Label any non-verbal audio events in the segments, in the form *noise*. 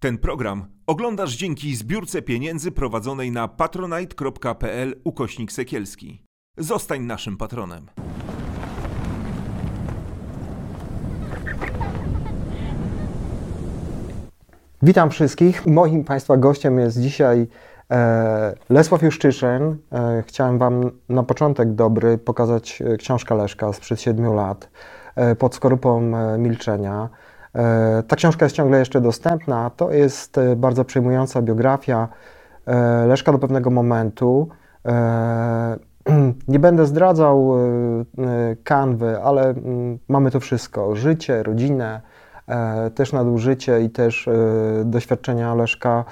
Ten program oglądasz dzięki zbiórce pieniędzy prowadzonej na patronite.pl ukośnik sekielski. Zostań naszym patronem. Witam wszystkich. Moim Państwa gościem jest dzisiaj e, Lesław Juszczyszyn. E, chciałem Wam na początek dobry pokazać e, książkę Leszka sprzed siedmiu lat pod skorupą milczenia. E, ta książka jest ciągle jeszcze dostępna. To jest e, bardzo przejmująca biografia e, Leszka do pewnego momentu. *clears throat* Nie będę zdradzał kanwy, ale mm, mamy to wszystko: życie, rodzinę, też nadużycie i też doświadczenia Leszka,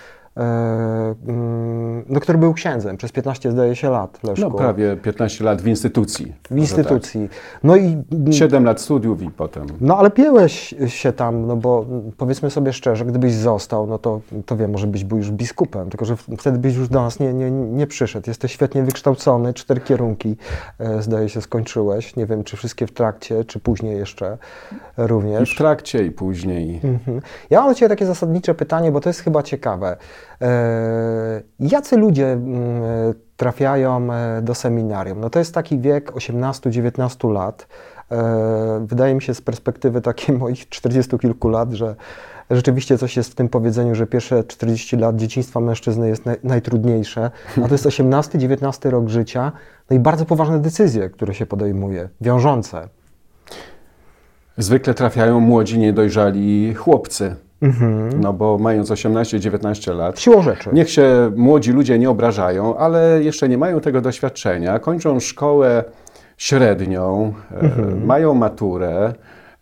no, który był księdzem przez 15, zdaje się, lat. No prawie 15 lat w instytucji. w instytucji. No i Tak. 7 lat studiów i potem. no ale piłeś się tam, no bo mm, powiedzmy sobie szczerze, gdybyś został, no to, to wiem, może byś był już biskupem, tylko że wtedy byś już do nas nie, nie, nie przyszedł. Jesteś świetnie wykształcony, cztery kierunki e, zdaje się skończyłeś. Nie wiem, czy wszystkie w trakcie, czy później jeszcze I w również. trakcie i później. Mhm. Ja mam do Ciebie takie zasadnicze pytanie, bo to jest chyba ciekawe. E, jacy ludzie mm, trafiają e, do seminarium? No to jest taki wiek 18-19 lat. E, wydaje mi się z perspektywy takiej *laughs* moich 40 kilku lat, że rzeczywiście coś jest w tym powiedzeniu, że pierwsze 40 lat dzieciństwa mężczyzny jest naj, najtrudniejsze, a to jest 18-19 rok życia, no i bardzo poważne decyzje, które się podejmuje, wiążące. Zwykle trafiają młodzi, niedojrzali chłopcy. Mhm. No bo mając 18-19 lat, Siłą rzeczy. niech się młodzi ludzie nie obrażają, ale jeszcze nie mają tego doświadczenia. Kończą szkołę średnią, e, mają maturę,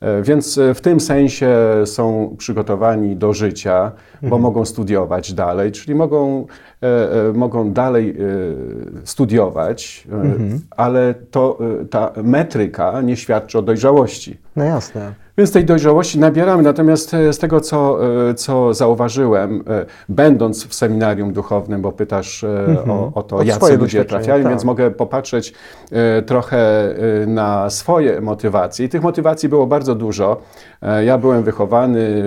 e, więc e, w tym sensie są przygotowani do życia, bo mogą studiować dalej, czyli mogą, e, e, mogą dalej e, studiować, e, ale to, e, ta metryka nie świadczy o dojrzałości. No jasne. Więc tej dojrzałości nabieramy, natomiast e, z tego, co, e, co zauważyłem, e, będąc w seminarium duchownym, bo pytasz e, o, o to, O jacy ludzie trafiają, tak. więc mogę popatrzeć trochę na swoje motywacje. I tych motywacji było bardzo dużo. E, Ja byłem wychowany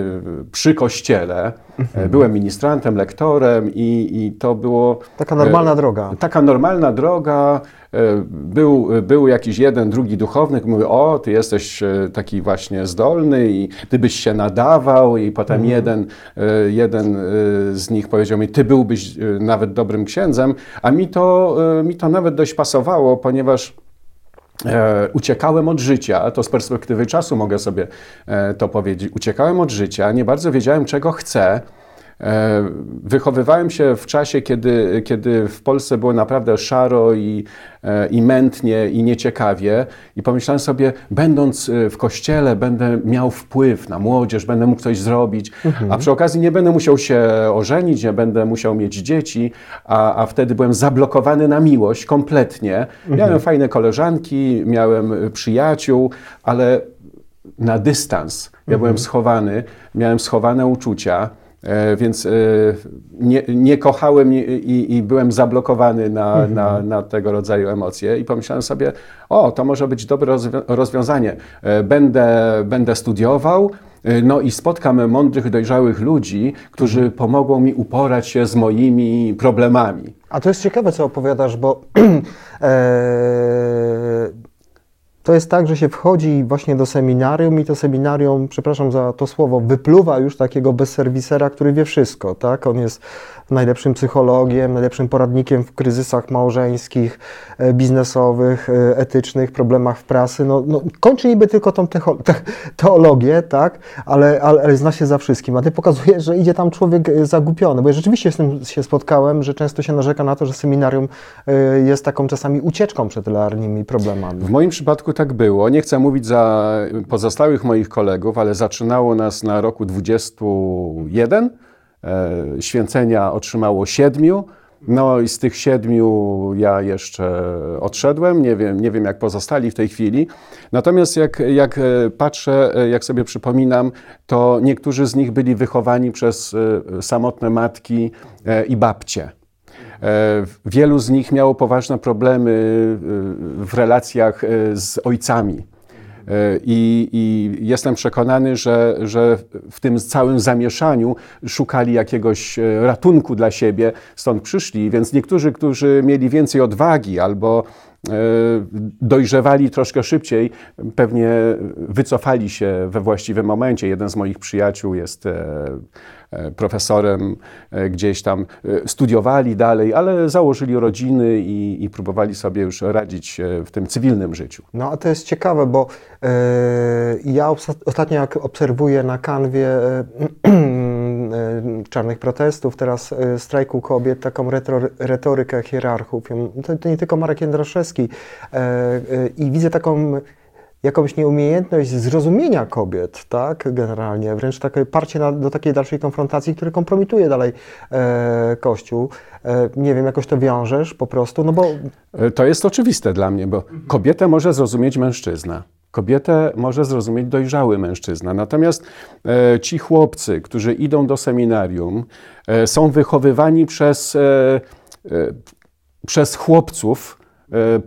przy kościele, Mhm. e, byłem ministrantem, lektorem i, i to było... Taka normalna e, droga. Taka normalna droga. e, Był, był jakiś jeden, drugi duchowny, który mówił, o, ty jesteś e, taki właśnie zdolny i ty byś się nadawał i potem Mhm. jeden, e, jeden e, z nich powiedział mi, ty byłbyś e, nawet dobrym księdzem, a mi to, e, mi to nawet dość pasowało, ponieważ E, uciekałem od życia, to z perspektywy czasu mogę sobie e, to powiedzieć. Uciekałem od życia, nie bardzo wiedziałem, czego chcę. E, wychowywałem się w czasie, kiedy, kiedy w Polsce było naprawdę szaro i, e, i mętnie i nieciekawie. I pomyślałem sobie, będąc e, w kościele, będę miał wpływ na młodzież, będę mógł coś zrobić, a przy okazji nie będę musiał się ożenić, nie będę musiał mieć dzieci, a, a wtedy byłem zablokowany na miłość kompletnie. Miałem fajne koleżanki, miałem przyjaciół, ale na dystans. Ja byłem schowany, miałem schowane uczucia, więc e, nie, nie kochałem i, i, byłem zablokowany na, na, na tego rodzaju emocje i pomyślałem sobie, o, to może być dobre rozwią- rozwiązanie. E, Będę, będę studiował, e, no i spotkam mądrych, dojrzałych ludzi, którzy pomogą mi uporać się z moimi problemami. A to jest ciekawe, co opowiadasz, bo *clears throat* e, to jest tak, że się wchodzi właśnie do seminarium i to seminarium, przepraszam za to słowo, wypluwa już takiego bezserwisera, który wie wszystko, tak? On jest najlepszym psychologiem, najlepszym poradnikiem w kryzysach małżeńskich, e, biznesowych, e, etycznych, problemach w pracy. No, no, kończy niby tylko tą teologię, tak? Ale, ale, ale zna się za wszystkim. A ty pokazujesz, że idzie tam człowiek e, zagubiony, bo ja rzeczywiście z tym się spotkałem, że często się narzeka na to, że seminarium jest taką czasami ucieczką przed realnymi problemami. W moim przypadku tak było. Nie chcę mówić za pozostałych moich kolegów, ale zaczynało nas na roku 21. E, święcenia otrzymało siedmiu. No i z tych siedmiu ja jeszcze odszedłem. Nie wiem, nie wiem jak pozostali w tej chwili. Natomiast jak, jak e, patrzę, e, jak sobie przypominam, to niektórzy z nich byli wychowani przez samotne matki i babcie. Wielu z nich miało poważne problemy w relacjach z ojcami. I, I, jestem przekonany, że, że w tym całym zamieszaniu szukali jakiegoś ratunku dla siebie, stąd przyszli. Więc niektórzy, którzy mieli więcej odwagi albo E, dojrzewali troszkę szybciej, pewnie wycofali się we właściwym momencie. Jeden z moich przyjaciół jest e, e, profesorem, gdzieś tam studiowali dalej, ale założyli rodziny i, i próbowali sobie już radzić w tym cywilnym życiu. No a to jest ciekawe, bo ja ostatnio jak obserwuję na kanwie *clears throat* E, czarnych protestów, teraz e, strajku kobiet, taką retorykę hierarchów. To, to nie tylko Marek Jędraszewski. E, I widzę taką jakąś nieumiejętność zrozumienia kobiet, tak, generalnie, wręcz takie parcie na, do takiej dalszej konfrontacji, które kompromituje dalej e, Kościół. E, nie wiem, jakoś to wiążesz po prostu, no bo... To jest oczywiste dla mnie, bo kobietę może zrozumieć mężczyzna. Kobietę może zrozumieć dojrzały mężczyzna. Natomiast e, ci chłopcy, którzy idą do seminarium, e, są wychowywani przez, e, e przez chłopców e,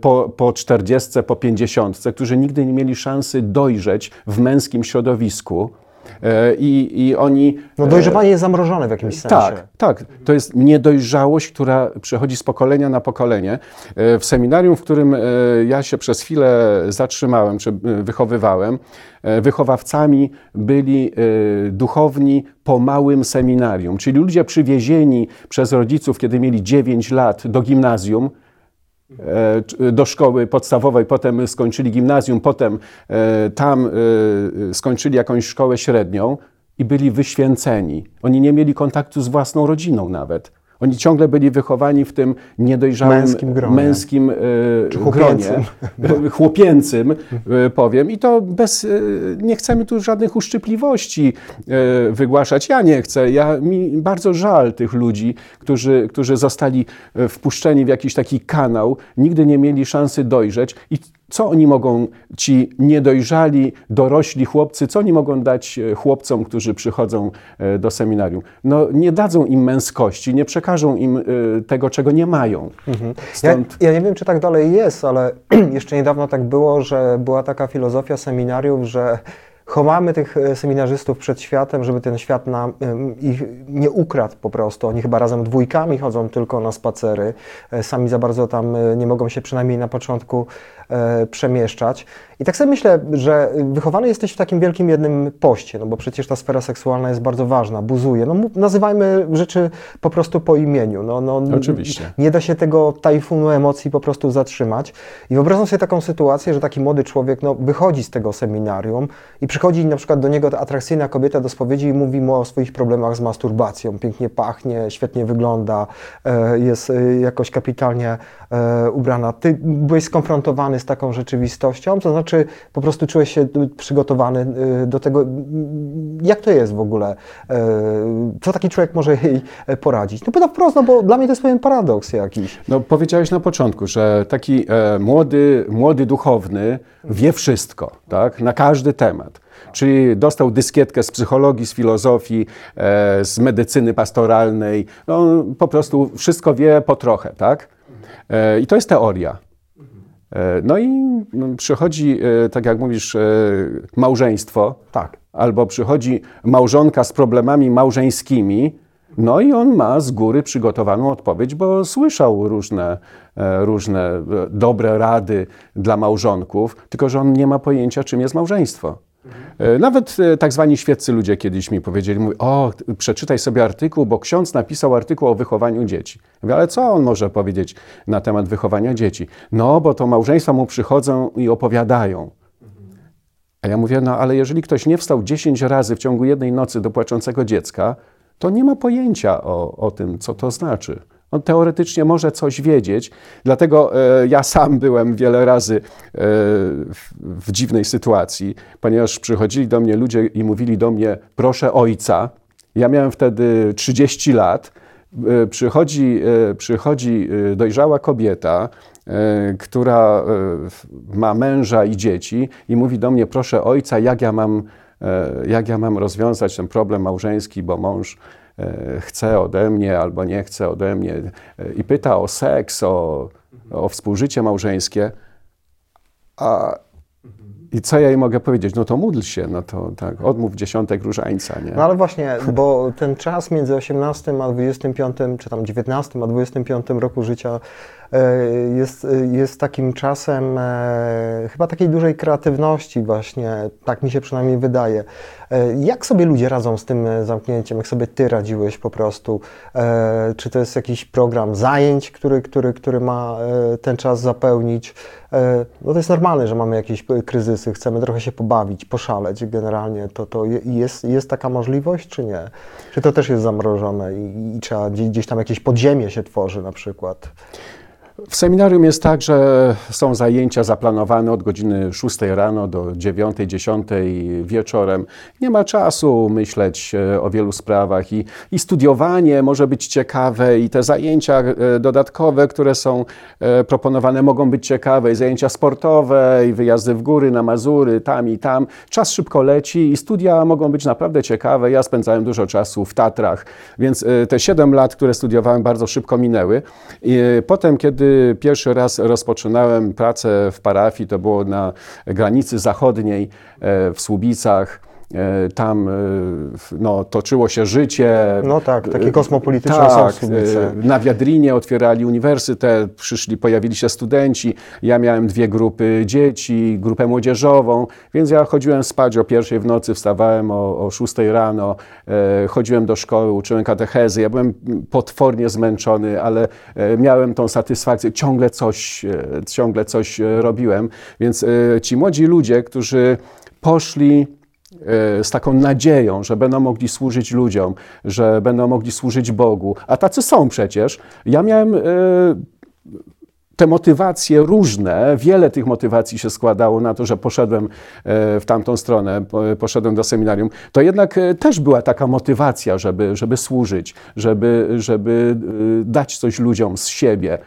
po, po 40, po 50, którzy nigdy nie mieli szansy dojrzeć w męskim środowisku E, I, I oni. No dojrzewanie jest zamrożone w jakimś sensie. Tak, tak. To jest niedojrzałość, która przechodzi z pokolenia na pokolenie. E, w seminarium, w którym e, ja się przez chwilę zatrzymałem, czy wychowywałem, wychowawcami byli duchowni po małym seminarium, czyli ludzie przywiezieni przez rodziców, kiedy mieli 9 lat do gimnazjum, E, do szkoły podstawowej, potem skończyli gimnazjum, potem e, tam e, skończyli jakąś szkołę średnią i byli wyświęceni. Oni nie mieli kontaktu z własną rodziną nawet. Oni ciągle byli wychowani w tym niedojrzałym męskim, gronie. męskim e, gronie, *laughs* chłopięcym, e, powiem. I to bez, e, nie chcemy tu żadnych uszczypliwości wygłaszać. Ja nie chcę. Ja, mi bardzo żal tych ludzi, którzy, którzy zostali wpuszczeni w jakiś taki kanał, nigdy nie mieli szansy dojrzeć i co oni mogą, ci niedojrzali, dorośli chłopcy, co oni mogą dać e, chłopcom, którzy przychodzą e, do seminarium? No, nie dadzą im męskości, nie przekażą im e, tego, czego nie mają. Mhm. Stąd... Ja, ja, nie wiem, czy tak dalej jest, ale *clears throat* jeszcze niedawno tak było, że była taka filozofia seminariów, że chowamy tych seminarzystów przed światem, żeby ten świat nam, ich nie ukradł po prostu. Oni chyba razem dwójkami chodzą tylko na spacery. Sami za bardzo tam nie mogą się przynajmniej na początku przemieszczać. I tak sobie myślę, że wychowany jesteś w takim wielkim jednym poście, no bo przecież ta sfera seksualna jest bardzo ważna, buzuje. No nazywajmy rzeczy po prostu po imieniu. No, no, Oczywiście. Nie da się tego tajfunu emocji po prostu zatrzymać. I wyobrażam sobie taką sytuację, że taki młody człowiek no, wychodzi z tego seminarium i przychodzi na przykład do niego ta atrakcyjna kobieta do spowiedzi i mówi mu o swoich problemach z masturbacją. Pięknie pachnie, świetnie wygląda, e, jest e, jakoś kapitalnie e, ubrana. Ty byłeś skonfrontowany z taką rzeczywistością, to znaczy po prostu czułeś się przygotowany do tego, jak to jest w ogóle, co taki człowiek może jej poradzić. No pytam wprost, no bo dla mnie to jest pewien paradoks jakiś. No powiedziałeś na początku, że taki młody, młody duchowny wie wszystko, tak, na każdy temat. Czyli dostał dyskietkę z psychologii, z filozofii, e, z medycyny pastoralnej. No, po prostu wszystko wie po trochę, tak? E, I to jest teoria. E, no i no, przychodzi, tak jak mówisz, małżeństwo, tak. albo przychodzi małżonka z problemami małżeńskimi, no i on ma z góry przygotowaną odpowiedź, bo słyszał różne, różne dobre rady dla małżonków, tylko że on nie ma pojęcia, czym jest małżeństwo. E, nawet e, tak zwani świeccy ludzie kiedyś mi powiedzieli, mówi, o, przeczytaj sobie artykuł, bo ksiądz napisał artykuł o wychowaniu dzieci. Mówię, ale co on może powiedzieć na temat wychowania dzieci? No, bo to małżeństwa mu przychodzą i opowiadają. A ja mówię, no ale jeżeli ktoś nie wstał 10 razy w ciągu jednej nocy do płaczącego dziecka, to nie ma pojęcia o, o tym, co to znaczy. On teoretycznie może coś wiedzieć, dlatego e, ja sam byłem wiele razy e, w, dziwnej sytuacji, ponieważ przychodzili do mnie ludzie i mówili do mnie, proszę ojca. Ja miałem wtedy 30 lat. E, przychodzi, przychodzi dojrzała kobieta, która ma męża i dzieci i mówi do mnie, proszę ojca, jak ja mam, jak ja mam rozwiązać ten problem małżeński, bo mąż chce ode mnie albo nie chce ode mnie e, i pyta o seks, o, o współżycie małżeńskie, a I co ja jej mogę powiedzieć? No to módl się, no to tak, odmów dziesiątek różańca, nie? No ale właśnie, bo ten czas między 18 a 25, czy tam 19 a 25 roku życia e, jest, jest takim czasem e, chyba takiej dużej kreatywności właśnie, tak mi się przynajmniej wydaje. E, jak sobie ludzie radzą z tym zamknięciem? Jak sobie ty radziłeś po prostu? Czy to jest jakiś program zajęć, który, który, który ma ten czas zapełnić? No to jest normalne, że mamy jakieś kryzysy, chcemy trochę się pobawić, poszaleć generalnie. To, to jest, jest taka możliwość, czy nie? Czy to też jest zamrożone i, i trzeba gdzieś tam jakieś podziemie się tworzy na przykład? W seminarium jest tak, że są zajęcia zaplanowane od godziny 6 rano do 9, 10 wieczorem. Nie ma czasu myśleć e, o wielu sprawach i, i studiowanie może być ciekawe i te zajęcia e, dodatkowe, które są e, proponowane mogą być ciekawe i zajęcia sportowe i wyjazdy w góry, na Mazury, tam i tam. Czas szybko leci i studia mogą być naprawdę ciekawe. Ja spędzałem dużo czasu w Tatrach, więc te 7 lat, które studiowałem bardzo szybko minęły. I potem, kiedy pierwszy raz rozpoczynałem pracę w parafii, to było na granicy zachodniej e, w Słubicach. E, tam e, no, toczyło się życie. No tak, takie kosmopolityczne tak, są Na Wiadrinie otwierali uniwersytet, przyszli, pojawili się studenci. Ja miałem dwie grupy dzieci, grupę młodzieżową, więc ja chodziłem spać o pierwszej w nocy, wstawałem o, o szóstej rano, chodziłem do szkoły, uczyłem katechezy. Ja byłem potwornie zmęczony, ale miałem tą satysfakcję, ciągle coś, ciągle coś robiłem. Więc ci młodzi ludzie, którzy poszli E, z taką nadzieją, że będą mogli służyć ludziom, że będą mogli służyć Bogu. A tacy są przecież. Ja miałem e, te motywacje różne, wiele tych motywacji się składało na to, że poszedłem e, w tamtą stronę, poszedłem do seminarium, to jednak też była taka motywacja, żeby, żeby służyć, żeby, żeby dać coś ludziom z siebie.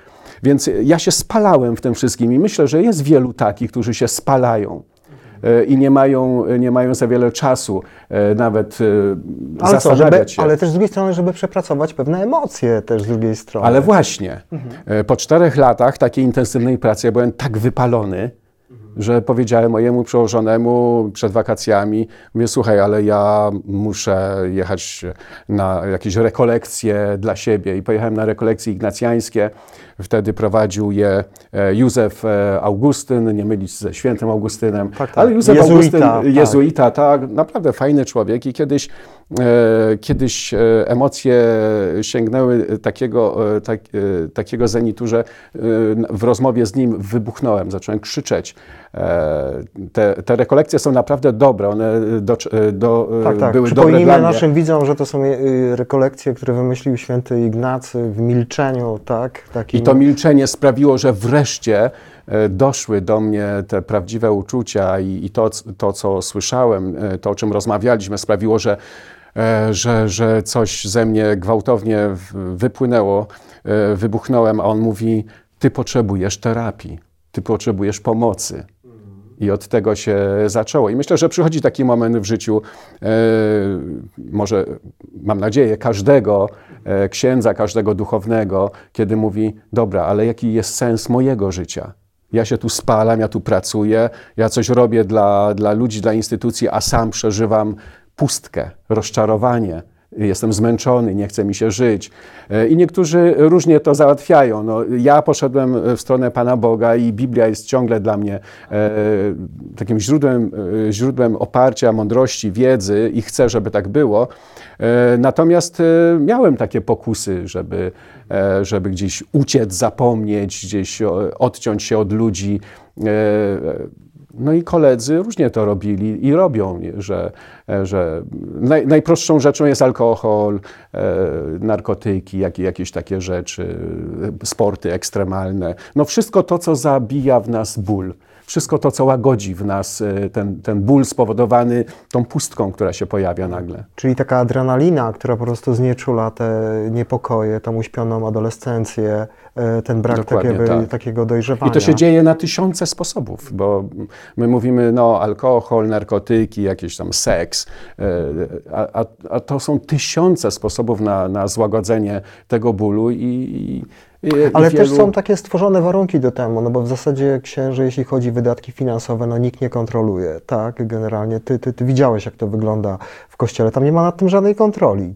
Więc ja się spalałem w tym wszystkim i myślę, że jest wielu takich, którzy się spalają. E, i nie mają, nie mają za wiele czasu e, nawet e, ale zastanawiać co, żeby, się. Ale też z drugiej strony, żeby przepracować pewne emocje też z drugiej strony. Ale właśnie, mhm. po czterech latach takiej intensywnej pracy ja byłem tak wypalony, że powiedziałem mojemu przełożonemu przed wakacjami, mówię, słuchaj, ale ja muszę jechać na jakieś rekolekcje dla siebie i pojechałem na rekolekcje ignacjańskie. Wtedy prowadził je e, Józef e, Augustyn, nie mylić ze świętym Augustynem, tak, tak. ale Józef jezuita, Augustyn, tak. jezuita, tak, naprawdę fajny człowiek i kiedyś, kiedyś emocje sięgnęły takiego, tak, takiego zenitu, że w rozmowie z nim wybuchnąłem, zacząłem krzyczeć. Te, te rekolekcje są naprawdę dobre, one do, do, tak, tak. były dobre dla mnie. naszym widzom, że to są rekolekcje, które wymyślił święty Ignacy w milczeniu, tak? Takim to milczenie sprawiło, że wreszcie e, doszły do mnie te prawdziwe uczucia i, i to, to, co słyszałem, e, to, o czym rozmawialiśmy, sprawiło, że, e, że, że coś ze mnie gwałtownie wypłynęło, wybuchnąłem, a on mówi: Ty potrzebujesz terapii, ty potrzebujesz pomocy. I od tego się zaczęło. I myślę, że przychodzi taki moment w życiu, e, może mam nadzieję, każdego e, księdza, każdego duchownego, kiedy mówi: Dobra, ale jaki jest sens mojego życia? Ja się tu spalam, ja tu pracuję, ja coś robię dla, dla ludzi, dla instytucji, a sam przeżywam pustkę, rozczarowanie jestem zmęczony, nie chce mi się żyć. E, I niektórzy różnie to załatwiają. No, ja poszedłem w stronę Pana Boga i Biblia jest ciągle dla mnie e, takim źródłem, e, źródłem oparcia, mądrości, wiedzy i chcę, żeby tak było. Natomiast miałem takie pokusy, żeby, żeby gdzieś uciec, zapomnieć, gdzieś odciąć się od ludzi. No i koledzy różnie to robili i robią, że, że naj, najprostszą rzeczą jest alkohol, e, narkotyki, jak, jakieś takie rzeczy, sporty ekstremalne. No wszystko to, co zabija w nas ból wszystko to, co łagodzi w nas e, ten, ten ból spowodowany tą pustką, która się pojawia nagle. Czyli taka adrenalina, która po prostu znieczula te niepokoje, tą uśpioną adolescencję, e, ten brak takiego, tak. takiego dojrzewania. I to się dzieje na tysiące sposobów, bo my mówimy, no, alkohol, narkotyki, jakiś tam seks, e, a, a, a to są tysiące sposobów na, na złagodzenie tego bólu i, i I, Ale i też wielu- są takie stworzone warunki do temu, no bo w zasadzie księży, jeśli chodzi o wydatki finansowe, no nikt nie kontroluje, tak, generalnie. Ty, ty, ty widziałeś, jak to wygląda w kościele, tam nie ma nad tym żadnej kontroli.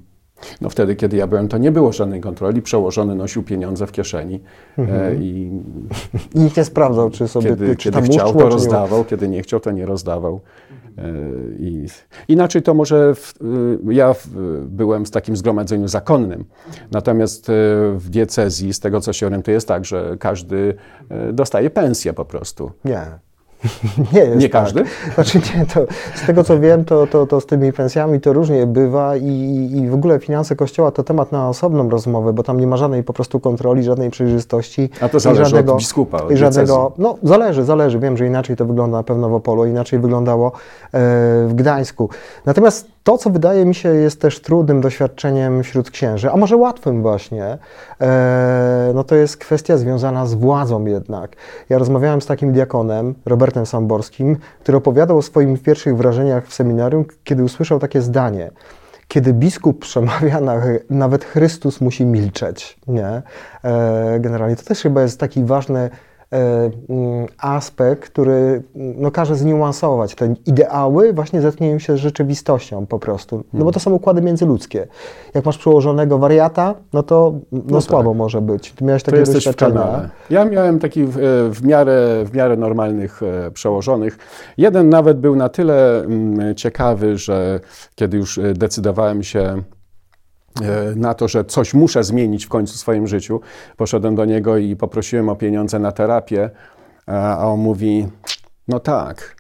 No wtedy, kiedy ja byłem, to nie było żadnej kontroli. Przełożony nosił pieniądze w kieszeni e, i *laughs* I nikt nie sprawdzał, czy sobie, kiedy, czy kiedy tam chciał, uszło, to rozdawał, kiedy nie chciał, to nie rozdawał. E, I inaczej to może w, y, ja w, byłem w takim zgromadzeniu zakonnym, natomiast e, w diecezji, z tego co się orientuję, jest tak, że każdy e, dostaje pensję po prostu. Nie. *laughs* Nie jest Nie tak. każdy? *laughs* Znaczy nie, to z tego co wiem, to, to, to z tymi pensjami to różnie bywa i, i w ogóle finanse kościoła to temat na osobną rozmowę, bo tam nie ma żadnej po prostu kontroli, żadnej przejrzystości. A to i zależy od żadnego, biskupa, od żadnego, no zależy, zależy. Wiem, że inaczej to wygląda na pewno w Opolu, inaczej wyglądało e, w Gdańsku. Natomiast to, co wydaje mi się jest też trudnym doświadczeniem wśród księży, a może łatwym właśnie, e, no to jest kwestia związana z władzą jednak. Ja rozmawiałem z takim diakonem, Robertem Samborskim, który opowiadał o swoich pierwszych wrażeniach w seminarium, kiedy usłyszał takie zdanie. Kiedy biskup przemawia, na, nawet Chrystus musi milczeć. Nie? E, generalnie to też chyba jest taki ważny aspekt, który mm, no, każe zniuansować. Te ideały właśnie zetknięją się z rzeczywistością po prostu. No bo to są układy międzyludzkie. Jak masz przełożonego wariata, no to no, słabo może być. Ty miałeś takie doświadczenia. Ja miałem taki w, w, miarę, w miarę normalnych e, przełożonych. Jeden nawet był na tyle mm, ciekawy, że kiedy już e, decydowałem się e, na to, że coś muszę zmienić w końcu w swoim życiu, poszedłem do niego i poprosiłem o pieniądze na terapię, a on mówi, no tak,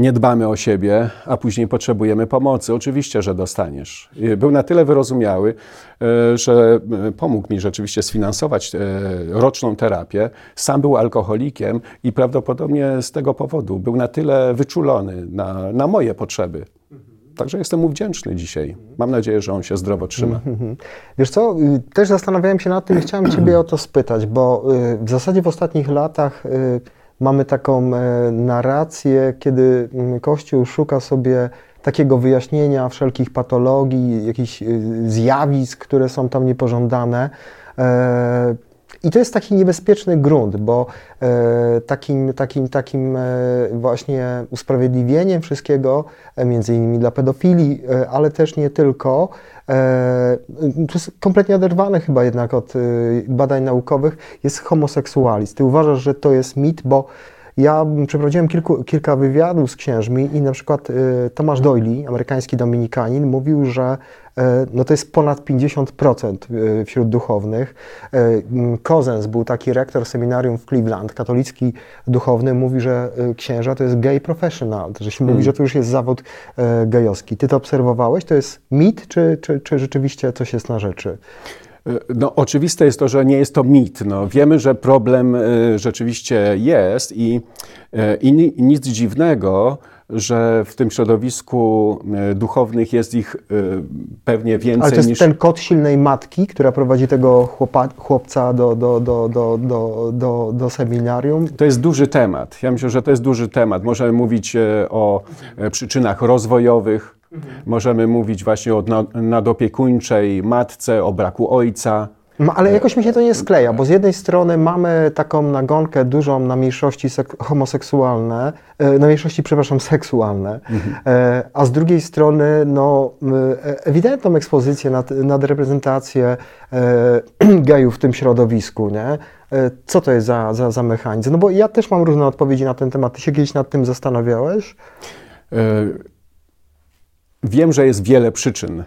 nie dbamy o siebie, a później potrzebujemy pomocy. Oczywiście, że dostaniesz. Był na tyle wyrozumiały, e, że e, pomógł mi rzeczywiście sfinansować e, roczną terapię. Sam był alkoholikiem i prawdopodobnie z tego powodu był na tyle wyczulony na, na moje potrzeby. Także jestem mu wdzięczny dzisiaj. Mam nadzieję, że on się zdrowo trzyma. Mhm. Wiesz co, y, też zastanawiałem się nad tym i chciałem Ciebie o to spytać, bo y, w zasadzie w ostatnich latach y, mamy taką e, narrację, kiedy mm, Kościół szuka sobie takiego wyjaśnienia wszelkich patologii, jakichś zjawisk, które są tam niepożądane. I to jest taki niebezpieczny grunt, bo e, takim, takim, takim e, właśnie usprawiedliwieniem wszystkiego, e, między innymi dla pedofilii, ale też nie tylko, to jest kompletnie oderwane chyba jednak od badań naukowych, jest homoseksualizm. Ty uważasz, że to jest mit, bo ja przeprowadziłem kilku, kilka wywiadów z księżmi i na przykład e, Tomasz Doyle, amerykański dominikanin, mówił, że e, no to jest ponad 50% e, wśród duchownych. E, m, Kozens był taki rektor seminarium w Cleveland, katolicki duchowny, mówi, że e, księża to jest gay professional, że się mówi, że to już jest zawód gejowski. Ty to obserwowałeś? To jest mit, czy, czy, czy rzeczywiście coś jest na rzeczy? No, oczywiste jest to, że nie jest to mit. No, wiemy, że problem y, rzeczywiście jest i, y, i ni- nic dziwnego, że w tym środowisku duchownych jest ich pewnie więcej Ale to jest niż... ten kod silnej matki, która prowadzi tego chłopa, chłopca do, do, do, do, do, do, do seminarium. To jest duży temat. Ja myślę, że to jest duży temat. Możemy mówić e, o e, przyczynach rozwojowych, możemy mówić właśnie o na- nadopiekuńczej matce, o braku ojca. No, ale jakoś mi się to nie skleja, bo z jednej strony mamy taką nagonkę dużą na mniejszości sek- homoseksualne, e, na mniejszości, przepraszam, seksualne, e, a z drugiej strony no, e, ewidentną ekspozycję nad, nad reprezentację e, *clears throat* gejów w tym środowisku, nie? E, Co to jest za, za, za mechanizm? No bo ja też mam różne odpowiedzi na ten temat. Ty się kiedyś nad tym zastanawiałeś? E, Wiem, że jest wiele przyczyn e,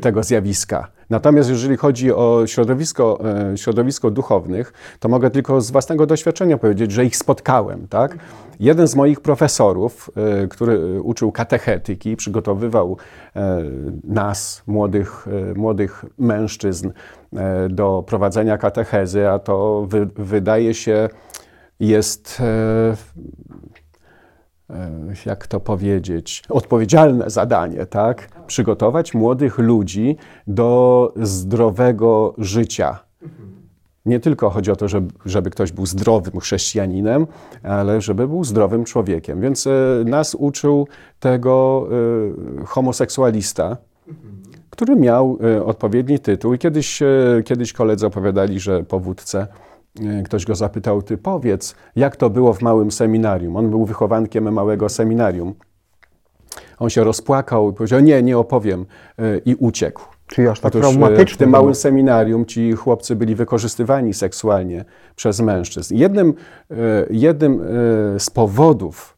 tego zjawiska. Natomiast jeżeli chodzi o środowisko, e, środowisko duchownych, to mogę tylko z własnego doświadczenia powiedzieć, że ich spotkałem. Tak? Jeden z moich profesorów, e, który uczył katechetyki, przygotowywał nas, młodych, młodych mężczyzn, do prowadzenia katechezy, a to wy, wydaje się jest jak to powiedzieć, odpowiedzialne zadanie, tak? Przygotować młodych ludzi do zdrowego życia. Nie tylko chodzi o to, żeby, żeby ktoś był zdrowym chrześcijaninem, ale żeby był zdrowym człowiekiem. Więc e, nas uczył tego e, homoseksualista, który miał odpowiedni tytuł. I kiedyś, kiedyś koledzy opowiadali, że po wódce ktoś go zapytał, ty powiedz, jak to było w małym seminarium. On był wychowankiem małego seminarium. On się rozpłakał i powiedział, nie, nie opowiem i uciekł. Czyli aż tak Otóż traumatyczne. w tym małym seminarium ci chłopcy byli wykorzystywani seksualnie przez mężczyzn. Jednym, e, jednym e, z powodów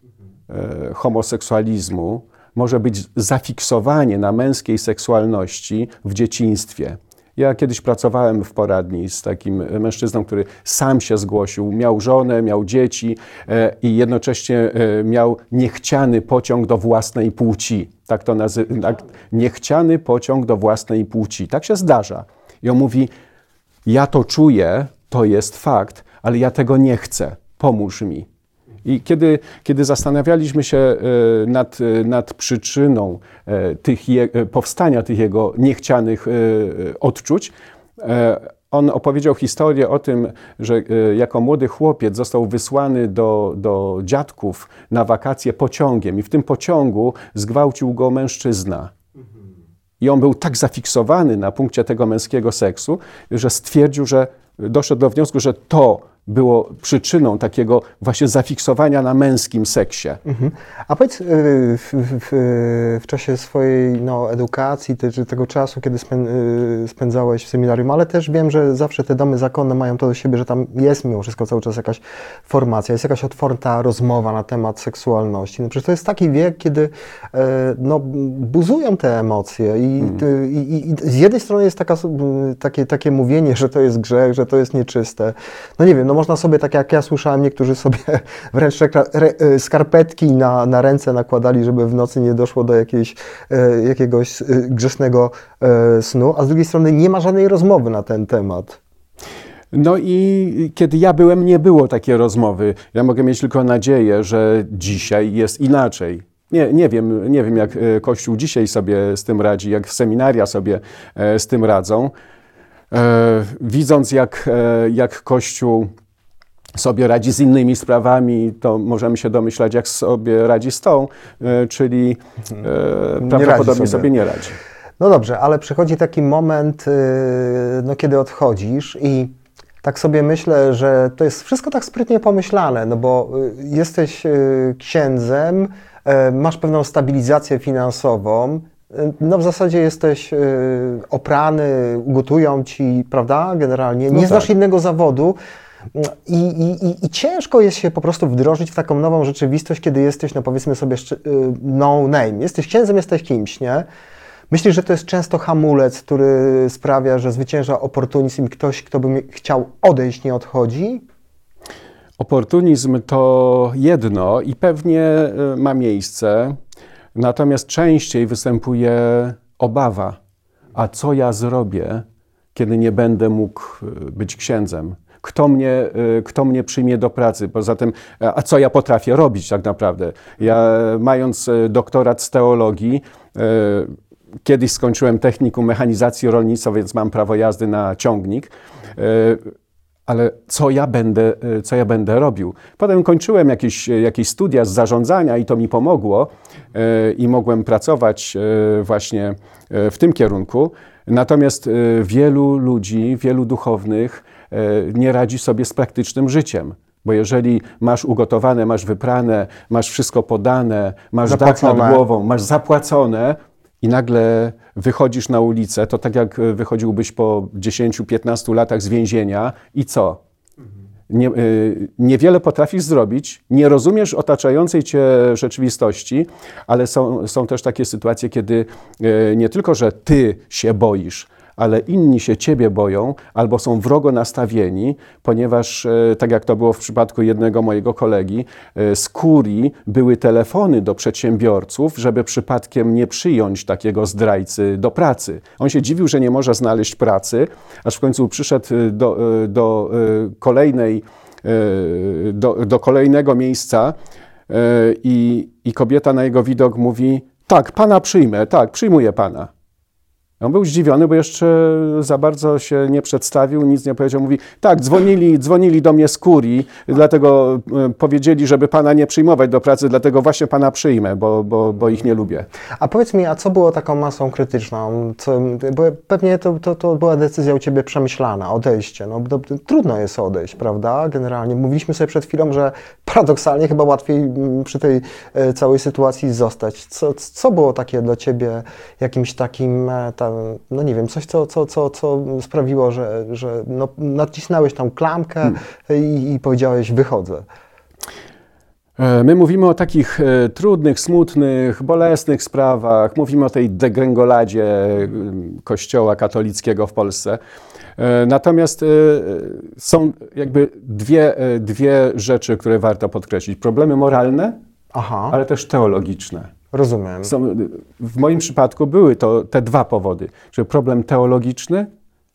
e, homoseksualizmu może być zafiksowanie na męskiej seksualności w dzieciństwie. Ja kiedyś pracowałem w poradni z takim mężczyzną, który sam się zgłosił, miał żonę, miał dzieci e, i jednocześnie e, miał niechciany pociąg do własnej płci. Tak to nazywa. Tak, niechciany pociąg do własnej płci. Tak się zdarza. I on mówi: Ja to czuję, to jest fakt, ale ja tego nie chcę. Pomóż mi. I kiedy, kiedy zastanawialiśmy się e, nad, e, nad przyczyną e, tych je, powstania tych jego niechcianych odczuć, on opowiedział historię o tym, że jako młody chłopiec został wysłany do, do dziadków na wakacje pociągiem i w tym pociągu zgwałcił go mężczyzna. I on był tak zafiksowany na punkcie tego męskiego seksu, że stwierdził, że doszedł do wniosku, że to było przyczyną takiego właśnie zafiksowania na męskim seksie. Mhm. A powiedz, y, w, w, w, czasie swojej no, edukacji, te, tego czasu, kiedy y, spędzałeś w seminarium, ale też wiem, że zawsze te domy zakonne mają to do siebie, że tam jest mimo wszystko cały czas jakaś formacja, jest jakaś otwarta rozmowa na temat seksualności. No przecież to jest taki wiek, kiedy e, no, buzują te emocje i, hmm. i, i z jednej strony jest taka, takie, takie mówienie, że to jest grzech, że to jest nieczyste. No nie wiem, no można sobie, tak jak ja słyszałem, niektórzy sobie *laughs* wręcz e, skarpetki na, na ręce nakładali, żeby w nocy nie doszło do jakiejś, e, jakiegoś e, grzesznego snu, a z drugiej strony nie ma żadnej rozmowy na ten temat. No i kiedy ja byłem, nie było takiej rozmowy. Ja mogę mieć tylko nadzieję, że dzisiaj jest inaczej. Nie, nie, wiem, nie wiem, jak Kościół dzisiaj sobie z tym radzi, jak seminaria sobie z tym radzą. Widząc, jak, jak Kościół sobie radzi z innymi sprawami, to możemy się domyślać, jak sobie radzi z tą, e, czyli e, prawdopodobnie sobie. sobie nie radzi. No dobrze, ale przychodzi taki moment, e, no, kiedy odchodzisz i tak sobie myślę, że to jest wszystko tak sprytnie pomyślane, no bo jesteś księdzem, masz pewną stabilizację finansową, no w zasadzie jesteś oprany, gotują ci, prawda, generalnie, nie no znasz tak. innego zawodu, i, i, I, ciężko jest się po prostu wdrożyć w taką nową rzeczywistość, kiedy jesteś, no powiedzmy sobie, y, no name. Jesteś księdzem, jesteś kimś, nie? Myślisz, że to jest często hamulec, który sprawia, że zwycięża oportunizm i ktoś, kto by chciał odejść, nie odchodzi? Oportunizm to jedno i pewnie y, ma miejsce, natomiast częściej występuje obawa. A co ja zrobię, kiedy nie będę mógł y, być księdzem? Kto mnie, y, kto mnie przyjmie do pracy. Poza tym, a co ja potrafię robić tak naprawdę? Ja mając y, doktorat z teologii, y, kiedyś skończyłem technikum mechanizacji rolnictwa, więc mam prawo jazdy na ciągnik ale co ja, będę, co ja będę robił. Potem kończyłem jakieś, jakieś studia z zarządzania i to mi pomogło i mogłem pracować właśnie w tym kierunku. Natomiast wielu ludzi, wielu duchownych nie radzi sobie z praktycznym życiem. Bo jeżeli masz ugotowane, masz wyprane, masz wszystko podane, masz zapłacone. dach nad głową, masz zapłacone i nagle wychodzisz na ulicę, to tak jak wychodziłbyś po 10-15 latach z więzienia i co? Nie, y, niewiele potrafisz zrobić, nie rozumiesz otaczającej cię rzeczywistości, ale są, są też takie sytuacje, kiedy y, nie tylko, że ty się boisz, ale inni się ciebie boją albo są wrogo nastawieni, ponieważ, e, tak jak to było w przypadku jednego mojego kolegi, e, z kurii były telefony do przedsiębiorców, żeby przypadkiem nie przyjąć takiego zdrajcy do pracy. On się dziwił, że nie może znaleźć pracy, aż w końcu przyszedł e, do, do kolejnej, do, do kolejnego miejsca i, i kobieta na jego widok mówi: Tak, pana przyjmę, tak, przyjmuję pana. On był zdziwiony, bo jeszcze za bardzo się nie przedstawił, nic nie powiedział. Mówi, tak, dzwonili, dzwonili do mnie z kurii, dlatego e, powiedzieli, żeby pana nie przyjmować do pracy, dlatego właśnie pana przyjmę, bo, bo, bo ich nie lubię. A powiedz mi, a co było taką masą krytyczną? Co, bo pewnie to, to, to była decyzja u Ciebie przemyślana, odejście. No, to, trudno jest odejść, prawda? Generalnie mówiliśmy sobie przed chwilą, że paradoksalnie chyba łatwiej mm, przy tej e, całej sytuacji zostać. Co, co było takie dla Ciebie jakimś takim, e, tam, no nie wiem, coś, co, co, co, co sprawiło, że, że no, nacisnąłeś tam klamkę hmm. i, i powiedziałeś, wychodzę? E, my mówimy o takich e, trudnych, smutnych, bolesnych sprawach. Mówimy o tej degrengoladzie Kościoła katolickiego w Polsce. E, natomiast są jakby dwie, dwie rzeczy, które warto podkreślić. Problemy moralne, Aha. ale też teologiczne. Rozumiem. W moim przypadku były to te dwa powody. Że problem teologiczny,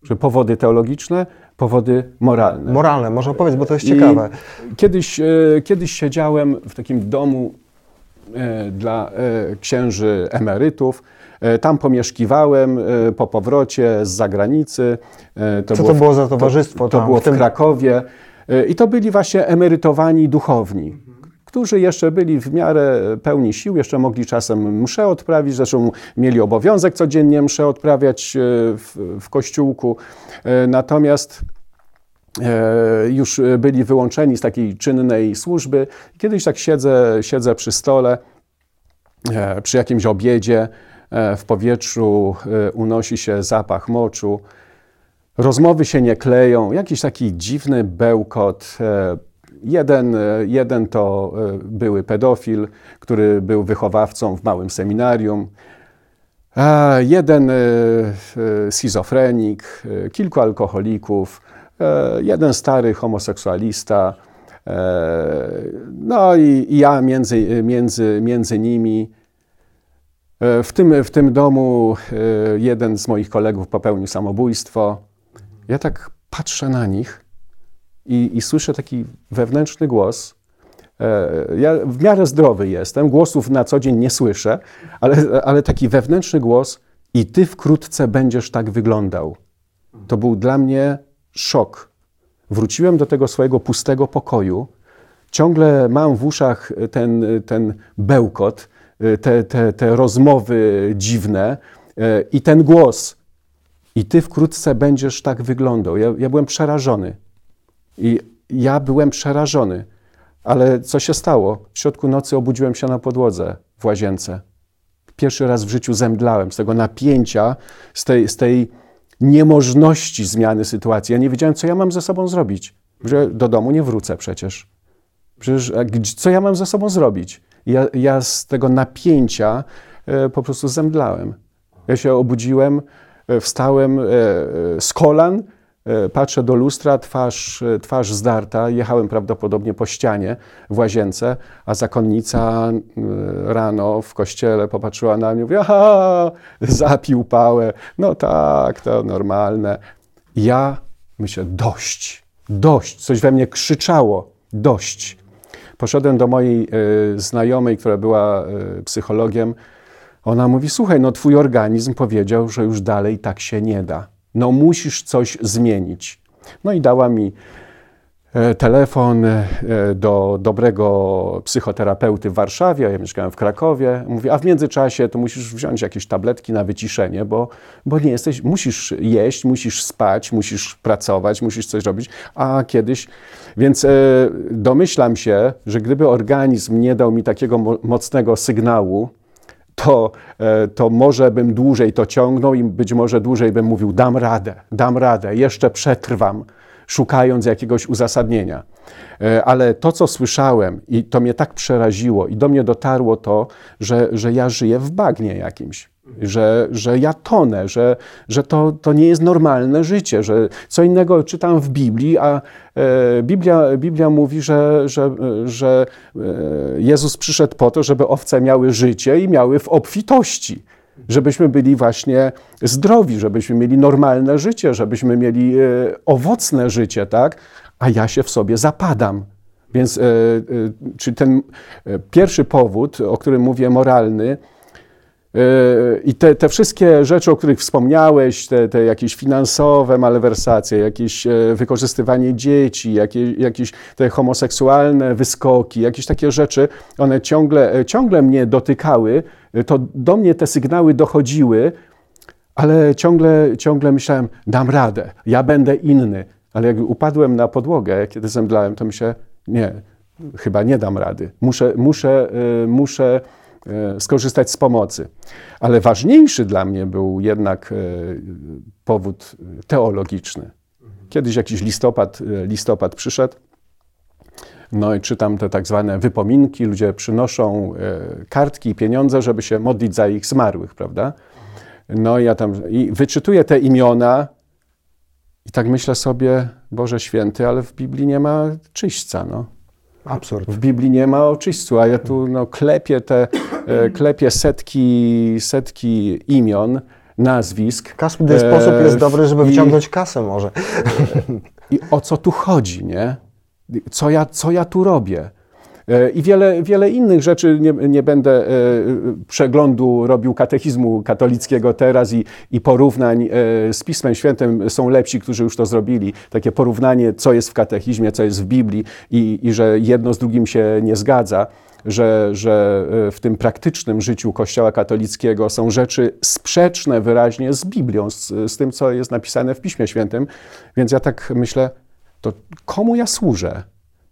że powody teologiczne, powody moralne. Moralne, można powiedzieć, bo to jest ciekawe. I kiedyś, e, kiedyś siedziałem w takim domu e, dla e, księży emerytów. Tam pomieszkiwałem po powrocie z zagranicy. To Co było to było za towarzystwo? To, to było w, w Krakowie. I to byli właśnie emerytowani duchowni którzy jeszcze byli w miarę pełni sił, jeszcze mogli czasem mszę odprawić, zresztą mieli obowiązek codziennie mszę odprawiać e, w, w kościółku. E, natomiast e, już byli wyłączeni z takiej czynnej służby. Kiedyś tak siedzę, siedzę przy stole, przy jakimś obiedzie, w powietrzu unosi się zapach moczu, rozmowy się nie kleją, jakiś taki dziwny bełkot, Jeden, e, jeden to e, były pedofil, który był wychowawcą w małym seminarium. Jeden e, schizofrenik, kilku alkoholików, jeden stary homoseksualista. No i, ja między, między, między nimi. W tym, w tym domu jeden z moich kolegów popełnił samobójstwo. Ja tak patrzę na nich i, i słyszę taki wewnętrzny głos. E, ja w miarę zdrowy jestem, głosów na co dzień nie słyszę, ale, ale taki wewnętrzny głos, i ty wkrótce będziesz tak wyglądał. To był dla mnie szok. Wróciłem do tego swojego pustego pokoju. Ciągle mam w uszach ten, ten bełkot, te, te, te rozmowy dziwne e, i ten głos. I ty wkrótce będziesz tak wyglądał. Ja, ja byłem przerażony. I ja byłem przerażony. Ale co się stało? W środku nocy obudziłem się na podłodze w łazience. Pierwszy raz w życiu zemdlałem z tego napięcia, z tej, z tej niemożności zmiany sytuacji. Ja nie wiedziałem, co ja mam ze sobą zrobić. Że do domu nie wrócę przecież. Przecież co ja mam ze sobą zrobić? Ja, ja z tego napięcia e, po prostu zemdlałem. Ja się obudziłem, e, wstałem e, e z kolan, patrzę do lustra, twarz, e, twarz zdarta. Jechałem prawdopodobnie po ścianie w łazience, a zakonnica e, rano w kościele popatrzyła na mnie i aha, zapił pałę. No tak, to normalne. Ja myślę, dość, dość. Coś we mnie krzyczało, dość. Poszedłem do mojej znajomej, która była psychologiem. Ona mówi, słuchaj, no twój organizm powiedział, że już dalej tak się nie da no musisz coś zmienić. No i dała mi e, telefon e, do dobrego psychoterapeuty w Warszawie, ja mieszkałem w Krakowie. Mówi, a w międzyczasie to musisz wziąć jakieś tabletki na wyciszenie, bo, bo nie jesteś, musisz jeść, musisz spać, musisz pracować, musisz coś robić, a kiedyś, więc e, domyślam się, że gdyby organizm nie dał mi takiego mocnego sygnału, to, e, to może bym dłużej to ciągnął i być może dłużej bym mówił: dam radę, dam radę, jeszcze przetrwam, szukając jakiegoś uzasadnienia. E, ale to, co słyszałem, i to mnie tak przeraziło, i do mnie dotarło to, że, że ja żyję w bagnie jakimś że, że ja tonę, że, że to, to nie jest normalne życie, że co innego czytam w Biblii, a e, Biblia, Biblia mówi, że, że, że e, Jezus przyszedł po to, żeby owce miały życie i miały w obfitości. Żebyśmy byli właśnie zdrowi, żebyśmy mieli normalne życie, żebyśmy mieli e, owocne życie, tak? A ja się w sobie zapadam. Więc, czy ten pierwszy powód, o którym mówię, moralny, I te, te wszystkie rzeczy, o których wspomniałeś, te, te jakieś finansowe malwersacje, jakieś wykorzystywanie dzieci, jakieś, jakieś te homoseksualne wyskoki, jakieś takie rzeczy, one ciągle, ciągle mnie dotykały, to do mnie te sygnały dochodziły, ale ciągle, ciągle myślałem, dam radę, ja będę inny. Ale jak upadłem na podłogę, kiedy zemdlałem, to myślałem, nie, chyba nie dam rady. Muszę, muszę, muszę skorzystać z pomocy. Ale ważniejszy dla mnie był jednak y, powód teologiczny. Kiedyś jakiś listopad, listopad przyszedł, no i czytam te tak zwane wypominki, ludzie przynoszą kartki i pieniądze, żeby się modlić za ich zmarłych, prawda? No ja tam i wyczytuję te imiona i tak myślę sobie, Boże Święty, ale w Biblii nie ma czyśćca, no. Absurd. W Biblii nie ma o czyśćcu, a ja tu no, klepię te, e, klepię setki, setki imion, nazwisk. Każdy e, sposób jest dobry, żeby wyciągnąć kasę może. I o co tu chodzi, nie? Co ja, co ja tu robię? E, I wiele, wiele innych rzeczy, nie, nie będę e, przeglądu robił katechizmu katolickiego teraz i, i porównań e, z Pismem Świętym. Są lepsi, którzy już to zrobili. Takie porównanie, co jest w katechizmie, co jest w Biblii i, i że jedno z drugim się nie zgadza. Że, że w tym praktycznym życiu Kościoła katolickiego są rzeczy sprzeczne wyraźnie z Biblią, z, z tym, co jest napisane w Piśmie Świętym. Więc ja tak myślę, to komu ja służę?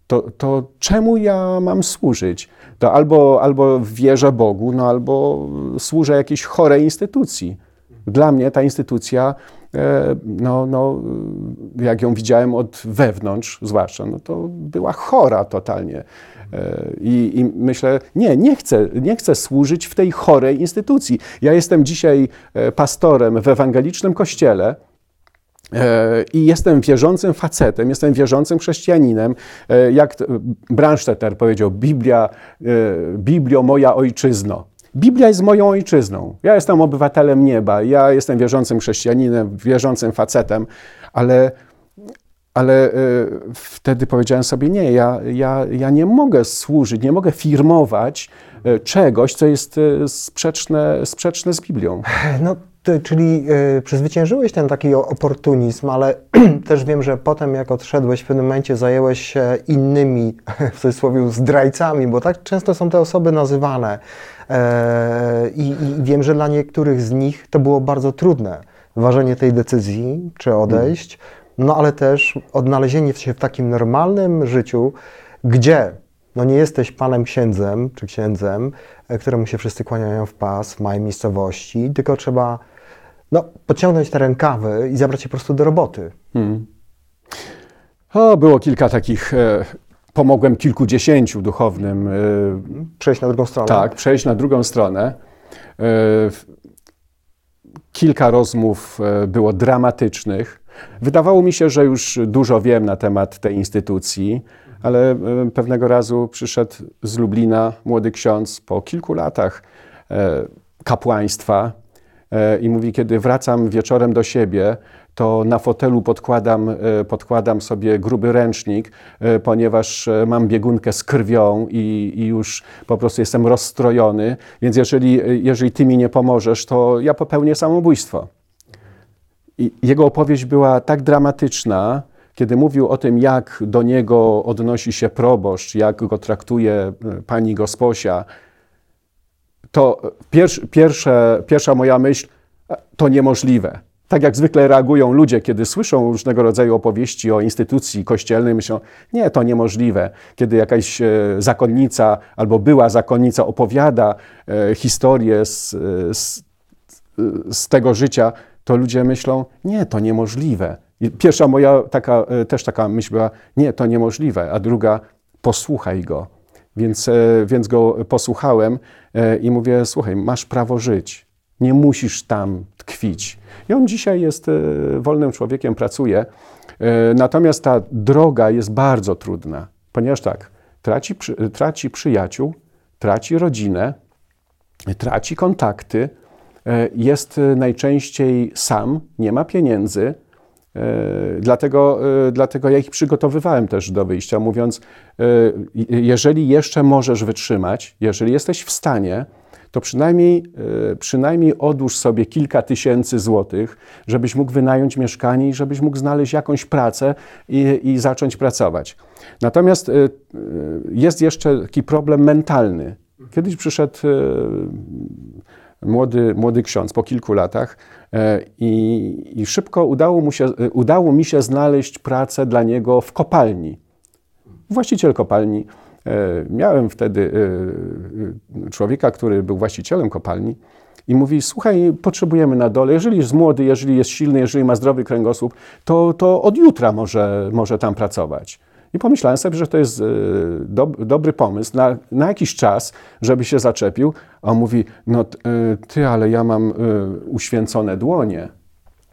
To, to czemu ja mam służyć? To albo, albo wierzę Bogu, no albo służę jakiejś chorej instytucji. Dla mnie ta instytucja, e, no, no, jak ją widziałem od wewnątrz, zwłaszcza, no to była chora totalnie. E, I, I, myślę, nie, nie chcę, nie chcę służyć w tej chorej instytucji. Ja jestem dzisiaj e, pastorem w ewangelicznym kościele, I jestem wierzącym facetem, jestem wierzącym chrześcijaninem. E, jak Branstetter powiedział, Biblia, e, Biblio moja ojczyzno. Biblia jest moją ojczyzną. Ja jestem obywatelem nieba, ja jestem wierzącym chrześcijaninem, wierzącym facetem, ale, ale wtedy powiedziałem sobie, nie, ja, ja, ja nie mogę służyć, nie mogę firmować czegoś, co jest sprzeczne, sprzeczne z Biblią. No ty, czyli y, przezwyciężyłeś ten taki oportunizm, ale *clears throat* też wiem, że potem jak odszedłeś, w pewnym momencie zajęłeś się innymi, *laughs* w cudzysłowie, zdrajcami, bo tak często są te osoby nazywane. E, i, wiem, że dla niektórych z nich to było bardzo trudne. Ważenie tej decyzji, czy odejść, no ale też odnalezienie się w takim normalnym życiu, gdzie no nie jesteś panem księdzem czy księdzem, e, któremu się wszyscy kłaniają w pas w małej miejscowości, tylko trzeba no, podciągnąć te rękawy i zabrać się po prostu do roboty. Hmm. O, było kilka takich. E, pomogłem kilkudziesięciu duchownym. E, przejść na drugą stronę. Tak, przejść na drugą stronę. E, kilka rozmów e, było dramatycznych. Wydawało mi się, że już dużo wiem na temat tej instytucji, ale e, pewnego razu przyszedł z Lublina młody ksiądz po kilku latach e, kapłaństwa i mówi, kiedy wracam wieczorem do siebie, to na fotelu podkładam, e, podkładam sobie gruby ręcznik, e, ponieważ mam biegunkę z krwią i, i, już po prostu jestem rozstrojony, więc jeżeli, jeżeli ty mi nie pomożesz, to ja popełnię samobójstwo. I jego opowieść była tak dramatyczna, kiedy mówił o tym, jak do niego odnosi się proboszcz, jak go traktuje pani gosposia, to pierwsze, pierwsza moja myśl, to niemożliwe. Tak jak zwykle reagują ludzie, kiedy słyszą różnego rodzaju opowieści o instytucji kościelnej, myślą, nie, to niemożliwe. Kiedy jakaś e, zakonnica albo była zakonnica opowiada e, historię z, z, z tego życia, to ludzie myślą, nie, to niemożliwe. I pierwsza moja taka, e, też taka myśl była, nie, to niemożliwe, a druga, posłuchaj go. Więc, więc go posłuchałem i mówię, słuchaj, masz prawo żyć nie musisz tam tkwić. I on dzisiaj jest e, wolnym człowiekiem, pracuje. E, natomiast ta droga jest bardzo trudna, ponieważ tak, traci, traci przyjaciół, traci rodzinę, traci kontakty, e, jest najczęściej sam, nie ma pieniędzy. Dlatego, dlatego ja ich przygotowywałem też do wyjścia, mówiąc: Jeżeli jeszcze możesz wytrzymać, jeżeli jesteś w stanie, to przynajmniej, e, przynajmniej odłóż sobie kilka tysięcy złotych, żebyś mógł wynająć mieszkanie i żebyś mógł znaleźć jakąś pracę i, i zacząć pracować. Natomiast e, e, jest jeszcze taki problem mentalny. Kiedyś przyszedł młody, młody ksiądz po kilku latach i, i szybko udało, mu się, udało mi się znaleźć pracę dla niego w kopalni. Właściciel kopalni E, miałem wtedy e, e, człowieka, który był właścicielem kopalni i mówi: Słuchaj, potrzebujemy na dole, jeżeli jest młody, jeżeli jest silny, jeżeli ma zdrowy kręgosłup, to, to od jutra może, może tam pracować. I pomyślałem sobie, że to jest do, dobry pomysł na, na, jakiś czas, żeby się zaczepił. A on mówi: No, ty, ale ja mam uświęcone dłonie.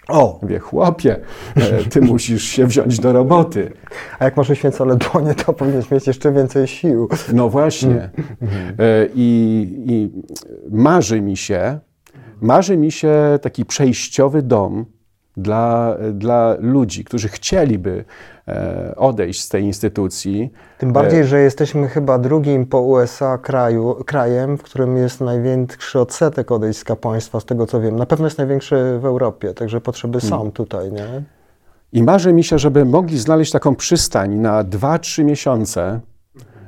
O! Mówię, chłopie, e, ty musisz się wziąć do roboty. A jak masz uświęcone dłonie, to powinieneś mieć jeszcze więcej sił. No właśnie. Mm. E, I, I marzy mi się, marzy mi się taki przejściowy dom, dla, dla ludzi, którzy chcieliby e, odejść z tej instytucji. Tym bardziej, e, że jesteśmy chyba drugim po USA kraju, krajem, w którym jest największy odsetek odejść z kapłaństwa, z tego co wiem. Na pewno jest największy w Europie, także potrzeby są hmm. tutaj, nie? I marzy mi się, żeby mogli znaleźć taką przystań na 2-3 miesiące,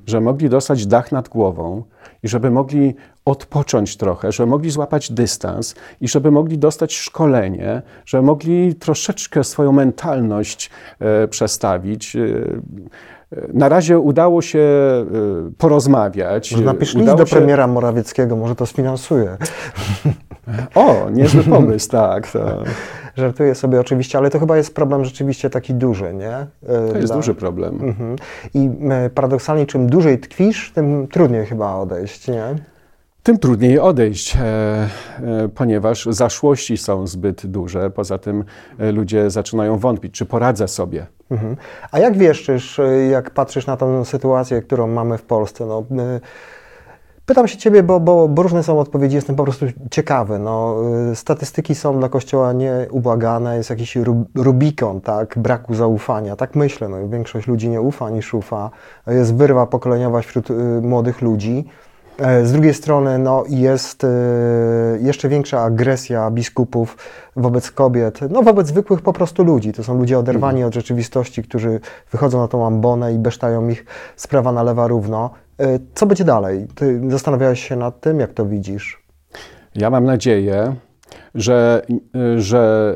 że mogli dostać dach nad głową i żeby mogli odpocząć trochę, żeby mogli złapać dystans i żeby mogli dostać szkolenie, żeby mogli troszeczkę swoją mentalność e, przestawić. E, na razie udało się e, porozmawiać. Może napisz list do się... premiera Morawieckiego, może to sfinansuje. O, niezły pomysł, tak. To... Żartuję sobie oczywiście, ale to chyba jest problem rzeczywiście taki duży, nie? E, to jest Dla... duży problem. Mhm. I e, paradoksalnie, czym dłużej tkwisz, tym trudniej chyba odejść, nie? tym trudniej odejść, e, ponieważ zaszłości są zbyt duże. Poza tym ludzie zaczynają wątpić, czy poradzę sobie. Mhm. A jak wieszczysz, jak patrzysz na tę sytuację, którą mamy w Polsce? No, Pytam się Ciebie, bo, bo, bo, różne są odpowiedzi, jestem po prostu ciekawy. No, y, statystyki są dla Kościoła nieubłagane, jest jakiś rubikon tak, braku zaufania. Tak myślę, no, większość ludzi nie ufa niż ufa. Jest wyrwa pokoleniowa wśród y, młodych ludzi. E, z drugiej strony no, jest y, jeszcze większa agresja biskupów wobec kobiet, no wobec zwykłych po prostu ludzi. To są ludzie oderwani mhm. od rzeczywistości, którzy wychodzą na tą ambonę i besztają ich z prawa na lewa równo. E, co będzie dalej? Ty zastanawiałeś się nad tym, jak to widzisz? Ja mam nadzieję, że, że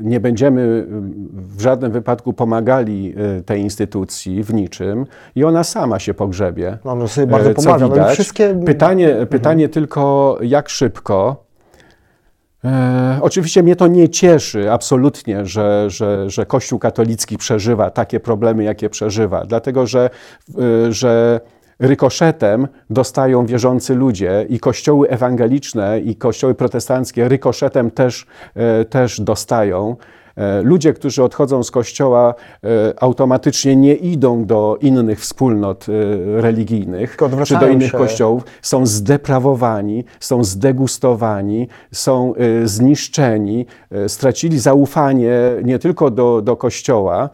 e, nie będziemy w żadnym wypadku pomagali e, tej instytucji w niczym i ona sama się pogrzebie. No, no sobie bardzo pomaga. No wszystkie... Pytanie, mhm. pytanie mhm. tylko, jak szybko. E, oczywiście mnie to nie cieszy absolutnie, że, że, że Kościół katolicki przeżywa takie problemy, jakie przeżywa, dlatego że, że rykoszetem dostają wierzący ludzie i kościoły ewangeliczne i kościoły protestanckie rykoszetem też, e, też dostają. E, ludzie, którzy odchodzą z kościoła, e, automatycznie nie idą do innych wspólnot religijnych czy do innych się. kościołów, są zdeprawowani, są zdegustowani, są zniszczeni, stracili zaufanie nie tylko do, do kościoła,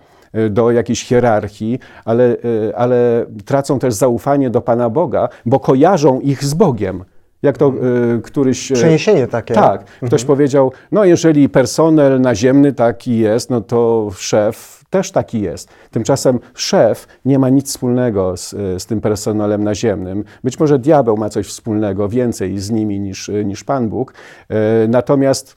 do jakiejś hierarchii, ale, y, ale tracą też zaufanie do Pana Boga, bo kojarzą ich z Bogiem. Jak to y, któryś. Przeniesienie takie. Tak. Mhm. Ktoś powiedział, no jeżeli personel naziemny taki jest, no to szef też taki jest. Tymczasem szef nie ma nic wspólnego z, z tym personelem naziemnym. Być może diabeł ma coś wspólnego, więcej z nimi niż, niż Pan Bóg. natomiast.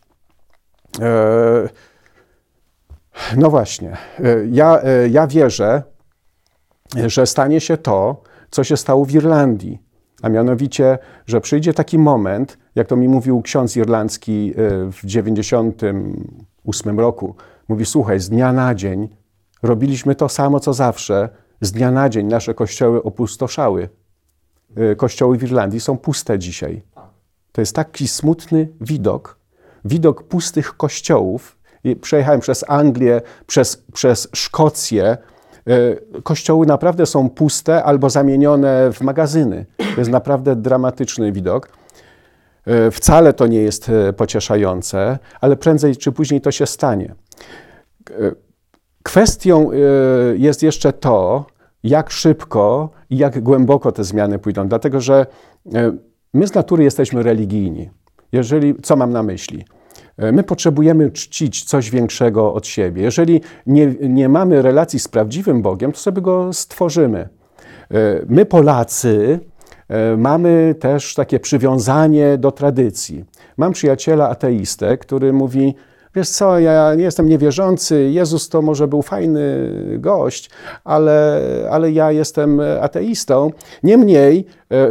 No właśnie. E, ja, e, ja wierzę, że stanie się to, co się stało w Irlandii. A mianowicie, że przyjdzie taki moment, jak to mi mówił ksiądz irlandzki e, w 98 roku. Mówi, słuchaj, z dnia na dzień robiliśmy to samo, co zawsze. Z dnia na dzień nasze kościoły opustoszały. Kościoły w Irlandii są puste dzisiaj. To jest taki smutny widok. Widok pustych kościołów, przejechałem przez Anglię, przez, przez Szkocję. E, kościoły naprawdę są puste albo zamienione w magazyny. To jest naprawdę dramatyczny widok. E, wcale to nie jest e, pocieszające, ale prędzej czy później to się stanie. Kwestią jest jeszcze to, jak szybko i jak głęboko te zmiany pójdą, dlatego że My z natury jesteśmy religijni. Jeżeli, co mam na myśli? E, my potrzebujemy czcić coś większego od siebie. Jeżeli nie, nie mamy relacji z prawdziwym Bogiem, to sobie go stworzymy. E, my, Polacy, e, mamy też takie przywiązanie do tradycji. Mam przyjaciela ateistę, który mówi: Wiesz co, ja nie jestem niewierzący, Jezus to może był fajny gość, ale, ale ja jestem ateistą. Niemniej,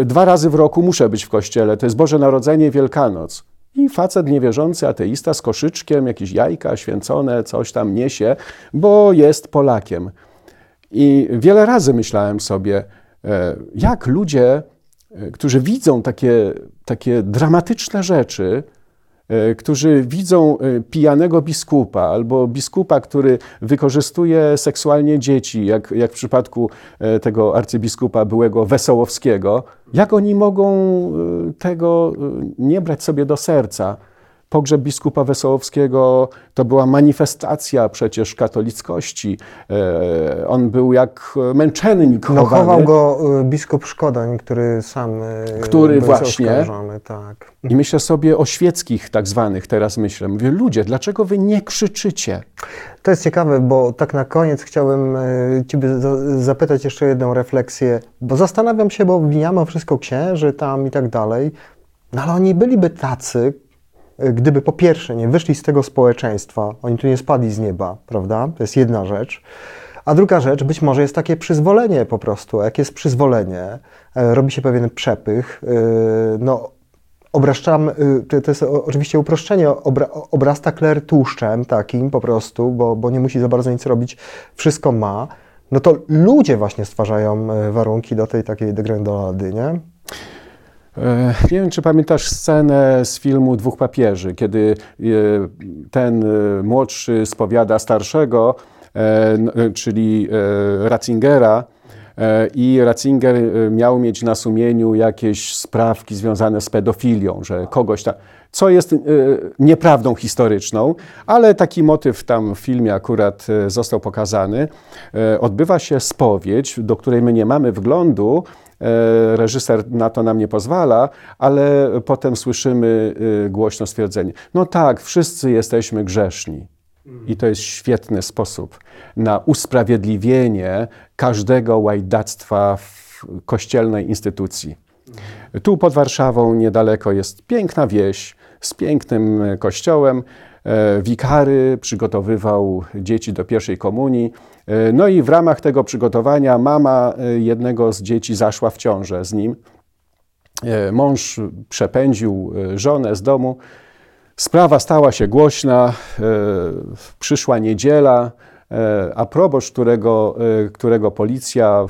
dwa razy w roku muszę być w kościele. To jest Boże Narodzenie, Wielkanoc. I facet niewierzący, ateista z koszyczkiem, jakieś jajka święcone, coś tam niesie, bo jest Polakiem. I wiele razy myślałem sobie, e, jak ludzie, e, którzy widzą takie, takie dramatyczne rzeczy, którzy widzą e, pijanego biskupa albo biskupa, który wykorzystuje seksualnie dzieci, jak, jak w przypadku e, tego arcybiskupa byłego Wesołowskiego, jak oni mogą tego nie brać sobie do serca? Pogrzeb biskupa Wesołowskiego to była manifestacja przecież katolickości. E, on był jak męczennik no, chował go e, biskup Szkodań, który sam e, który był właśnie. Tak. I myślę sobie o świeckich tak zwanych teraz myślę. Mówię, ludzie, dlaczego wy nie krzyczycie? To jest ciekawe, bo tak na koniec chciałbym Ciebie zapytać jeszcze jedną refleksję, bo zastanawiam się, bo winiamy wszystko księży tam i tak dalej, no ale oni byliby tacy, gdyby po pierwsze nie wyszli z tego społeczeństwa, oni tu nie spadli z nieba, prawda? To jest jedna rzecz. A druga rzecz, być może jest takie przyzwolenie po prostu. Jak jest przyzwolenie, e, robi się pewien przepych, e, no obraszczam, e, to jest oczywiście uproszczenie, obra, obrasta kler tłuszczem takim po prostu, bo, bo nie musi za bardzo nic robić, wszystko ma, no to ludzie właśnie stwarzają warunki do tej takiej degrendolady, nie? E, nie wiem, czy pamiętasz scenę z filmu Dwóch papieży, kiedy e, ten e, młodszy spowiada starszego, czyli Ratzingera, i Ratzinger miał mieć na sumieniu jakieś sprawki związane z pedofilią, że kogoś tam, co jest nieprawdą historyczną, ale taki motyw tam w filmie akurat został pokazany. Odbywa się spowiedź, do której my nie mamy wglądu, reżyser na to nam nie pozwala, ale potem słyszymy y, głośno stwierdzenie: No tak, wszyscy jesteśmy grzeszni. I to jest świetny sposób na usprawiedliwienie każdego łajdactwa w kościelnej instytucji. Tu pod Warszawą niedaleko jest piękna wieś z pięknym kościołem. E, wikary przygotowywał dzieci do pierwszej komunii. E, no i w ramach tego przygotowania mama e, jednego z dzieci zaszła w ciążę z nim. Mąż przepędził żonę z domu. Sprawa stała się głośna, przyszła niedziela, a proboszcz, którego, którego policja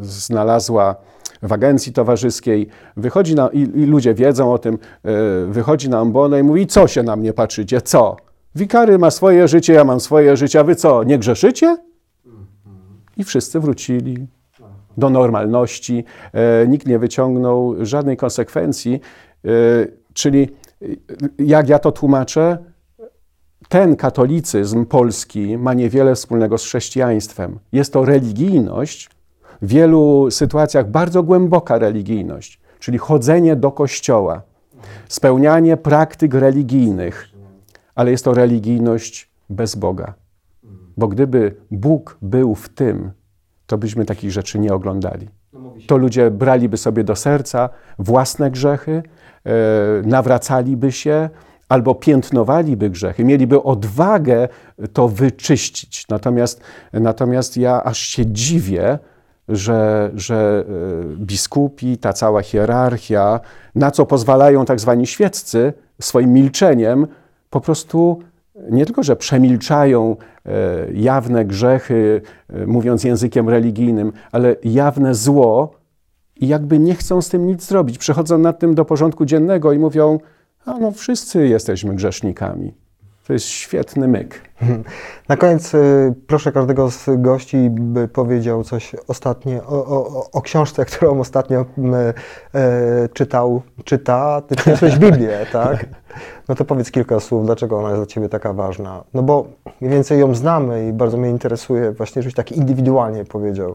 znalazła w agencji towarzyskiej, wychodzi na, i, i ludzie wiedzą o tym, wychodzi na ambonę i mówi, co się na mnie patrzycie, co? Wikary ma swoje życie, ja mam swoje życie, a wy co, nie grzeszycie? I wszyscy wrócili do normalności. E, nikt nie wyciągnął żadnej konsekwencji. E, czyli, e, jak ja to tłumaczę, ten katolicyzm polski ma niewiele wspólnego z chrześcijaństwem. Jest to religijność, w wielu sytuacjach bardzo głęboka religijność, czyli chodzenie do kościoła, spełnianie praktyk religijnych, ale jest to religijność bez Boga. Bo gdyby Bóg był w tym, to byśmy takich rzeczy nie oglądali. To ludzie braliby sobie do serca własne grzechy, e, nawracaliby się albo piętnowaliby grzechy, mieliby odwagę to wyczyścić. Natomiast, natomiast ja aż się dziwię, że, że e, biskupi, ta cała hierarchia, na co pozwalają tak zwani świeccy swoim milczeniem, po prostu nie tylko, że przemilczają e, jawne grzechy, e, mówiąc językiem religijnym, ale jawne zło i jakby nie chcą z tym nic zrobić. Przychodzą nad tym do porządku dziennego i mówią, a no wszyscy jesteśmy grzesznikami. To jest świetny myk. *laughs* Na koniec y, proszę każdego z gości, by powiedział coś ostatnie o, o, o książce, *laughs* którą ostatnio y, y, czytał, czyta. Ty przyniosłeś Biblię, *laughs* tak? No to powiedz kilka słów, dlaczego ona jest dla Ciebie taka ważna. No bo mniej więcej ją znamy i bardzo mnie interesuje właśnie, żebyś tak indywidualnie powiedział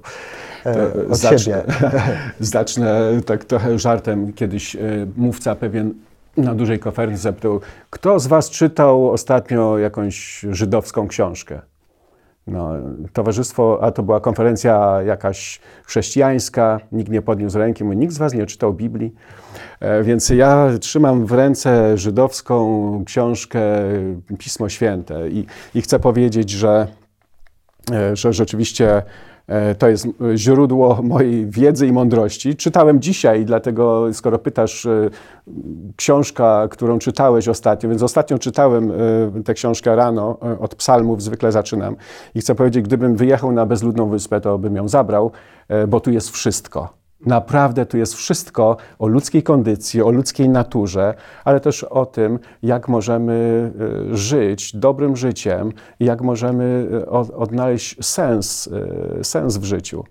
e, od zacznę, siebie. zacznę tak trochę żartem. Kiedyś e, mówca pewien na dużej konferencji zapytał, kto z Was czytał ostatnio jakąś żydowską książkę? No, towarzystwo, a to była konferencja jakaś chrześcijańska, nikt nie podniósł ręki, mówi, nikt z Was nie czytał Biblii. E, więc ja trzymam w ręce żydowską książkę Pismo Święte i, i chcę powiedzieć, że, e, że rzeczywiście to jest źródło mojej wiedzy i mądrości. Czytałem dzisiaj, dlatego skoro pytasz, e, książka, którą czytałeś ostatnio, więc ostatnio czytałem e, tę książkę rano, od psalmów zwykle zaczynam i chcę powiedzieć, gdybym wyjechał na bezludną wyspę, to bym ją zabrał, bo tu jest wszystko. Naprawdę tu jest wszystko o ludzkiej kondycji, o ludzkiej naturze, ale też o tym, jak możemy e, żyć dobrym życiem jak możemy e, odnaleźć sens, e, sens w życiu.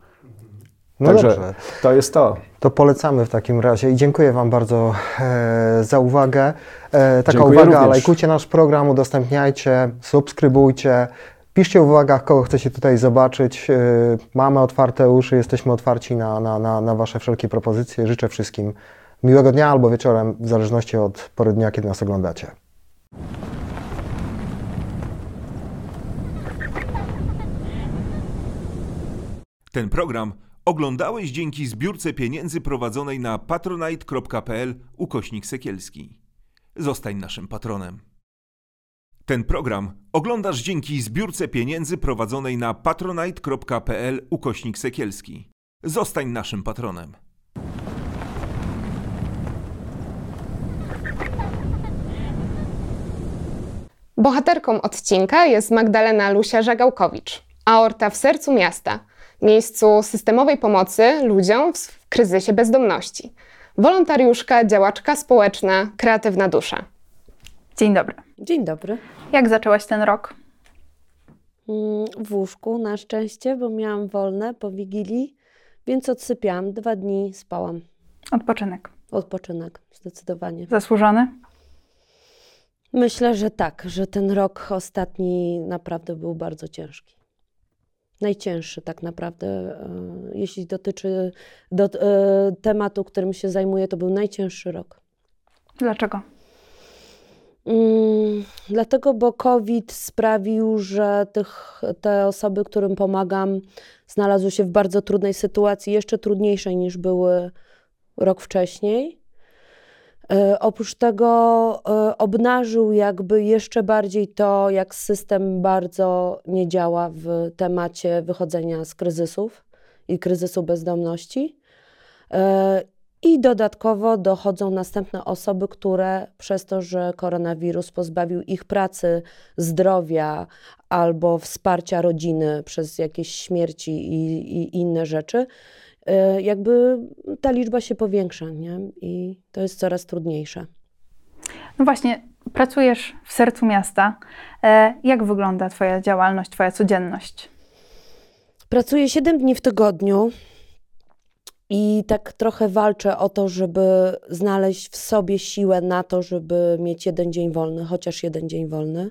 No Także dobrze. to jest to. To polecamy w takim razie i dziękuję Wam bardzo e, za uwagę. E, taka dziękuję uwaga, również. lajkujcie nasz program, udostępniajcie, subskrybujcie. Piszcie w uwagach, kogo chcecie tutaj zobaczyć. E, mamy otwarte uszy, jesteśmy otwarci na, na, na, na Wasze wszelkie propozycje. Życzę wszystkim miłego dnia albo wieczorem, w zależności od pory dnia, kiedy nas oglądacie. Ten program oglądałeś dzięki zbiórce pieniędzy prowadzonej na patronite.pl ukośnik sekielski. Zostań naszym patronem. Ten program oglądasz dzięki zbiórce pieniędzy prowadzonej na patronite.pl ukośnik sekielski. Zostań naszym patronem. Bohaterką odcinka jest Magdalena Lusia Żagałkowicz, aorta w sercu miasta, miejscu systemowej pomocy ludziom w kryzysie bezdomności. Wolontariuszka, działaczka społeczna, kreatywna dusza. Dzień dobry. Dzień dobry. Jak zaczęłaś ten rok? Mm, w łóżku na szczęście, bo miałam wolne po Wigilii, więc odsypiałam. Dwa dni spałam. Odpoczynek. Odpoczynek, zdecydowanie. Zasłużony? Myślę, że tak, że ten rok ostatni naprawdę był bardzo ciężki. Najcięższy tak naprawdę, e, jeśli dotyczy do, e, tematu, którym się zajmuję, to był najcięższy rok. Dlaczego? Mm, dlatego, bo COVID sprawił, że tych, te osoby, którym pomagam, znalazły się w bardzo trudnej sytuacji, jeszcze trudniejszej niż były rok wcześniej. E, oprócz tego e, obnażył jakby jeszcze bardziej to, jak system bardzo nie działa w temacie wychodzenia z kryzysów i kryzysu bezdomności. E, I dodatkowo dochodzą następne osoby, które przez to, że koronawirus pozbawił ich pracy, zdrowia albo wsparcia rodziny przez jakieś śmierci i, i inne rzeczy, e, jakby ta liczba się powiększa, nie? I to jest coraz trudniejsze. No właśnie, pracujesz w sercu miasta. E, jak wygląda Twoja działalność, Twoja codzienność? Pracuję 7 dni w tygodniu i tak trochę walczę o to, żeby znaleźć w sobie siłę na to, żeby mieć jeden dzień wolny, chociaż jeden dzień wolny.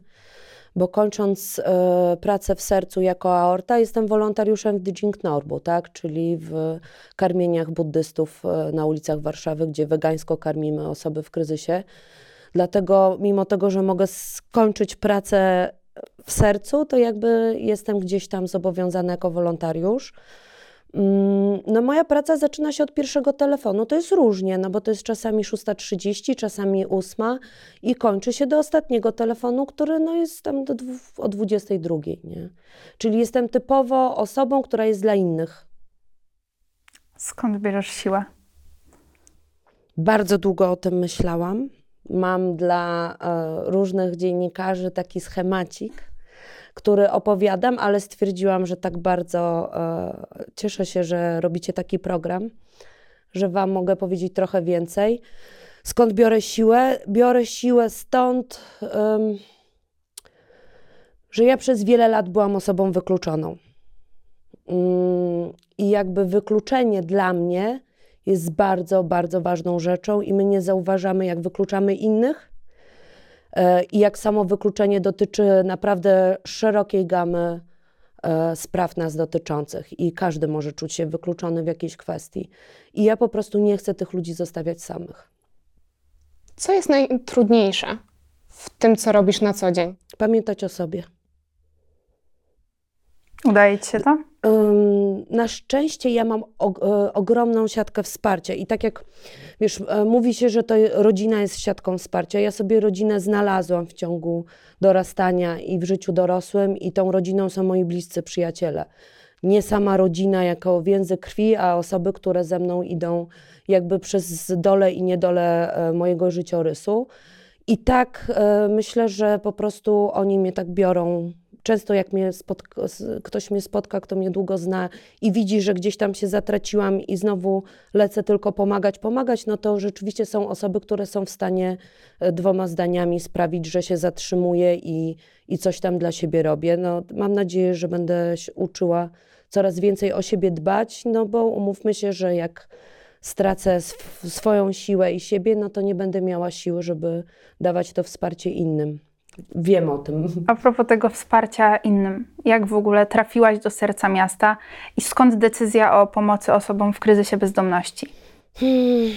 Bo kończąc e, pracę w sercu jako aorta, jestem wolontariuszem w Dijing Norbu, tak? czyli w karmieniach buddystów e, na ulicach Warszawy, gdzie wegańsko karmimy osoby w kryzysie. Dlatego, mimo tego, że mogę skończyć pracę w sercu, to jakby jestem gdzieś tam zobowiązana jako wolontariusz. Mm, no moja praca zaczyna się od pierwszego telefonu. To jest różnie, no bo to jest czasami 6.30, czasami 8 i kończy się do ostatniego telefonu, który no jest tam do, o 22, nie? Czyli jestem typowo osobą, która jest dla innych. Skąd bierzesz siłę? Bardzo długo o tym myślałam. Mam dla e, różnych dziennikarzy taki schemacik, który opowiadam, ale stwierdziłam, że tak bardzo e, cieszę się, że robicie taki program, że Wam mogę powiedzieć trochę więcej. Skąd biorę siłę? Biorę siłę stąd, um, że ja przez wiele lat byłam osobą wykluczoną. Mm, I jakby wykluczenie dla mnie jest bardzo, bardzo ważną rzeczą, i my nie zauważamy, jak wykluczamy innych. E, I jak samo wykluczenie dotyczy naprawdę szerokiej gamy e, spraw nas dotyczących, i każdy może czuć się wykluczony w jakiejś kwestii. I ja po prostu nie chcę tych ludzi zostawiać samych. Co jest najtrudniejsze w tym, co robisz na co dzień? Pamiętać o sobie. Udaje ci się to? Na szczęście ja mam e, ogromną siatkę wsparcia i tak jak wiesz, e, mówi się, że to rodzina jest siatką wsparcia. Ja sobie rodzinę znalazłam w ciągu dorastania i w życiu dorosłym i tą rodziną są moi bliscy przyjaciele. Nie sama rodzina jako więzy krwi, a osoby, które ze mną idą jakby przez dole i niedole e, mojego życiorysu. I tak myślę, że po prostu oni mnie tak biorą. Często jak mnie spotka, ktoś mnie spotka, kto mnie długo zna i widzi, że gdzieś tam się zatraciłam i znowu lecę tylko pomagać, pomagać, no to rzeczywiście są osoby, które są w stanie e, dwoma zdaniami sprawić, że się zatrzymuję i, i coś tam dla siebie robię. No, mam nadzieję, że będę się uczyła coraz więcej o siebie dbać, no bo umówmy się, że jak stracę sw- swoją siłę i siebie, no to nie będę miała siły, żeby dawać to wsparcie innym. Wiem o tym. A propos tego wsparcia innym, jak w ogóle trafiłaś do serca miasta i skąd decyzja o pomocy osobom w kryzysie bezdomności? Hmm.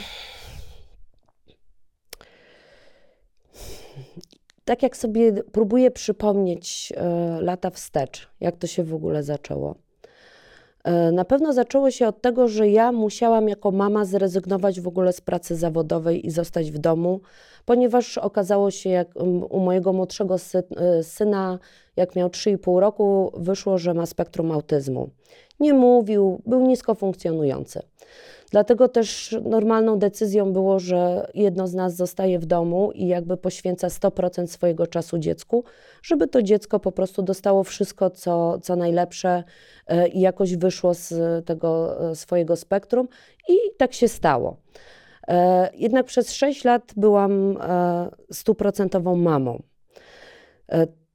Tak jak sobie próbuję przypomnieć e, lata wstecz, jak to się w ogóle zaczęło. E, Na pewno zaczęło się od tego, że ja musiałam jako mama zrezygnować w ogóle z pracy zawodowej i zostać w domu, ponieważ okazało się, jak u mojego młodszego e, syna, jak miał 3,5 roku, wyszło, że ma spektrum autyzmu. Nie mówił, był nisko funkcjonujący. Dlatego też normalną decyzją było, że jedno z nas zostaje w domu i jakby poświęca 100% swojego czasu dziecku, żeby to dziecko po prostu dostało wszystko, co, co najlepsze e, i jakoś wyszło z tego e, swojego spektrum. I tak się stało. E, Jednak przez 6 lat byłam stuprocentową mamą.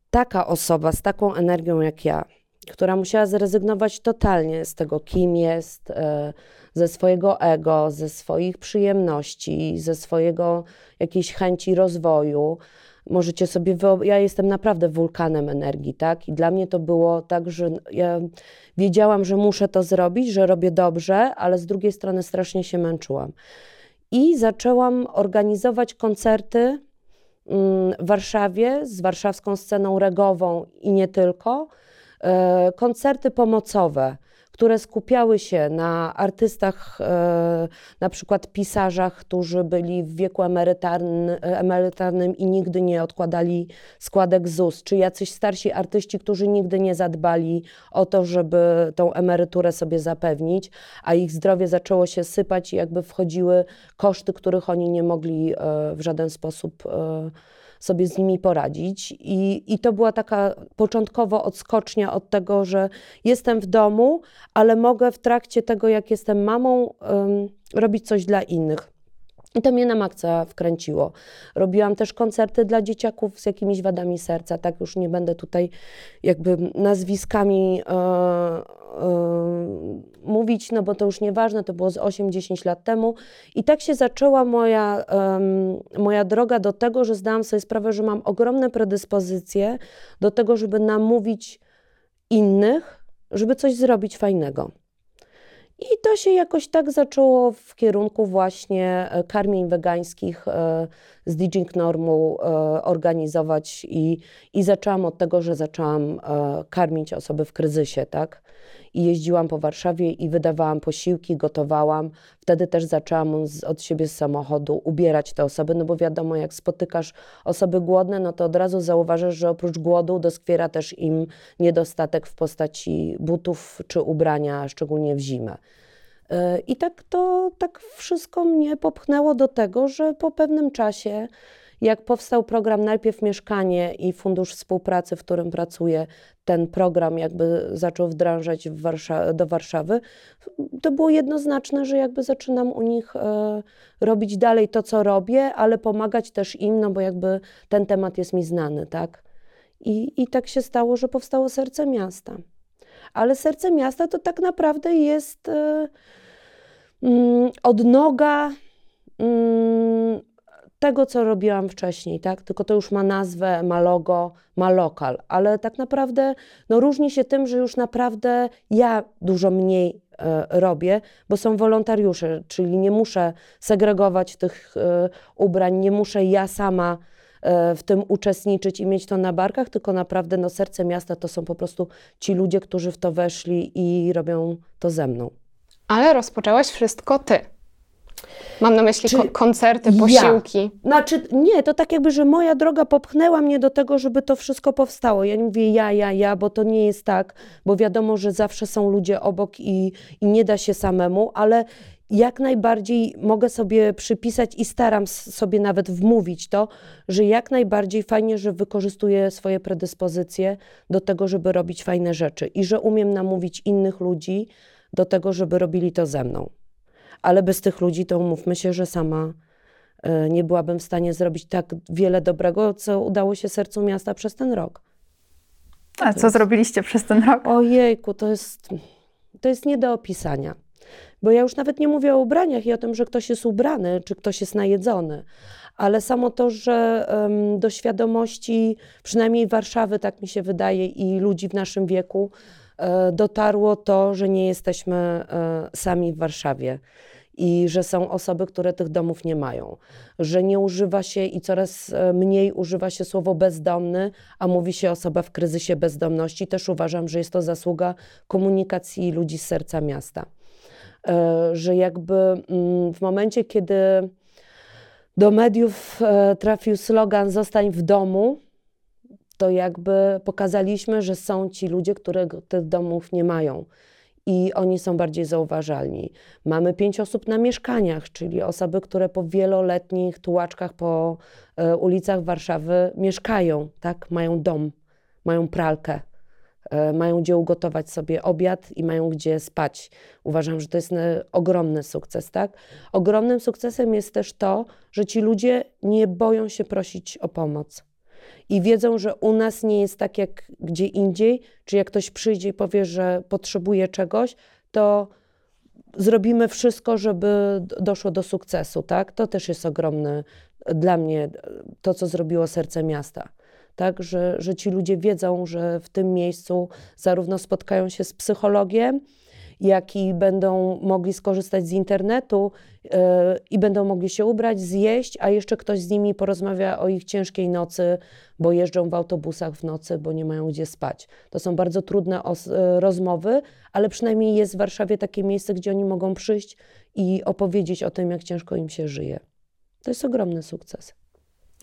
Taka osoba z taką energią jak ja, która musiała zrezygnować totalnie z tego, kim jest, e, ze swojego ego, ze swoich przyjemności, ze swojego jakiejś chęci rozwoju. Możecie sobie wyob- ja jestem naprawdę wulkanem energii, tak? I dla mnie to było tak, że ja wiedziałam, że muszę to zrobić, że robię dobrze, ale z drugiej strony strasznie się męczyłam. I zaczęłam organizować koncerty mm, w Warszawie z warszawską sceną regową i nie tylko. E, koncerty pomocowe, które skupiały się na artystach, e, na przykład pisarzach, którzy byli w wieku emerytarny, emerytalnym i nigdy nie odkładali składek ZUS, czy jacyś starsi artyści, którzy nigdy nie zadbali o to, żeby tą emeryturę sobie zapewnić, a ich zdrowie zaczęło się sypać i jakby wchodziły koszty, których oni nie mogli e, w żaden sposób sobie z nimi poradzić. I, I to była taka początkowo odskocznia od tego, że jestem w domu, ale mogę w trakcie tego, jak jestem mamą, em, robić coś dla innych. I to mnie na maksa wkręciło. Robiłam też koncerty dla dzieciaków z jakimiś wadami serca, tak już nie będę tutaj jakby nazwiskami e, e, mówić, no bo to już nieważne, to było z 8-10 lat temu. I tak się zaczęła moja, moja droga do tego, że zdałam sobie sprawę, że mam ogromne predyspozycje do tego, żeby namówić innych, żeby coś zrobić fajnego. I to się jakoś tak zaczęło w kierunku właśnie e, karmień wegańskich e, z Diging Normu e, organizować i, i zaczęłam od tego, że zaczęłam karmić osoby w kryzysie, tak? I jeździłam po Warszawie i wydawałam posiłki, gotowałam. Wtedy też zaczęłam z, od siebie z samochodu ubierać te osoby, no bo wiadomo, jak spotykasz osoby głodne, no to od razu zauważasz, że oprócz głodu doskwiera też im niedostatek w postaci butów czy ubrania, szczególnie w zimę. E, I tak to tak wszystko mnie popchnęło do tego, że po pewnym czasie, jak powstał program Najpierw Mieszkanie i Fundusz Współpracy, w którym pracuję, ten program jakby zaczął wdrażać Warsza- do Warszawy, to było jednoznaczne, że jakby zaczynam u nich e, robić dalej to, co robię, ale pomagać też im, no bo jakby ten temat jest mi znany, tak? I, I tak się stało, że powstało Serce Miasta. Ale Serce Miasta to tak naprawdę jest e, mm, odnoga mm, tego, co robiłam wcześniej, tak? Tylko to już ma nazwę, ma logo, ma lokal, ale tak naprawdę no, różni się tym, że już naprawdę ja dużo mniej e, robię, bo są wolontariusze, czyli nie muszę segregować tych e, ubrań, nie muszę ja sama e, w tym uczestniczyć i mieć to na barkach, tylko naprawdę no, serce miasta to są po prostu ci ludzie, którzy w to weszli i robią to ze mną. Ale rozpoczęłaś wszystko ty. Mam na myśli ko- koncerty, ja? posiłki. Znaczy, nie, to tak jakby, że moja droga popchnęła mnie do tego, żeby to wszystko powstało. Ja nie mówię ja, ja, ja, bo to nie jest tak, bo wiadomo, że zawsze są ludzie obok i, i nie da się samemu, ale jak najbardziej mogę sobie przypisać i staram sobie nawet wmówić to, że jak najbardziej fajnie, że wykorzystuję swoje predyspozycje do tego, żeby robić fajne rzeczy i że umiem namówić innych ludzi do tego, żeby robili to ze mną. Ale bez tych ludzi to umówmy się, że sama e, nie byłabym w stanie zrobić tak wiele dobrego, co udało się sercu miasta przez ten rok. A co zrobiliście przez ten rok? Ojejku, to jest, to jest nie do opisania. Bo ja już nawet nie mówię o ubraniach i o tym, że ktoś jest ubrany, czy ktoś jest najedzony, ale samo to, że em, do świadomości przynajmniej Warszawy, tak mi się wydaje, i ludzi w naszym wieku e, dotarło to, że nie jesteśmy e, sami w Warszawie i że są osoby, które tych domów nie mają, że nie używa się i coraz e, mniej używa się słowo bezdomny, a mówi się osoba w kryzysie bezdomności. Też uważam, że jest to zasługa komunikacji ludzi z serca miasta. E, Że jakby mm, w momencie, kiedy do mediów e, trafił slogan Zostań w domu, to jakby pokazaliśmy, że są ci ludzie, które tych domów nie mają i oni są bardziej zauważalni. Mamy pięć osób na mieszkaniach, czyli osoby, które po wieloletnich tułaczkach po e, ulicach Warszawy mieszkają, tak? Mają dom, mają pralkę, e, mają gdzie ugotować sobie obiad i mają gdzie spać. Uważam, że to jest e, ogromny sukces, tak? Ogromnym sukcesem jest też to, że ci ludzie nie boją się prosić o pomoc i wiedzą, że u nas nie jest tak jak gdzie indziej, czy jak ktoś przyjdzie i powie, że potrzebuje czegoś, to zrobimy wszystko, żeby doszło do sukcesu, tak? To też jest ogromne dla mnie to, co zrobiło serce miasta. Tak, że, że ci ludzie wiedzą, że w tym miejscu zarówno spotkają się z psychologiem, jak i będą mogli skorzystać z internetu yy, i będą mogli się ubrać, zjeść, a jeszcze ktoś z nimi porozmawia o ich ciężkiej nocy, bo jeżdżą w autobusach w nocy, bo nie mają gdzie spać. To są bardzo trudne yy, rozmowy, ale przynajmniej jest w Warszawie takie miejsce, gdzie oni mogą przyjść i opowiedzieć o tym, jak ciężko im się żyje. To jest ogromny sukces.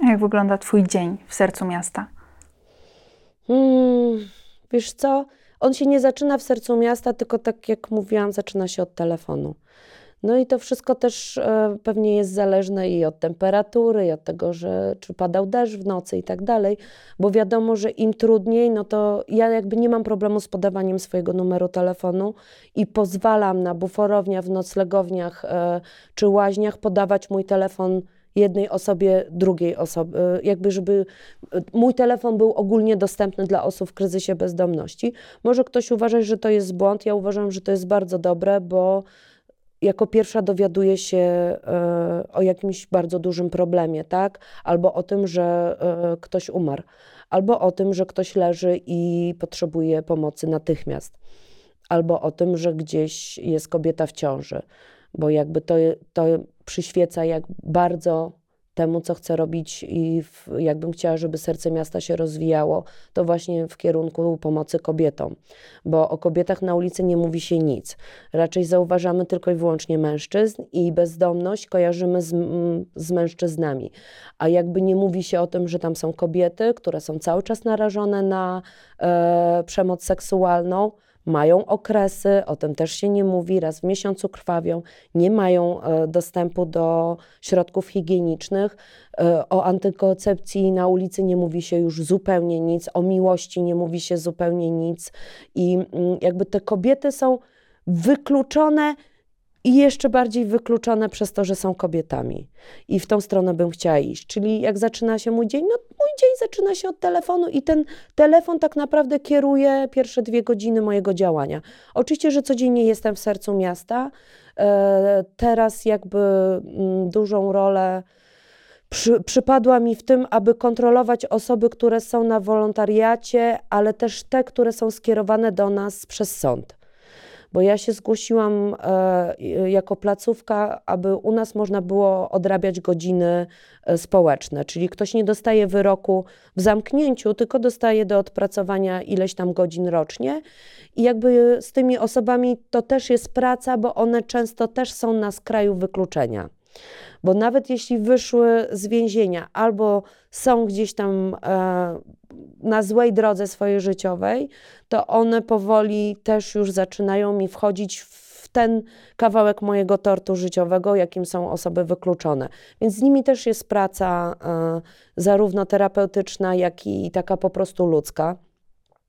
A Jak wygląda Twój dzień w sercu miasta? Hmm, wiesz co? On się nie zaczyna w sercu miasta, tylko tak jak mówiłam, zaczyna się od telefonu. No i to wszystko też e, pewnie jest zależne i od temperatury, i od tego, że czy padał deszcz w nocy i tak dalej, bo wiadomo, że im trudniej, no to ja jakby nie mam problemu z podawaniem swojego numeru telefonu i pozwalam na buforowniach, w noclegowniach e, czy łaźniach podawać mój telefon jednej osobie, drugiej osobie, e, jakby żeby e, mój telefon był ogólnie dostępny dla osób w kryzysie bezdomności. Może ktoś uważać, że to jest błąd, ja uważam, że to jest bardzo dobre, bo jako pierwsza dowiaduje się e, o jakimś bardzo dużym problemie, tak? Albo o tym, że ktoś umarł, albo o tym, że ktoś leży i potrzebuje pomocy natychmiast, albo o tym, że gdzieś jest kobieta w ciąży, bo jakby to, to przyświeca jak bardzo temu, co chcę robić i w, jakbym chciała, żeby serce miasta się rozwijało, to właśnie w kierunku pomocy kobietom, bo o kobietach na ulicy nie mówi się nic. Raczej zauważamy tylko i wyłącznie mężczyzn i bezdomność kojarzymy z, z mężczyznami. A jakby nie mówi się o tym, że tam są kobiety, które są cały czas narażone na e, przemoc seksualną, mają okresy, o tym też się nie mówi, raz w miesiącu krwawią, nie mają e, dostępu do środków higienicznych, e, o antykoncepcji na ulicy nie mówi się już zupełnie nic, o miłości nie mówi się zupełnie nic. I mm, jakby te kobiety są wykluczone i jeszcze bardziej wykluczone przez to, że są kobietami. I w tą stronę bym chciała iść. Czyli jak zaczyna się mój dzień? No mój dzień zaczyna się od telefonu i ten telefon tak naprawdę kieruje pierwsze dwie godziny mojego działania. Oczywiście, że codziennie jestem w sercu miasta. E, teraz jakby mm, dużą rolę przy, przypadła mi w tym, aby kontrolować osoby, które są na wolontariacie, ale też te, które są skierowane do nas przez sąd bo ja się zgłosiłam e, jako placówka, aby u nas można było odrabiać godziny e, społeczne, czyli ktoś nie dostaje wyroku w zamknięciu, tylko dostaje do odpracowania ileś tam godzin rocznie. I jakby z tymi osobami to też jest praca, bo one często też są na skraju wykluczenia. Bo nawet jeśli wyszły z więzienia albo są gdzieś tam e, na złej drodze swojej życiowej, to one powoli też już zaczynają mi wchodzić w ten kawałek mojego tortu życiowego, jakim są osoby wykluczone. Więc z nimi też jest praca e, zarówno terapeutyczna, jak i taka po prostu ludzka.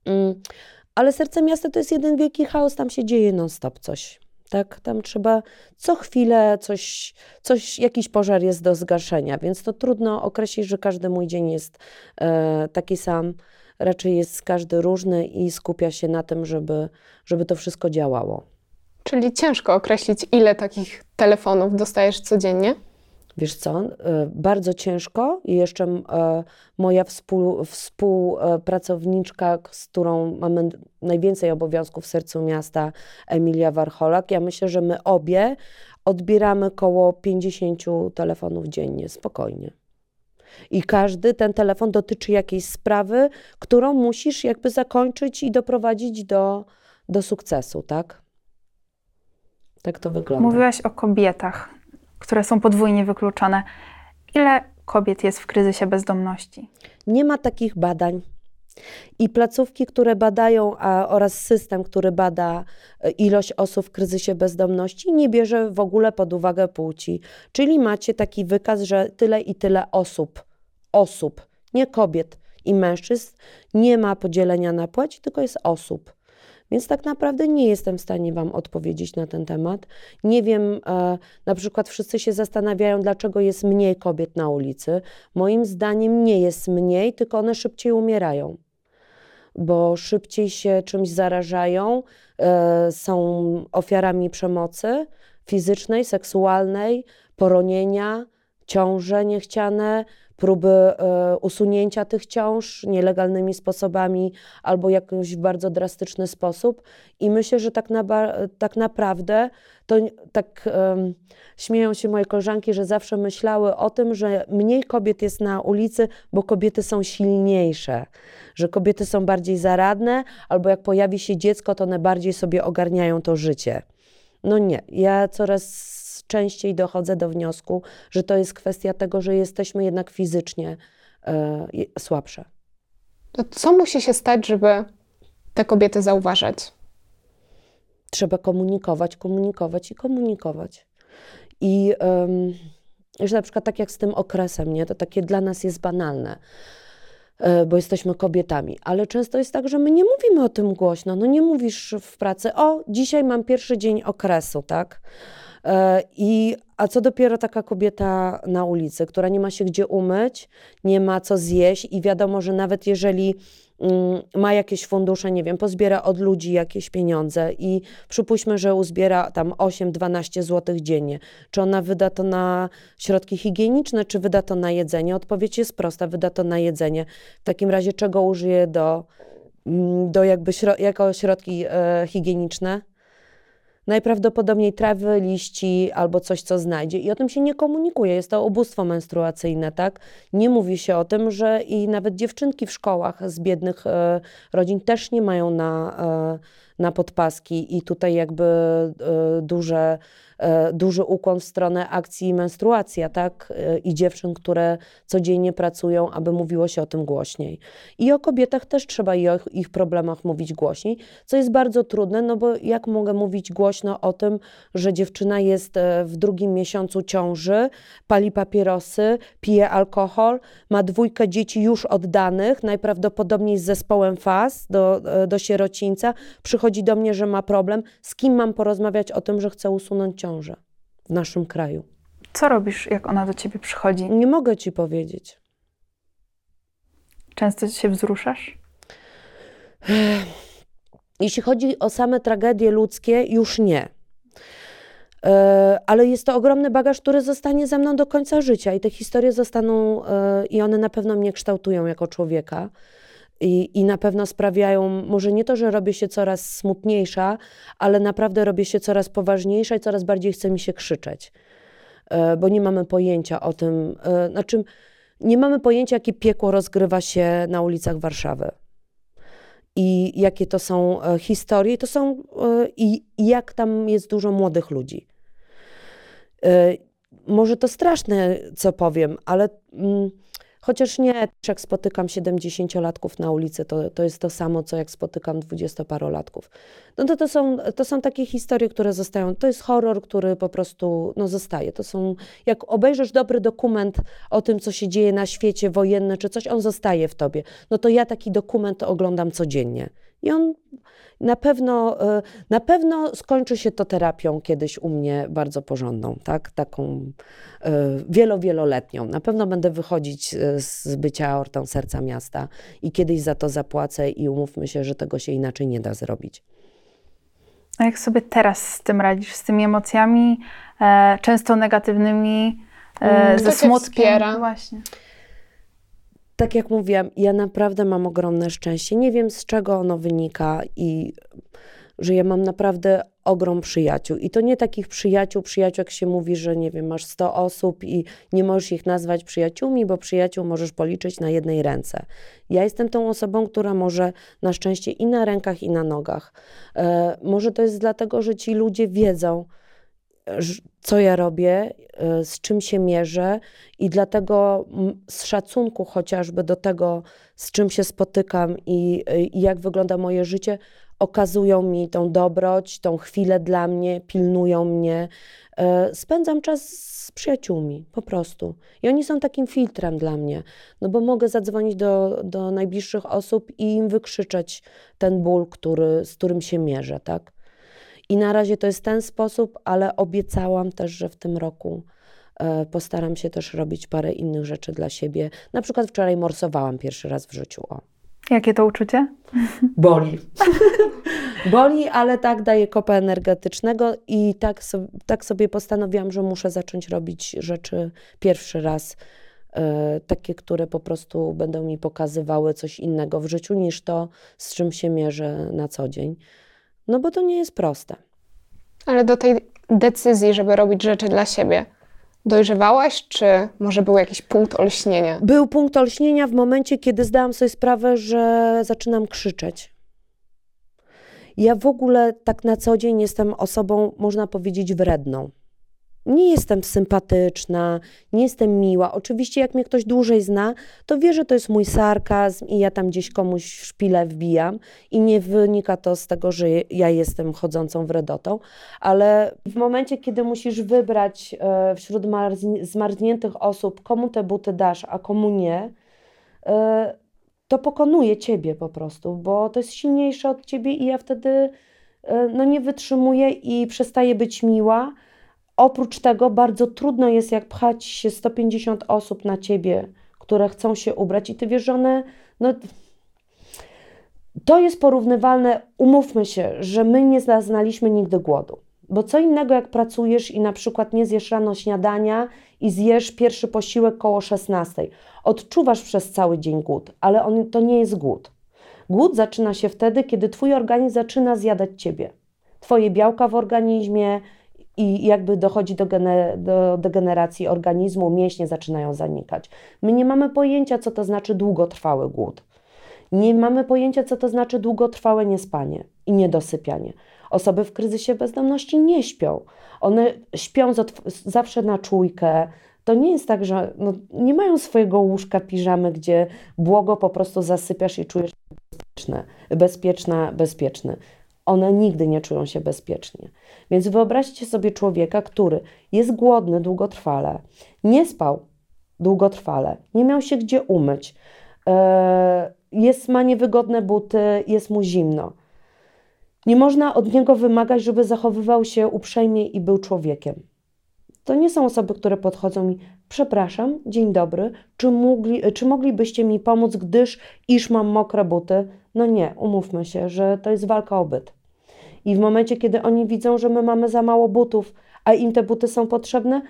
Mm, ale serce miasta to jest jeden wielki chaos, tam się dzieje non-stop coś. Tak, tam trzeba co chwilę coś, coś, jakiś pożar jest do zgaszenia, więc to trudno określić, że każdy mój dzień jest e, taki sam. Raczej jest każdy różny i skupia się na tym, żeby, żeby to wszystko działało. Czyli ciężko określić, ile takich telefonów dostajesz codziennie? Wiesz co, e, bardzo ciężko i jeszcze e, moja współ, współpracowniczka, z którą mamy najwięcej obowiązków w sercu miasta, Emilia Warcholak, ja myślę, że my obie odbieramy około 50 telefonów dziennie, spokojnie. I każdy ten telefon dotyczy jakiejś sprawy, którą musisz jakby zakończyć i doprowadzić do, do sukcesu, tak? Tak to wygląda. Mówiłaś o kobietach które są podwójnie wykluczone. Ile kobiet jest w kryzysie bezdomności? Nie ma takich badań. I placówki, które badają, a, oraz system, który bada e, ilość osób w kryzysie bezdomności, nie bierze w ogóle pod uwagę płci. Czyli macie taki wykaz, że tyle i tyle osób, osób, nie kobiet i mężczyzn, nie ma podzielenia na płeć, tylko jest osób. Więc tak naprawdę nie jestem w stanie Wam odpowiedzieć na ten temat. Nie wiem, e, na przykład wszyscy się zastanawiają, dlaczego jest mniej kobiet na ulicy. Moim zdaniem nie jest mniej, tylko one szybciej umierają bo szybciej się czymś zarażają, e, są ofiarami przemocy fizycznej, seksualnej, poronienia, ciąże niechciane, próby e, usunięcia tych ciąż nielegalnymi sposobami albo jakoś w bardzo drastyczny sposób. I myślę, że tak, na, tak naprawdę to tak um, śmieją się moje koleżanki, że zawsze myślały o tym, że mniej kobiet jest na ulicy, bo kobiety są silniejsze, że kobiety są bardziej zaradne, albo jak pojawi się dziecko, to one bardziej sobie ogarniają to życie. No nie, ja coraz częściej dochodzę do wniosku, że to jest kwestia tego, że jesteśmy jednak fizycznie e, słabsze. To co musi się stać, żeby te kobiety zauważać? Trzeba komunikować, komunikować i komunikować. I um, że na przykład tak jak z tym okresem, nie? to takie dla nas jest banalne e, bo jesteśmy kobietami. Ale często jest tak, że my nie mówimy o tym głośno. No nie mówisz w pracy, o, dzisiaj mam pierwszy dzień okresu, tak? E, I, a co dopiero taka kobieta na ulicy, która nie ma się gdzie umyć, nie ma co zjeść i wiadomo, że nawet jeżeli mm, ma jakieś fundusze, nie wiem, pozbiera od ludzi jakieś pieniądze i przypuśćmy, że uzbiera tam 8-12 zł dziennie. Czy ona wyda to na środki higieniczne, czy wyda to na jedzenie? Odpowiedź jest prosta, wyda to na jedzenie. W takim razie czego użyje do, mm, do jakby jako środki e, higieniczne? Najprawdopodobniej trawy, liści albo coś, co znajdzie. I o tym się nie komunikuje. Jest to ubóstwo menstruacyjne, tak? Nie mówi się o tym, że i nawet dziewczynki w szkołach z biednych e, rodzin też nie mają na, e, na podpaski i tutaj jakby e, duże E, duży ukłon w stronę akcji menstruacja, tak? E, I dziewczyn, które codziennie pracują, aby mówiło się o tym głośniej. I o kobietach też trzeba i o ich problemach mówić głośniej, co jest bardzo trudne, no bo jak mogę mówić głośno o tym, że dziewczyna jest w drugim miesiącu ciąży, pali papierosy, pije alkohol, ma dwójkę dzieci już oddanych, najprawdopodobniej z zespołem FAS do, do sierocińca. Przychodzi do mnie, że ma problem. Z kim mam porozmawiać o tym, że chce usunąć ciążę w naszym kraju? Co robisz, jak ona do ciebie przychodzi? Nie mogę ci powiedzieć. Często się wzruszasz? Jeśli chodzi o same tragedie ludzkie, już nie. E, Ale jest to ogromny bagaż, który zostanie ze mną do końca życia i te historie zostaną, e, i one na pewno mnie kształtują jako człowieka. I, I na pewno sprawiają, może nie to, że robię się coraz smutniejsza, ale naprawdę robię się coraz poważniejsza i coraz bardziej chce mi się krzyczeć, E, bo nie mamy pojęcia o tym, e, znaczy nie mamy pojęcia, jakie piekło rozgrywa się na ulicach Warszawy. I jakie to są e, historie, to są i, jak tam jest dużo młodych ludzi. Może to straszne, co powiem, ale mm, chociaż nie, jak spotykam 70-latków na ulicy, to, to jest to samo, co jak spotykam 20-parolatków. No to, to, są, to są takie historie, które zostają, to jest horror, który po prostu no, zostaje. To są, jak obejrzysz dobry dokument o tym, co się dzieje na świecie, wojenny czy coś, on zostaje w tobie. No to ja taki dokument oglądam codziennie. I on na pewno, e, na pewno skończy się to terapią kiedyś u mnie bardzo porządną, tak? Taką e, wielo, wieloletnią. Na pewno będę wychodzić e, z bycia aortą serca miasta i kiedyś za to zapłacę i umówmy się, że tego się inaczej nie da zrobić. A jak sobie teraz z tym radzisz, z tymi emocjami, e, często negatywnymi, e, Mm, ze kto cię smutkiem? wspiera? Właśnie. Tak jak mówiłam, ja naprawdę mam ogromne szczęście. Nie wiem z czego ono wynika i że ja mam naprawdę ogrom przyjaciół. I to nie takich przyjaciół, przyjaciół, jak się mówi, że nie wiem, masz 100 osób i nie możesz ich nazwać przyjaciółmi, bo przyjaciół możesz policzyć na jednej ręce. Ja jestem tą osobą, która może na szczęście i na rękach, i na nogach. E, może to jest dlatego, że ci ludzie wiedzą, co ja robię, e, z czym się mierzę i dlatego z szacunku chociażby do tego, z czym się spotykam i, i jak wygląda moje życie, okazują mi tą dobroć, tą chwilę dla mnie, pilnują mnie. E, Spędzam czas z przyjaciółmi, po prostu. I oni są takim filtrem dla mnie, no bo mogę zadzwonić do, do najbliższych osób i im wykrzyczeć ten ból, który, z którym się mierzę, tak? I na razie to jest ten sposób, ale obiecałam też, że w tym roku e, postaram się też robić parę innych rzeczy dla siebie. Na przykład wczoraj morsowałam pierwszy raz w życiu. O. Jakie to uczucie? Boli. *laughs* Boli, ale tak daje kopa energetycznego i tak, so, tak sobie postanowiłam, że muszę zacząć robić rzeczy pierwszy raz. e, Takie, które po prostu będą mi pokazywały coś innego w życiu niż to, z czym się mierzę na co dzień. No bo to nie jest proste. Ale do tej decyzji, żeby robić rzeczy dla siebie, dojrzewałaś, czy może był jakiś punkt olśnienia? Był punkt olśnienia w momencie, kiedy zdałam sobie sprawę, że zaczynam krzyczeć. Ja w ogóle tak na co dzień jestem osobą, można powiedzieć, wredną. Nie jestem sympatyczna, nie jestem miła. Oczywiście, jak mnie ktoś dłużej zna, to wie, że to jest mój sarkazm i ja tam gdzieś komuś szpilę wbijam i nie wynika to z tego, że ja jestem chodzącą wredotą, ale w momencie, kiedy musisz wybrać e, wśród marz- zmarzniętych osób, komu te buty dasz, a komu nie, e, to pokonuje ciebie po prostu, bo to jest silniejsze od ciebie i ja wtedy e, no, nie wytrzymuję i przestaję być miła. Oprócz tego bardzo trudno jest, jak pchać się 150 osób na ciebie, które chcą się ubrać i ty wiesz, że one, no, to jest porównywalne, umówmy się, że my nie zaznaliśmy nigdy głodu. Bo co innego, jak pracujesz i na przykład nie zjesz rano śniadania i zjesz pierwszy posiłek koło 16. Odczuwasz przez cały dzień głód, ale on, to nie jest głód. Głód zaczyna się wtedy, kiedy twój organizm zaczyna zjadać ciebie. Twoje białka w organizmie i jakby dochodzi do, do degeneracji organizmu, mięśnie zaczynają zanikać. My nie mamy pojęcia, co to znaczy długotrwały głód. Nie mamy pojęcia, co to znaczy długotrwałe niespanie i niedosypianie. Osoby w kryzysie bezdomności nie śpią. One śpią zawsze na czujkę. To nie jest tak, że no, nie mają swojego łóżka, piżamy, gdzie błogo po prostu zasypiasz i czujesz się bezpieczne, bezpieczna, bezpieczny. one nigdy nie czują się bezpiecznie. Więc wyobraźcie sobie człowieka, który jest głodny długotrwale, nie spał długotrwale, nie miał się gdzie umyć, e, jest, ma niewygodne buty, jest mu zimno. Nie można od niego wymagać, żeby zachowywał się uprzejmie i był człowiekiem. To nie są osoby, które podchodzą mi, przepraszam, dzień dobry, czy, mogli, czy moglibyście mi pomóc, gdyż iż mam mokre buty? No nie, umówmy się, że to jest walka o byt. I w momencie, kiedy oni widzą, że my mamy za mało butów, a im te buty są potrzebne,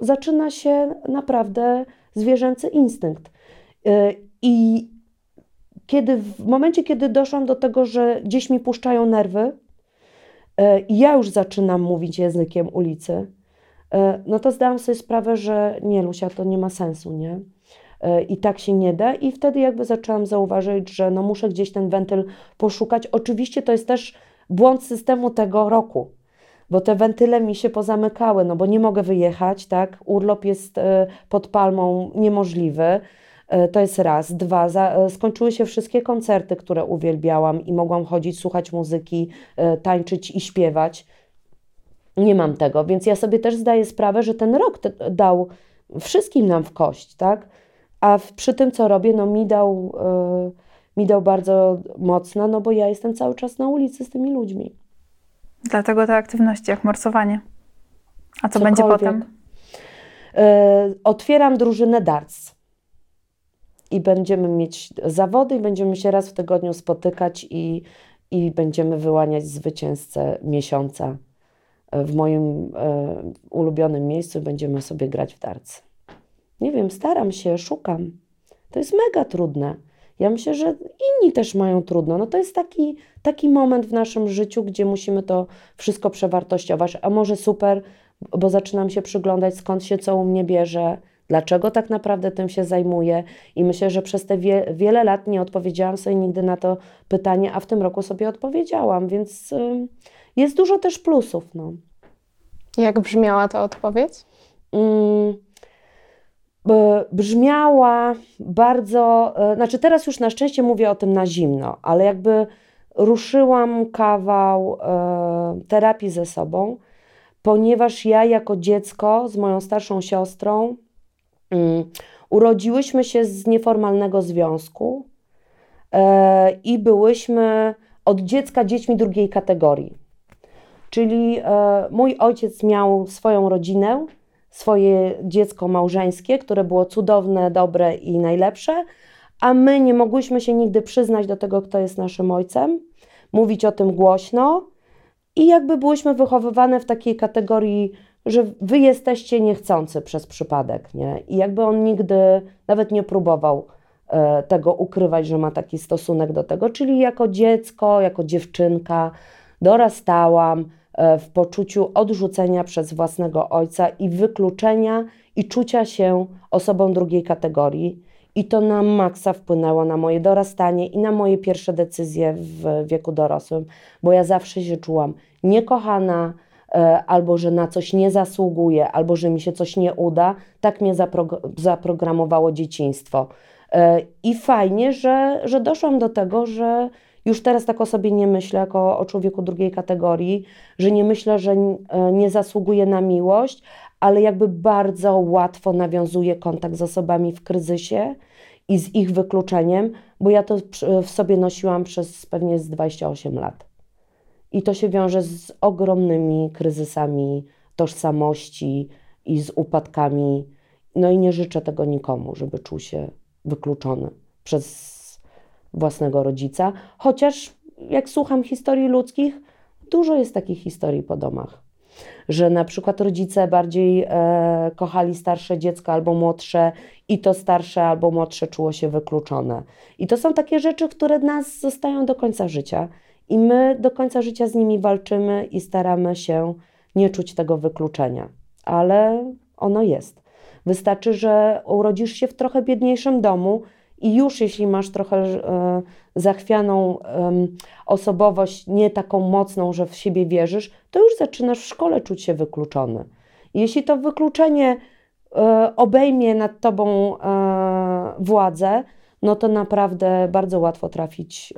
zaczyna się naprawdę zwierzęcy instynkt. Y, I kiedy w momencie, kiedy doszłam do tego, że gdzieś mi puszczają nerwy, i ja już zaczynam mówić językiem ulicy, y, no to zdałam sobie sprawę, że nie, Lusia, to nie ma sensu, nie? I tak się nie da, i wtedy jakby zaczęłam zauważyć, że no muszę gdzieś ten wentyl poszukać. Oczywiście to jest też błąd systemu tego roku, bo te wentyle mi się pozamykały, no bo nie mogę wyjechać, tak? Urlop jest e, pod palmą niemożliwy. E, to jest raz. Dwa, za, e, skończyły się wszystkie koncerty, które uwielbiałam i mogłam chodzić, słuchać muzyki, tańczyć i śpiewać. Nie mam tego, więc ja sobie też zdaję sprawę, że ten rok dał wszystkim nam w kość, tak? A w, przy tym, co robię, no mi dał, mi dał bardzo mocno, no bo ja jestem cały czas na ulicy z tymi ludźmi. Dlatego te aktywności jak morsowanie. A co Cokolwiek. będzie potem? E, otwieram drużynę darts. I będziemy mieć zawody, i będziemy się raz w tygodniu spotykać i, i będziemy wyłaniać zwycięzcę miesiąca. E, w moim e, ulubionym miejscu będziemy sobie grać w darts. Nie wiem, staram się, szukam. To jest mega trudne. Ja myślę, że inni też mają trudno. No to jest taki, taki moment w naszym życiu, gdzie musimy to wszystko przewartościować. A może super, bo zaczynam się przyglądać, skąd się co u mnie bierze, dlaczego tak naprawdę tym się zajmuję. I myślę, że przez te wie, wiele lat nie odpowiedziałam sobie nigdy na to pytanie, a w tym roku sobie odpowiedziałam, więc y, jest dużo też plusów. No. Jak brzmiała ta odpowiedź? Mm, brzmiała bardzo, e, znaczy teraz już na szczęście mówię o tym na zimno, ale jakby ruszyłam kawał e, terapii ze sobą, ponieważ ja jako dziecko z moją starszą siostrą um, urodziłyśmy się z nieformalnego związku e, i byłyśmy od dziecka dziećmi drugiej kategorii. Czyli mój ojciec miał swoją rodzinę, swoje dziecko małżeńskie, które było cudowne, dobre i najlepsze, a my nie mogłyśmy się nigdy przyznać do tego, kto jest naszym ojcem, mówić o tym głośno i jakby byłyśmy wychowywane w takiej kategorii, że wy jesteście niechcący przez przypadek, nie? I jakby on nigdy nawet nie próbował e, tego ukrywać, że ma taki stosunek do tego, czyli jako dziecko, jako dziewczynka dorastałam, w poczuciu odrzucenia przez własnego ojca i wykluczenia i czucia się osobą drugiej kategorii. I to na maksa wpłynęło na moje dorastanie i na moje pierwsze decyzje w wieku dorosłym, bo ja zawsze się czułam niekochana, e, albo że na coś nie zasługuję, albo że mi się coś nie uda. Tak mnie zaprogramowało dzieciństwo. E, I fajnie, że, że doszłam do tego, że już teraz tak o sobie nie myślę, jako o człowieku drugiej kategorii, że nie myślę, że e, nie zasługuję na miłość, ale jakby bardzo łatwo nawiązuję kontakt z osobami w kryzysie i z ich wykluczeniem, bo ja to w sobie nosiłam przez pewnie z 28 lat. I to się wiąże z ogromnymi kryzysami tożsamości i z upadkami. No i nie życzę tego nikomu, żeby czuł się wykluczony przez własnego rodzica, chociaż jak słucham historii ludzkich, dużo jest takich historii po domach. Że na przykład rodzice bardziej e, kochali starsze dziecko albo młodsze, i to starsze albo młodsze czuło się wykluczone. I to są takie rzeczy, które nas zostają do końca życia, i my do końca życia z nimi walczymy i staramy się nie czuć tego wykluczenia, ale ono jest. Wystarczy, że urodzisz się w trochę biedniejszym domu, i już jeśli masz trochę e, zachwianą osobowość, nie taką mocną, że w siebie wierzysz, to już zaczynasz w szkole czuć się wykluczony. Jeśli to wykluczenie e, obejmie nad tobą e, władzę, no to naprawdę bardzo łatwo trafić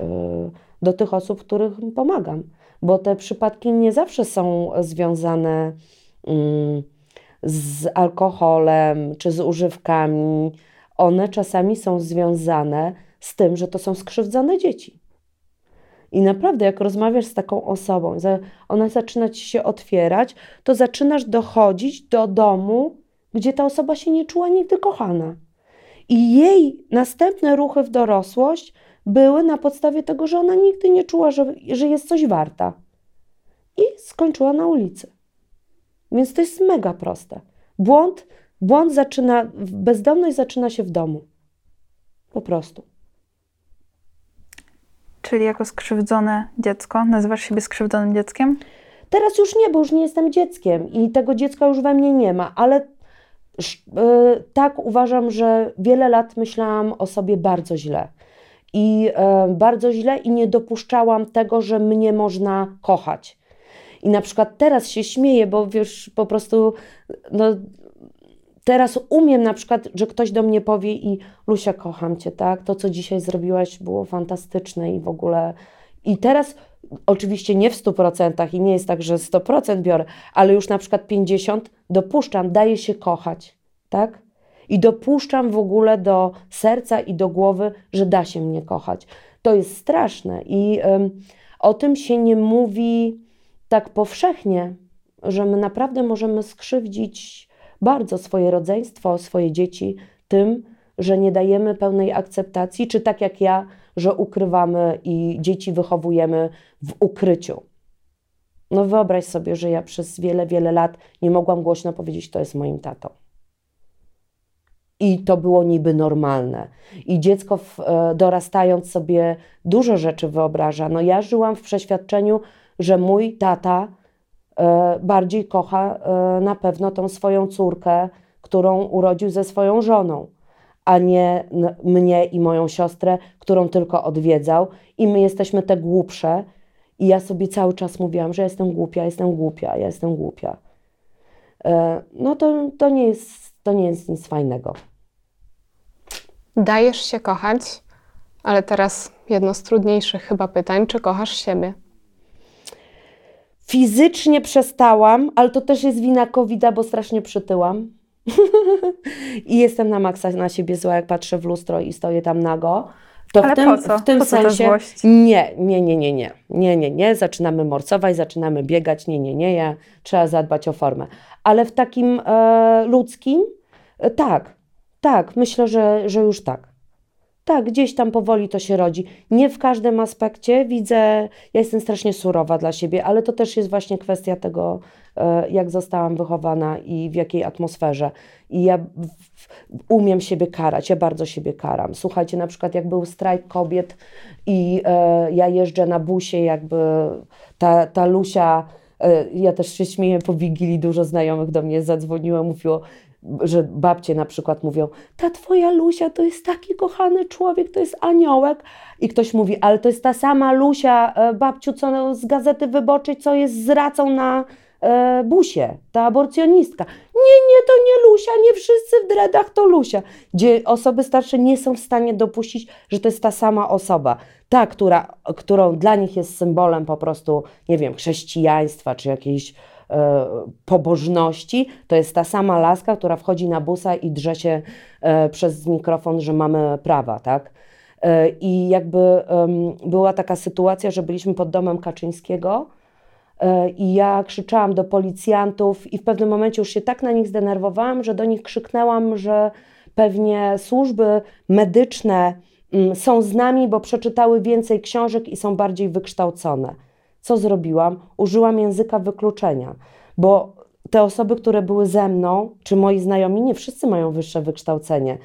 do tych osób, którym pomagam, bo te przypadki nie zawsze są związane mm, z alkoholem czy z używkami. One czasami są związane z tym, że to są skrzywdzone dzieci. I naprawdę, jak rozmawiasz z taką osobą, ona zaczyna ci się otwierać, to zaczynasz dochodzić do domu, gdzie ta osoba się nie czuła nigdy kochana. I jej następne ruchy w dorosłość były na podstawie tego, że ona nigdy nie czuła, że, że jest coś warta. I skończyła na ulicy. Więc to jest mega proste. Błąd, błąd zaczyna, bezdomność zaczyna się w domu. Po prostu. Czyli jako skrzywdzone dziecko, nazywasz siebie skrzywdzonym dzieckiem? Teraz już nie, bo już nie jestem dzieckiem i tego dziecka już we mnie nie ma, ale yy, tak uważam, że wiele lat myślałam o sobie bardzo źle. I yy, bardzo źle i nie dopuszczałam tego, że mnie można kochać. I na przykład teraz się śmieję, bo wiesz, po prostu no, teraz umiem na przykład, że ktoś do mnie powie i Lusia, kocham Cię, tak? To, co dzisiaj zrobiłaś, było fantastyczne i w ogóle. I teraz oczywiście nie w 100% i nie jest tak, że 100% biorę, ale już na przykład 50% dopuszczam, daję się kochać, tak? I dopuszczam w ogóle do serca i do głowy, że da się mnie kochać. To jest straszne i um, o tym się nie mówi tak powszechnie, że my naprawdę możemy skrzywdzić bardzo swoje rodzeństwo, swoje dzieci tym, że nie dajemy pełnej akceptacji, czy tak jak ja, że ukrywamy i dzieci wychowujemy w ukryciu. No wyobraź sobie, że ja przez wiele, wiele lat nie mogłam głośno powiedzieć, to jest moim tatą. I to było niby normalne. I dziecko w, e, dorastając sobie dużo rzeczy wyobraża. No ja żyłam w przeświadczeniu, że mój tata bardziej kocha e, na pewno tą swoją córkę, którą urodził ze swoją żoną, a nie mnie i moją siostrę, którą tylko odwiedzał. I my jesteśmy te głupsze. I ja sobie cały czas mówiłam, że jestem głupia, jestem głupia, ja jestem głupia. E, no to, to, nie jest, to nie jest nic fajnego. Dajesz się kochać, ale teraz jedno z trudniejszych chyba pytań, czy kochasz siebie? Fizycznie przestałam, ale to też jest wina covid bo strasznie przytyłam. *laughs* I jestem na maksa na siebie zła, jak patrzę w lustro i stoję tam nago. To Ale w tym, w tym sensie. Nie, nie, nie, nie, nie. Nie, nie, nie. Zaczynamy morcować, zaczynamy biegać. Nie, nie, nie. Ja, trzeba zadbać o formę. Ale w takim e, ludzkim, e, tak, tak. Myślę, że, że już tak tak, gdzieś tam powoli to się rodzi. Nie w każdym aspekcie widzę, ja jestem strasznie surowa dla siebie, ale to też jest właśnie kwestia tego, e, jak zostałam wychowana i w jakiej atmosferze. I ja umiem siebie karać, ja bardzo siebie karam. Słuchajcie, na przykład jak był strajk kobiet i e, ja jeżdżę na busie, jakby ta, ta Lusia e, ja też się śmieję po Wigilii, dużo znajomych do mnie zadzwoniło, mówiło, że babcie na przykład mówią, ta twoja Lusia to jest taki kochany człowiek, to jest aniołek. I ktoś mówi, ale to jest ta sama Lusia, e, babciu, co z Gazety Wyborczej, co jest z racą na e, busie, ta aborcjonistka. Nie, nie, to nie Lusia, nie wszyscy w dredach to Lusia. Gdzie osoby starsze nie są w stanie dopuścić, że to jest ta sama osoba. Ta, która, którą dla nich jest symbolem po prostu, nie wiem, chrześcijaństwa czy jakiejś pobożności, to jest ta sama laska, która wchodzi na busa i drze się e, przez mikrofon, że mamy prawa, tak? E, I jakby była taka sytuacja, że byliśmy pod domem Kaczyńskiego i ja krzyczałam do policjantów i w pewnym momencie już się tak na nich zdenerwowałam, że do nich krzyknęłam, że pewnie służby medyczne mm, są z nami, bo przeczytały więcej książek i są bardziej wykształcone. Co zrobiłam? Użyłam języka wykluczenia, bo te osoby, które były ze mną, czy moi znajomi, nie wszyscy mają wyższe wykształcenie.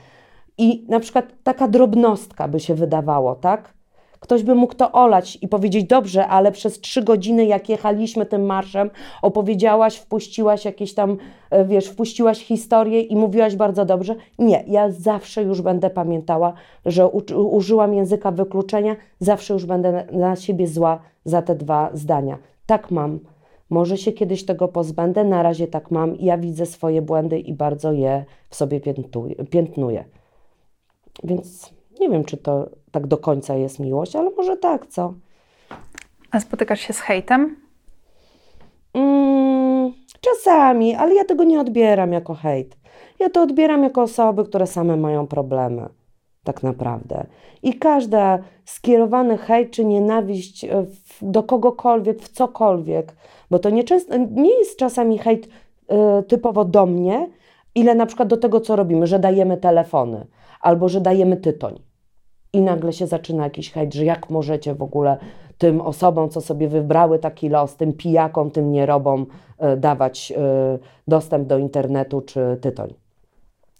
I na przykład taka drobnostka by się wydawało, tak? Ktoś by mógł to olać i powiedzieć, dobrze, ale przez trzy godziny, jak jechaliśmy tym marszem, opowiedziałaś, wpuściłaś jakieś tam, e, wiesz, wpuściłaś historię i mówiłaś bardzo dobrze. Nie, ja zawsze już będę pamiętała, że użyłam języka wykluczenia, zawsze już będę na siebie zła za te dwa zdania. Tak mam. Może się kiedyś tego pozbędę, na razie tak mam. Ja widzę swoje błędy i bardzo je w sobie piętnuję. Więc nie wiem, czy to tak do końca jest miłość, ale może tak, co? A spotykasz się z hejtem? Mm, czasami, ale ja tego nie odbieram jako hejt. Ja to odbieram jako osoby, które same mają problemy, tak naprawdę. I każda skierowany hejt czy nienawiść e, do kogokolwiek, w cokolwiek, bo to nie, często, nie jest czasami hejt e, typowo do mnie, ile na przykład do tego, co robimy, że dajemy telefony albo że dajemy tytoń. I nagle się zaczyna jakiś hejt, że jak możecie w ogóle tym osobom, co sobie wybrały taki los, tym pijakom, tym nierobom e, dawać dostęp do internetu czy tytoń.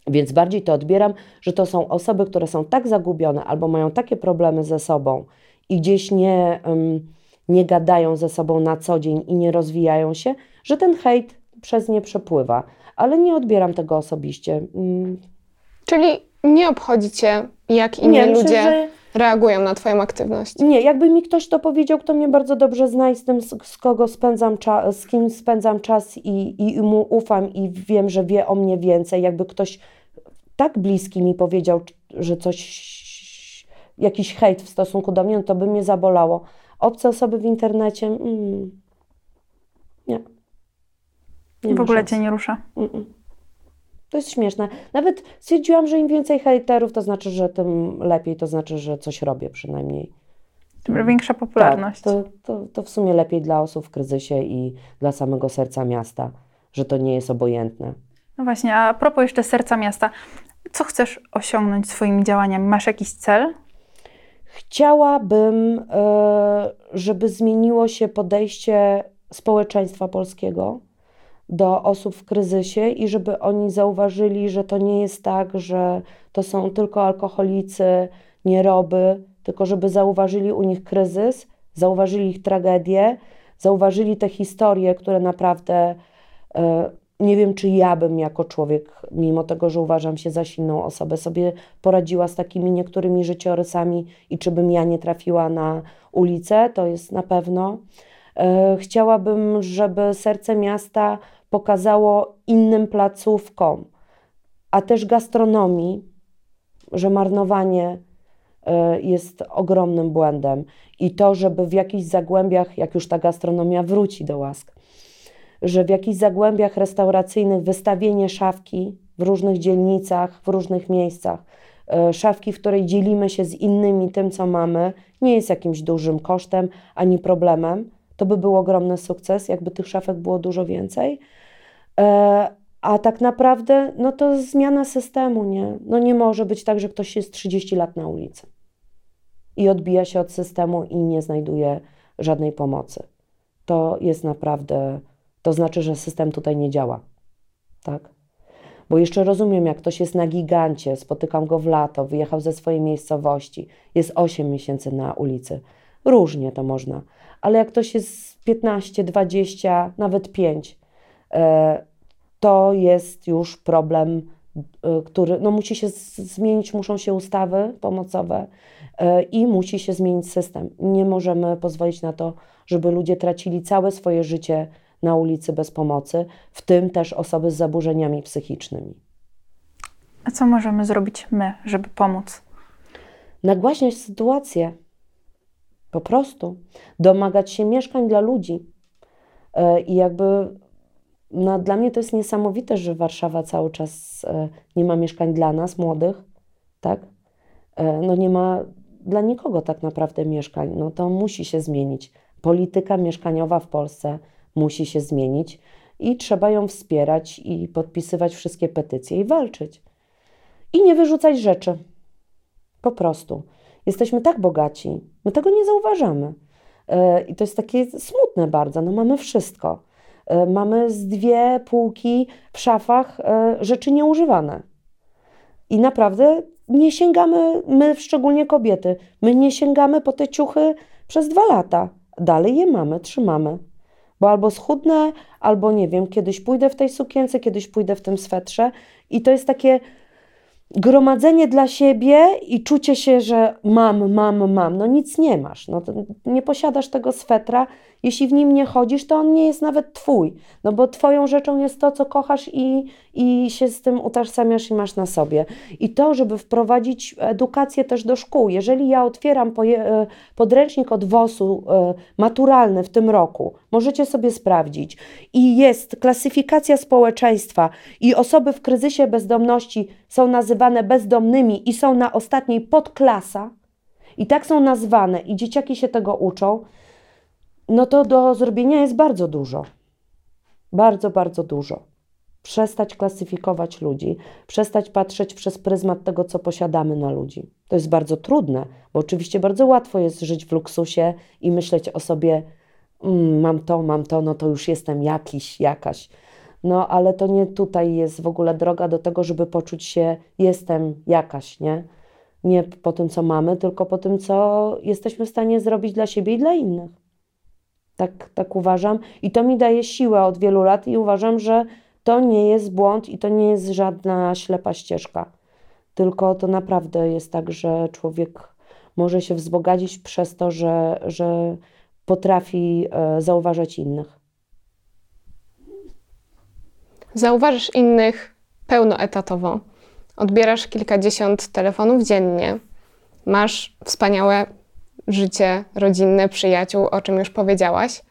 Więc bardziej to odbieram, że to są osoby, które są tak zagubione albo mają takie problemy ze sobą i gdzieś nie, nie gadają ze sobą na co dzień i nie rozwijają się, że ten hejt przez nie przepływa. Ale nie odbieram tego osobiście. Mm, Czyli nie obchodzi cię, jak inni myślę, ludzie że- reagują na twoją aktywność. Nie, jakby mi ktoś to powiedział, kto mnie bardzo dobrze zna i z tym, z, z kogo spędzam czas, z kim spędzam czas i, i mu ufam i wiem, że wie o mnie więcej. Jakby ktoś tak bliski mi powiedział, że coś, jakiś hejt w stosunku do mnie, no to by mnie zabolało. Obce osoby w internecie, mm, nie. nie w ogóle szans. cię nie rusza. Mm-mm. To jest śmieszne. Nawet stwierdziłam, że im więcej hejterów, to znaczy, że tym lepiej, to znaczy, że coś robię przynajmniej. Większa popularność. Tak, to, to, to w sumie lepiej dla osób w kryzysie i dla samego serca miasta, że to nie jest obojętne. No właśnie, a propos jeszcze serca miasta. Co chcesz osiągnąć swoimi działaniami? Masz jakiś cel? Chciałabym, e, żeby zmieniło się podejście społeczeństwa polskiego do osób w kryzysie i żeby oni zauważyli, że to nie jest tak, że to są tylko alkoholicy, nieroby, tylko żeby zauważyli u nich kryzys, zauważyli ich tragedię, zauważyli te historie, które naprawdę e, nie wiem, czy ja bym jako człowiek, mimo tego, że uważam się za silną osobę, sobie poradziła z takimi niektórymi życiorysami i czy bym ja nie trafiła na ulicę, to jest na pewno. E, Chciałabym, żeby serce miasta pokazało innym placówkom, a też gastronomii, że marnowanie e, jest ogromnym błędem i to, żeby w jakichś zagłębiach, jak już ta gastronomia wróci do łask, że w jakichś zagłębiach restauracyjnych wystawienie szafki w różnych dzielnicach, w różnych miejscach, e, szafki, w której dzielimy się z innymi tym, co mamy, nie jest jakimś dużym kosztem ani problemem. To by był ogromny sukces, jakby tych szafek było dużo więcej. E, A tak naprawdę, no to zmiana systemu, nie? No nie może być tak, że ktoś jest 30 lat na ulicy i odbija się od systemu i nie znajduje żadnej pomocy. To jest naprawdę, to znaczy, że system tutaj nie działa, tak? Bo jeszcze rozumiem, jak ktoś jest na gigancie, spotykam go w lato, wyjechał ze swojej miejscowości, jest 8 miesięcy na ulicy. Różnie to można, ale jak ktoś jest 15, 20, nawet 5, e, to jest już problem, e, który no, musi się zmienić, muszą się ustawy pomocowe e, i musi się zmienić system. Nie możemy pozwolić na to, żeby ludzie tracili całe swoje życie na ulicy bez pomocy, w tym też osoby z zaburzeniami psychicznymi. A co możemy zrobić my, żeby pomóc? nagłaśniać sytuację. Po prostu. Domagać się mieszkań dla ludzi. E, I jakby no, dla mnie to jest niesamowite, że Warszawa cały czas e, nie ma mieszkań dla nas, młodych, tak? E, No nie ma dla nikogo tak naprawdę mieszkań. No to musi się zmienić. Polityka mieszkaniowa w Polsce musi się zmienić i trzeba ją wspierać i podpisywać wszystkie petycje i walczyć. I nie wyrzucać rzeczy. Po prostu. Jesteśmy tak bogaci, my tego nie zauważamy. E, I to jest takie smutne bardzo. No mamy wszystko. E, Mamy z dwie półki w szafach e, rzeczy nieużywane. I naprawdę nie sięgamy, my szczególnie kobiety, my nie sięgamy po te ciuchy przez dwa lata. Dalej je mamy, trzymamy. Bo albo schudnę, albo nie wiem, kiedyś pójdę w tej sukience, kiedyś pójdę w tym swetrze. I to jest takie, gromadzenie dla siebie i czucie się, że mam, mam, mam. No nic nie masz. No, nie posiadasz tego swetra. Jeśli w nim nie chodzisz, to on nie jest nawet twój. No bo twoją rzeczą jest to, co kochasz i, i się z tym utożsamiasz i masz na sobie. I to, żeby wprowadzić edukację też do szkół. Jeżeli ja otwieram e, podręcznik od WOS-u e, maturalny w tym roku, możecie sobie sprawdzić, i jest klasyfikacja społeczeństwa i osoby w kryzysie bezdomności są nazywane bezdomnymi i są na ostatniej podklasa, i tak są nazwane, i dzieciaki się tego uczą, no to do zrobienia jest bardzo dużo. Bardzo, bardzo dużo. Przestać klasyfikować ludzi, przestać patrzeć przez pryzmat tego, co posiadamy na ludzi. To jest bardzo trudne, bo oczywiście bardzo łatwo jest żyć w luksusie i myśleć o sobie, mm, mam to, mam to, no to już jestem jakiś, jakaś. No ale to nie tutaj jest w ogóle droga do tego, żeby poczuć się, jestem jakaś, nie? Nie po tym, co mamy, tylko po tym, co jesteśmy w stanie zrobić dla siebie i dla innych. Tak, tak uważam. I to mi daje siłę od wielu lat i uważam, że to nie jest błąd i to nie jest żadna ślepa ścieżka. Tylko to naprawdę jest tak, że człowiek może się wzbogacić przez to, że, że potrafi e, zauważać innych. Zauważasz innych pełnoetatowo. Odbierasz kilkadziesiąt telefonów dziennie. Masz wspaniałe życie rodzinne, przyjaciół, o czym już powiedziałaś.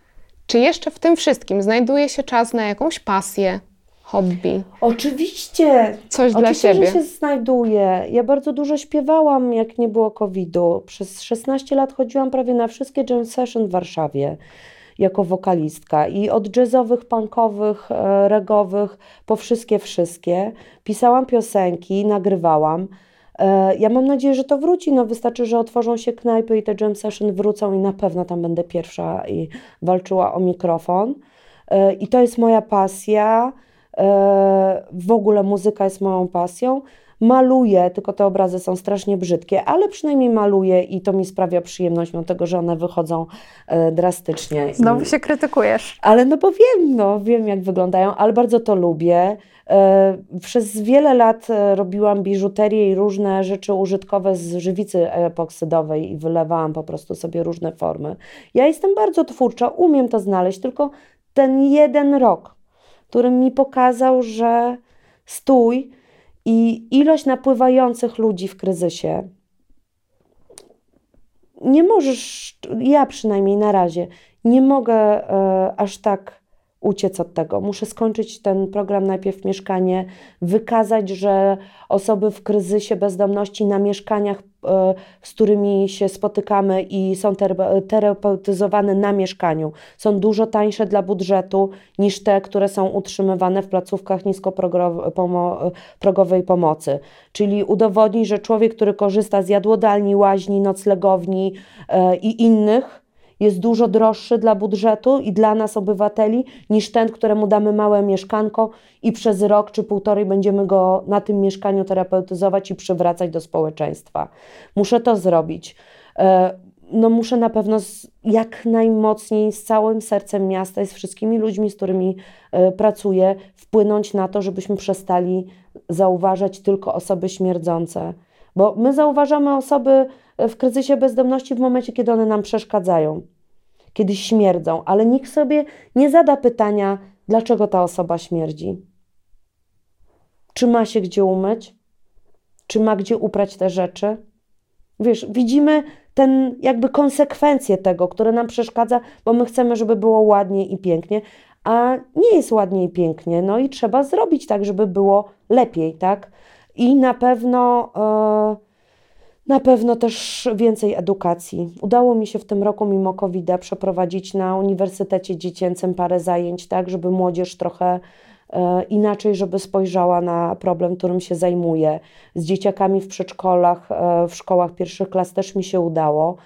Czy jeszcze w tym wszystkim znajduje się czas na jakąś pasję, hobby? Oczywiście. Coś Oczywiście, dla siebie. że się znajduje. Ja bardzo dużo śpiewałam, jak nie było COVID-u. Przez 16 lat chodziłam prawie na wszystkie jam session w Warszawie jako wokalistka i od jazzowych, punkowych, e, regowych po wszystkie, wszystkie. Pisałam piosenki, nagrywałam. E, ja mam nadzieję, że to wróci. No, wystarczy, że otworzą się knajpy i te jam session wrócą i na pewno tam będę pierwsza i walczyła o mikrofon. E, I to jest moja pasja. E, w ogóle muzyka jest moją pasją. Maluję, tylko te obrazy są strasznie brzydkie, ale przynajmniej maluję i to mi sprawia przyjemność, mimo tego, że one wychodzą drastycznie. Znowu się krytykujesz. Ale no bo wiem, no wiem jak wyglądają, ale bardzo to lubię. E, przez wiele lat e, robiłam biżuterię i różne rzeczy użytkowe z żywicy epoksydowej i wylewałam po prostu sobie różne formy. Ja jestem bardzo twórcza, umiem to znaleźć, tylko ten jeden rok, który mi pokazał, że stój i ilość napływających ludzi w kryzysie, nie możesz, ja przynajmniej na razie, nie mogę e, aż tak uciec od tego. Muszę skończyć ten program najpierw mieszkanie, wykazać, że osoby w kryzysie bezdomności na mieszkaniach, e, z którymi się spotykamy i są terapeutyzowane na mieszkaniu, są dużo tańsze dla budżetu niż te, które są utrzymywane w placówkach niskoprogowej pomocy. Czyli udowodnić, że człowiek, który korzysta z jadłodalni, łaźni, noclegowni e, i innych, jest dużo droższy dla budżetu i dla nas, obywateli, niż ten, któremu damy małe mieszkanko i przez rok czy półtorej będziemy go na tym mieszkaniu terapeutyzować i przywracać do społeczeństwa. Muszę to zrobić. E, no muszę na pewno jak najmocniej z całym sercem miasta i z wszystkimi ludźmi, z którymi e, pracuję, wpłynąć na to, żebyśmy przestali zauważać tylko osoby śmierdzące. Bo my zauważamy osoby w kryzysie bezdomności w momencie, kiedy one nam przeszkadzają kiedy śmierdzą, ale nikt sobie nie zada pytania, dlaczego ta osoba śmierdzi. Czy ma się gdzie umyć? Czy ma gdzie uprać te rzeczy? Wiesz, widzimy ten jakby konsekwencje tego, które nam przeszkadza, bo my chcemy, żeby było ładnie i pięknie, a nie jest ładnie i pięknie, no i trzeba zrobić tak, żeby było lepiej, tak? I na pewno. Yy, na pewno też więcej edukacji. Udało mi się w tym roku, mimo covid przeprowadzić na Uniwersytecie Dziecięcym parę zajęć, tak, żeby młodzież trochę e, inaczej, żeby spojrzała na problem, którym się zajmuję. Z dzieciakami w przedszkolach, e, w szkołach pierwszych klas też mi się udało.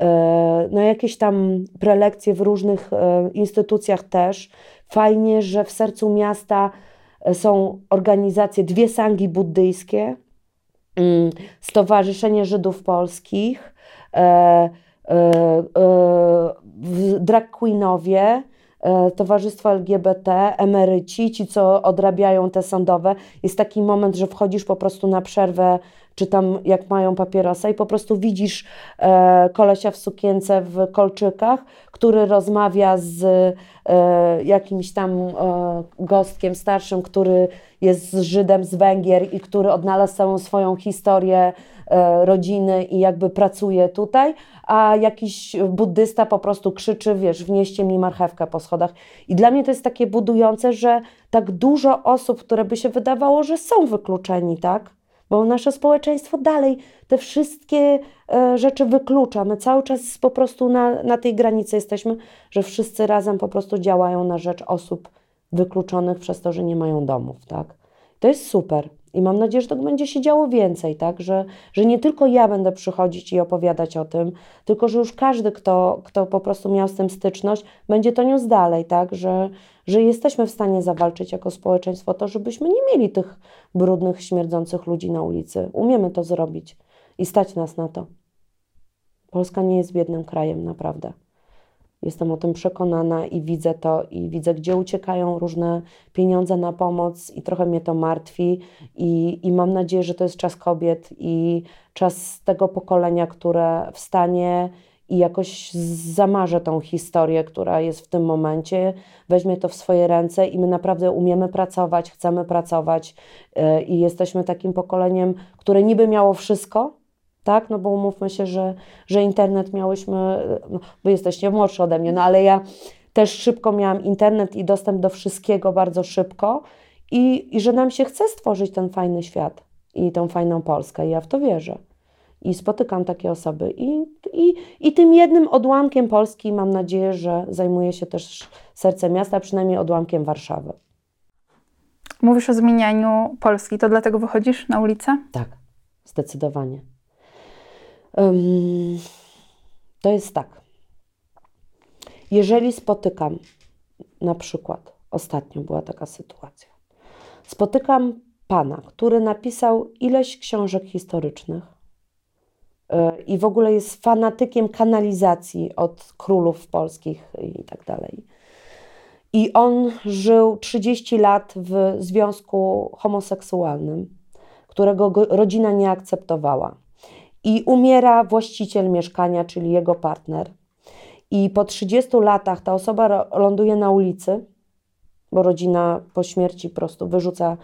E, no, jakieś tam prelekcje w różnych instytucjach też. Fajnie, że w sercu miasta są organizacje, dwie sangi buddyjskie, Stowarzyszenie Żydów Polskich, e, e, e, drag queenowie, towarzystwo LGBT, emeryci, ci, co odrabiają te sądowe. Jest taki moment, że wchodzisz po prostu na przerwę, czy tam jak mają papierosa i po prostu widzisz e, kolesia w sukience w kolczykach, który rozmawia z e, jakimś tam e, gostkiem starszym, który jest Żydem z Węgier i który odnalazł całą swoją historię e, rodziny i jakby pracuje tutaj, a jakiś buddysta po prostu krzyczy, wiesz, wnieście mi marchewkę po schodach. I dla mnie to jest takie budujące, że tak dużo osób, które by się wydawało, że są wykluczeni, tak? Bo nasze społeczeństwo dalej te wszystkie e, rzeczy wyklucza. My cały czas po prostu na, na tej granicy jesteśmy, że wszyscy razem po prostu działają na rzecz osób wykluczonych przez to, że nie mają domów, tak? To jest super. I mam nadzieję, że to będzie się działo więcej, tak? Że, że nie tylko ja będę przychodzić i opowiadać o tym, tylko że już każdy, kto, kto po prostu miał z tym styczność, będzie to niósł dalej, tak? Że, że jesteśmy w stanie zawalczyć jako społeczeństwo to, żebyśmy nie mieli tych brudnych, śmierdzących ludzi na ulicy. Umiemy to zrobić i stać nas na to. Polska nie jest biednym krajem, naprawdę. Jestem o tym przekonana i widzę to, i widzę, gdzie uciekają różne pieniądze na pomoc, i trochę mnie to martwi. I, I mam nadzieję, że to jest czas kobiet i czas tego pokolenia, które wstanie i jakoś zamarze tą historię, która jest w tym momencie, weźmie to w swoje ręce i my naprawdę umiemy pracować, chcemy pracować yy, i jesteśmy takim pokoleniem, które niby miało wszystko, tak? No bo umówmy się, że, że internet miałyśmy, no, wy jesteście młodszy ode mnie, no ale ja też szybko miałam internet i dostęp do wszystkiego bardzo szybko i, i że nam się chce stworzyć ten fajny świat i tą fajną Polskę i ja w to wierzę. I spotykam takie osoby i, i, i tym jednym odłamkiem Polski mam nadzieję, że zajmuje się też serce miasta, przynajmniej odłamkiem Warszawy. Mówisz o zmienianiu Polski, to dlatego wychodzisz na ulicę? Tak, zdecydowanie. To jest tak. Jeżeli spotykam, na przykład, ostatnio była taka sytuacja, spotykam pana, który napisał ileś książek historycznych y, i w ogóle jest fanatykiem kanalizacji od królów polskich i tak dalej. I on żył 30 lat w związku homoseksualnym, którego rodzina nie akceptowała i umiera właściciel mieszkania, czyli jego partner. I po 30 latach ta osoba ląduje na ulicy, bo rodzina po śmierci po prostu wyrzuca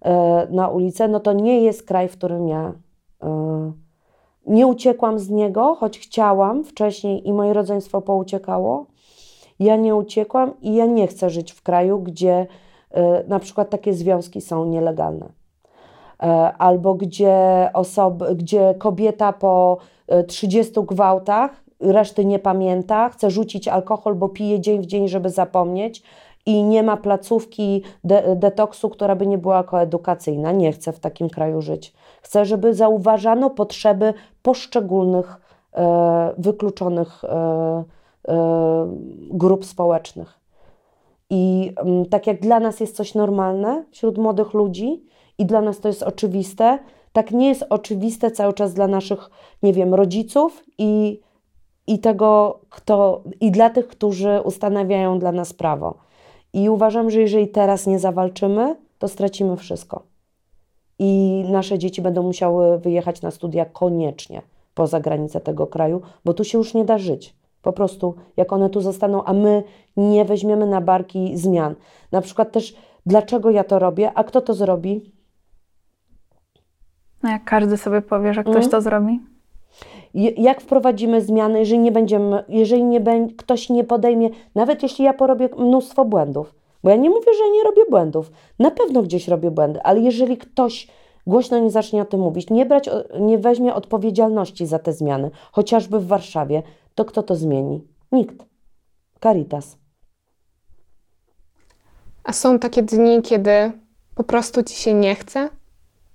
e, na ulicę, no to nie jest kraj, w którym ja e, nie uciekłam z niego, choć chciałam wcześniej i moje rodzeństwo pouciekało. Ja nie uciekłam i ja nie chcę żyć w kraju, gdzie e, na przykład takie związki są nielegalne. E, albo gdzie, osoby, gdzie kobieta po 30 e, gwałtach reszty nie pamięta, chce rzucić alkohol, bo pije dzień w dzień, żeby zapomnieć i nie ma placówki de detoksu, która by nie była koedukacyjna. Nie chcę w takim kraju żyć. Chcę, żeby zauważano potrzeby poszczególnych e, wykluczonych e, e, grup społecznych. I m, mm, tak jak dla nas jest coś normalne wśród młodych ludzi, i dla nas to jest oczywiste, tak nie jest oczywiste cały czas dla naszych, nie wiem, rodziców i, i tego, kto, i dla tych, którzy ustanawiają dla nas prawo. I uważam, że jeżeli teraz nie zawalczymy, to stracimy wszystko. I nasze dzieci będą musiały wyjechać na studia koniecznie poza granicę tego kraju, bo tu się już nie da żyć. Po prostu, jak one tu zostaną, a my nie weźmiemy na barki zmian. Na przykład też, dlaczego ja to robię, a kto to zrobi? No jak każdy sobie powie, że ktoś mm. to zrobi? Jak wprowadzimy zmiany, jeżeli nie będziemy, jeżeli nie będzie, ktoś nie podejmie, nawet jeśli ja porobię mnóstwo błędów, bo ja nie mówię, że nie robię błędów, na pewno gdzieś robię błędy, ale jeżeli ktoś głośno nie zacznie o tym mówić, nie, brać, nie weźmie odpowiedzialności za te zmiany, chociażby w Warszawie, to kto to zmieni? Nikt. Caritas. A są takie dni, kiedy po prostu ci się nie chce?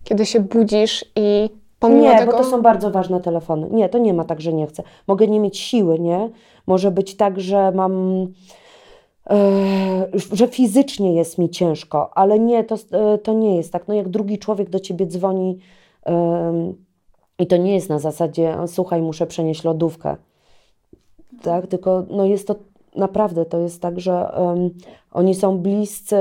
Kiedy się budzisz i pomimo nie, tego... bo to są bardzo ważne telefony. Nie, to nie ma tak, że nie chcę. Mogę nie mieć siły, nie? Może być tak, że mam... E, że fizycznie jest mi ciężko, ale nie, to, e, to nie jest tak. No jak drugi człowiek do ciebie dzwoni i to nie jest na zasadzie słuchaj, muszę przenieść lodówkę, tak? Tylko no jest to naprawdę to jest tak, że oni są bliscy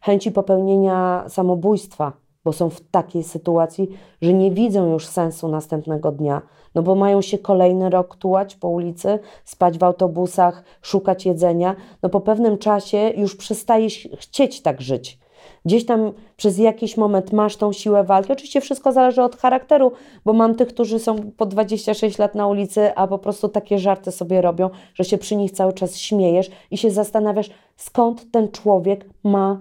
chęci popełnienia samobójstwa, bo są w takiej sytuacji, że nie widzą już sensu następnego dnia, no bo mają się kolejny rok tułać po ulicy, spać w autobusach, szukać jedzenia. No po pewnym czasie już przestajesz chcieć tak żyć. Gdzieś tam przez jakiś moment masz tą siłę walki. Oczywiście wszystko zależy od charakteru, bo mam tych, którzy są po 26 lat na ulicy, a po prostu takie żarty sobie robią, że się przy nich cały czas śmiejesz i się zastanawiasz, skąd ten człowiek ma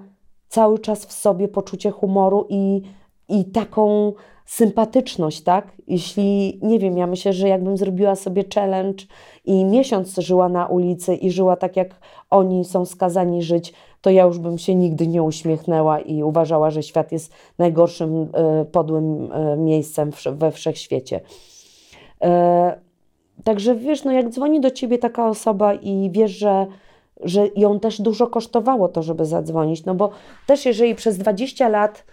cały czas w sobie poczucie humoru i, i taką sympatyczność, tak? Jeśli, nie wiem, ja myślę, że jakbym zrobiła sobie challenge i miesiąc żyła na ulicy i żyła tak, jak oni są skazani żyć, to ja już bym się nigdy nie uśmiechnęła i uważała, że świat jest najgorszym, e, podłym e, miejscem we wszechświecie. E, także wiesz, no jak dzwoni do ciebie taka osoba i wiesz, że, że ją też dużo kosztowało to, żeby zadzwonić, no bo też jeżeli przez 20 lat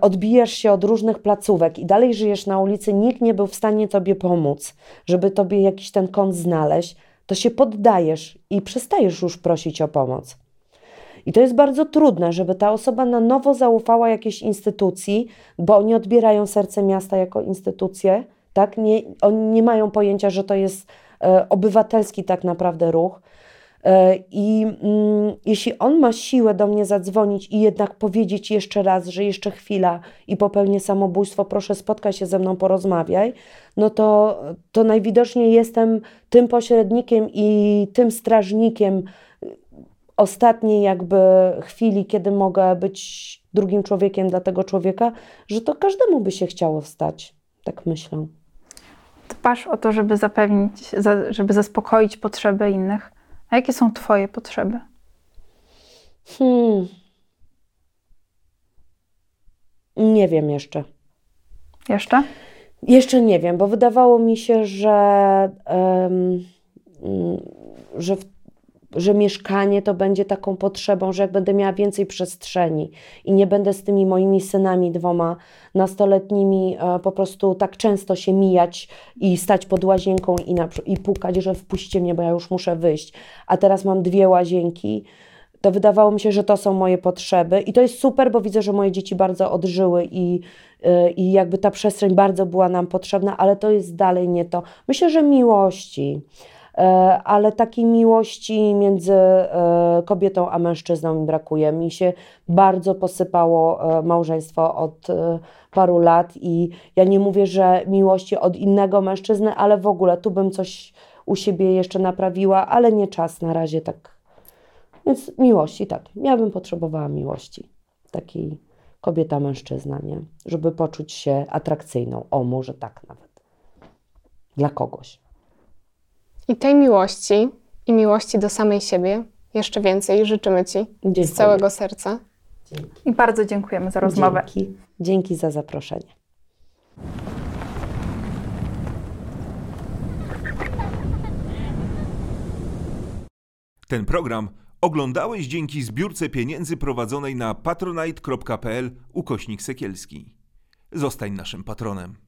odbijasz się od różnych placówek i dalej żyjesz na ulicy, nikt nie był w stanie tobie pomóc, żeby tobie jakiś ten kąt znaleźć, to się poddajesz i przestajesz już prosić o pomoc. I to jest bardzo trudne, żeby ta osoba na nowo zaufała jakiejś instytucji, bo oni odbierają serce miasta jako instytucję, tak? Nie, oni nie mają pojęcia, że to jest e, obywatelski tak naprawdę ruch. E, I mm, jeśli on ma siłę do mnie zadzwonić i jednak powiedzieć jeszcze raz, że jeszcze chwila i popełnię samobójstwo, proszę spotkaj się ze mną, porozmawiaj, no to, to najwidoczniej jestem tym pośrednikiem i tym strażnikiem ostatniej jakby chwili, kiedy mogę być drugim człowiekiem dla tego człowieka, że to każdemu by się chciało wstać. Tak myślę. Dbasz o to, żeby zapewnić, żeby zaspokoić potrzeby innych. A jakie są Twoje potrzeby? Hmm. Nie wiem jeszcze. Jeszcze? Jeszcze nie wiem, bo wydawało mi się, że, um, że w że mieszkanie to będzie taką potrzebą, że jak będę miała więcej przestrzeni i nie będę z tymi moimi synami dwoma nastoletnimi e, po prostu tak często się mijać i stać pod łazienką i, na, i pukać, że wpuśćcie mnie, bo ja już muszę wyjść. A teraz mam dwie łazienki. To wydawało mi się, że to są moje potrzeby i to jest super, bo widzę, że moje dzieci bardzo odżyły i, e, i jakby ta przestrzeń bardzo była nam potrzebna, ale to jest dalej nie to. Myślę, że miłości ale takiej miłości między e, kobietą a mężczyzną mi brakuje. Mi się bardzo posypało e, małżeństwo od paru lat i ja nie mówię, że miłości od innego mężczyzny, ale w ogóle tu bym coś u siebie jeszcze naprawiła, ale nie czas na razie tak. Więc miłości, tak. Ja bym potrzebowała miłości. Takiej kobieta-mężczyzna, nie? Żeby poczuć się atrakcyjną. O, może tak nawet. Dla kogoś. I tej miłości i miłości do samej siebie jeszcze więcej życzymy Ci Dziękuję. z całego serca. Dzięki. I bardzo dziękujemy za rozmowę. Dzięki, Dzięki za zaproszenie. Ten program oglądałeś dzięki zbiórce pieniędzy prowadzonej na patronite.pl ukośnik sekielski. Zostań naszym patronem.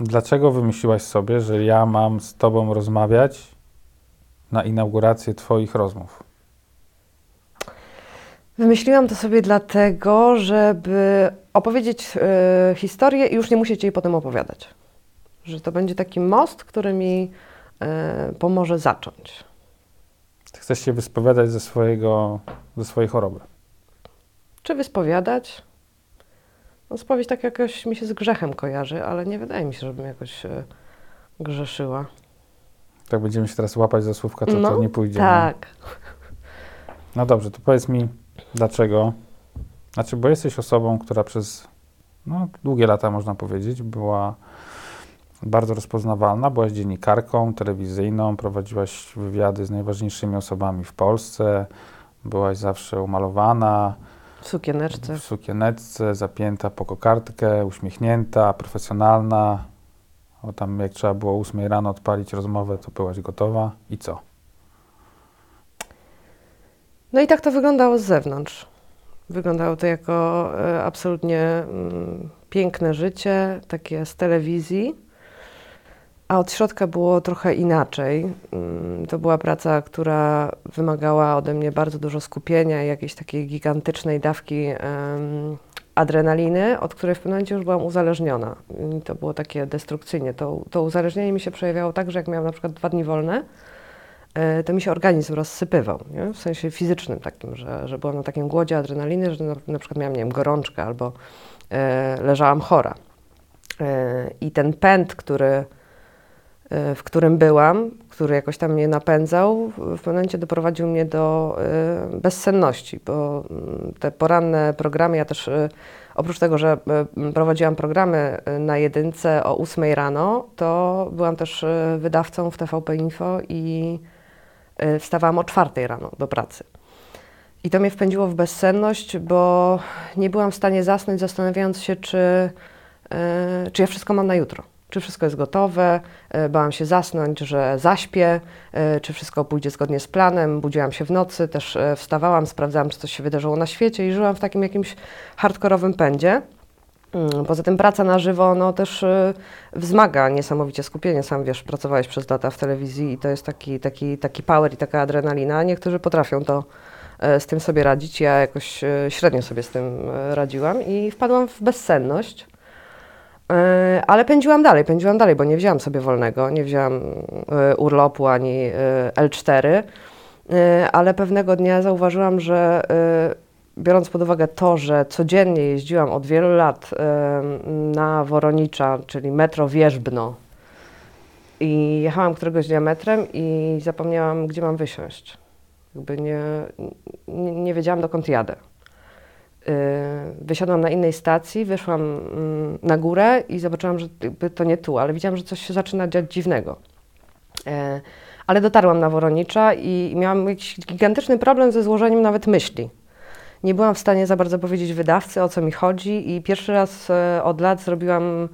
Dlaczego wymyśliłaś sobie, że ja mam z Tobą rozmawiać na inaugurację Twoich rozmów? Wymyśliłam to sobie dlatego, żeby opowiedzieć y, historię i już nie musieć jej potem opowiadać. Że to będzie taki most, który mi y, pomoże zacząć. Ty chcesz się wyspowiadać ze, swojego, ze swojej choroby? Czy wyspowiadać? No, spowiedź tak jakoś mi się z grzechem kojarzy, ale nie wydaje mi się, żebym jakoś e, grzeszyła. Tak będziemy się teraz łapać za słówka, to, no, to nie pójdzie. No. Tak. No dobrze, to powiedz mi, dlaczego? Znaczy, bo jesteś osobą, która przez no, długie lata, można powiedzieć, była bardzo rozpoznawalna. Byłaś dziennikarką telewizyjną, prowadziłaś wywiady z najważniejszymi osobami w Polsce. Byłaś zawsze umalowana. W sukieneczce. W sukieneczce, zapięta po kokardkę, uśmiechnięta, profesjonalna. O tam jak trzeba było o 8 rano odpalić rozmowę, to byłaś gotowa. I co? No i tak to wyglądało z zewnątrz. Wyglądało to jako e, absolutnie mm, piękne życie, takie z telewizji. A od środka było trochę inaczej. Mm, To była praca, która wymagała ode mnie bardzo dużo skupienia i jakiejś takiej gigantycznej dawki adrenaliny, od której w pewnym momencie już byłam uzależniona. I to było takie destrukcyjnie. To, to uzależnienie mi się przejawiało tak, że jak miałam na przykład dwa dni wolne, e, to mi się organizm rozsypywał, nie? w sensie fizycznym takim, że, że byłam na takim głodzie adrenaliny, że na, na przykład miałam, nie wiem, gorączkę albo e, leżałam chora. E, I ten pęd, który, w którym byłam, który jakoś tam mnie napędzał, w pewnym momencie doprowadził mnie do e, bezsenności, bo mm, te poranne programy, ja też e, oprócz tego, że e, prowadziłam programy na jedynce o 8 rano, to byłam też wydawcą w TVP Info i wstawałam o 4 rano do pracy. I to mnie wpędziło w bezsenność, bo nie byłam w stanie zasnąć, zastanawiając się, czy, czy ja wszystko mam na jutro. Czy wszystko jest gotowe? E, Bałam się zasnąć, że zaśpię, e, czy wszystko pójdzie zgodnie z planem. Budziłam się w nocy, też e, wstawałam, sprawdzałam, czy coś się wydarzyło na świecie i żyłam w takim jakimś hardkorowym pędzie. Mm, Poza tym praca na żywo no, też wzmaga niesamowicie skupienie. Sam wiesz, pracowałeś przez lata w telewizji i to jest taki, taki, taki power i taka adrenalina. Niektórzy potrafią to z tym sobie radzić. Ja jakoś średnio sobie z tym radziłam i wpadłam w bezsenność. E, Ale pędziłam dalej, pędziłam dalej, bo nie wzięłam sobie wolnego, nie wzięłam e, urlopu ani e, L4, E, ale pewnego dnia zauważyłam, że biorąc pod uwagę to, że codziennie jeździłam od wielu lat na Woronicza, czyli metro Wierzbno i jechałam któregoś dnia metrem i zapomniałam, gdzie mam wysiąść. Jakby nie, nie, nie wiedziałam, dokąd jadę. Y, Wysiadłam na innej stacji, wyszłam mm, na górę i zobaczyłam, że to nie tu, ale widziałam, że coś się zaczyna dziać dziwnego. E, Ale dotarłam na Woronicza i miałam jakiś gigantyczny problem ze złożeniem nawet myśli. Nie byłam w stanie za bardzo powiedzieć wydawcy, o co mi chodzi i pierwszy raz e, od lat zrobiłam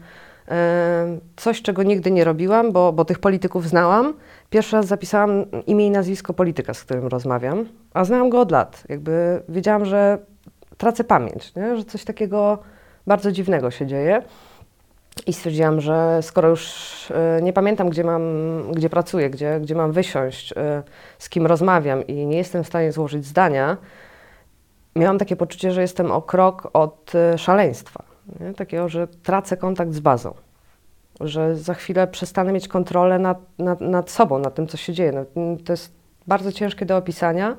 e, coś, czego nigdy nie robiłam, bo, bo tych polityków znałam. Pierwszy raz zapisałam imię i nazwisko polityka, z którym rozmawiam, a znałam go od lat. Jakby wiedziałam, że tracę pamięć, nie? że coś takiego bardzo dziwnego się dzieje. I stwierdziłam, że skoro już e, nie pamiętam, gdzie, mam, gdzie pracuję, gdzie, gdzie mam wysiąść, e, z kim rozmawiam i nie jestem w stanie złożyć zdania, miałam takie poczucie, że jestem o krok od e, szaleństwa. Nie? Takiego, że tracę kontakt z bazą. Że za chwilę przestanę mieć kontrolę nad, nad, nad sobą, nad tym, co się dzieje. No, to jest bardzo ciężkie do opisania,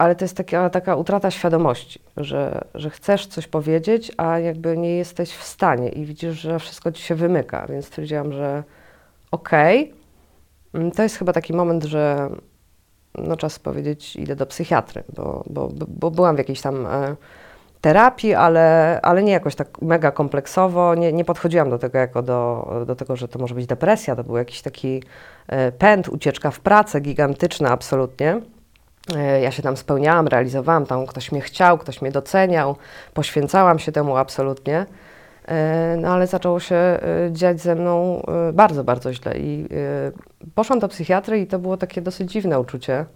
ale to jest taka, taka utrata świadomości, że, że chcesz coś powiedzieć, a jakby nie jesteś w stanie i widzisz, że wszystko ci się wymyka. Więc stwierdziłam, że okej, mm, to jest chyba taki moment, że no czas powiedzieć, idę do psychiatry, bo, bo, bo byłam w jakiejś tam e, terapii, ale, ale nie jakoś tak mega kompleksowo, nie, nie podchodziłam do tego jako do, do tego, że to może być depresja, to był jakiś taki e, pęd, ucieczka w pracę gigantyczna absolutnie. E, Ja się tam spełniałam, realizowałam, tam ktoś mnie chciał, ktoś mnie doceniał, poświęcałam się temu absolutnie. E, No ale zaczęło się e, dziać ze mną bardzo, bardzo źle i poszłam do psychiatry i to było takie dosyć dziwne uczucie,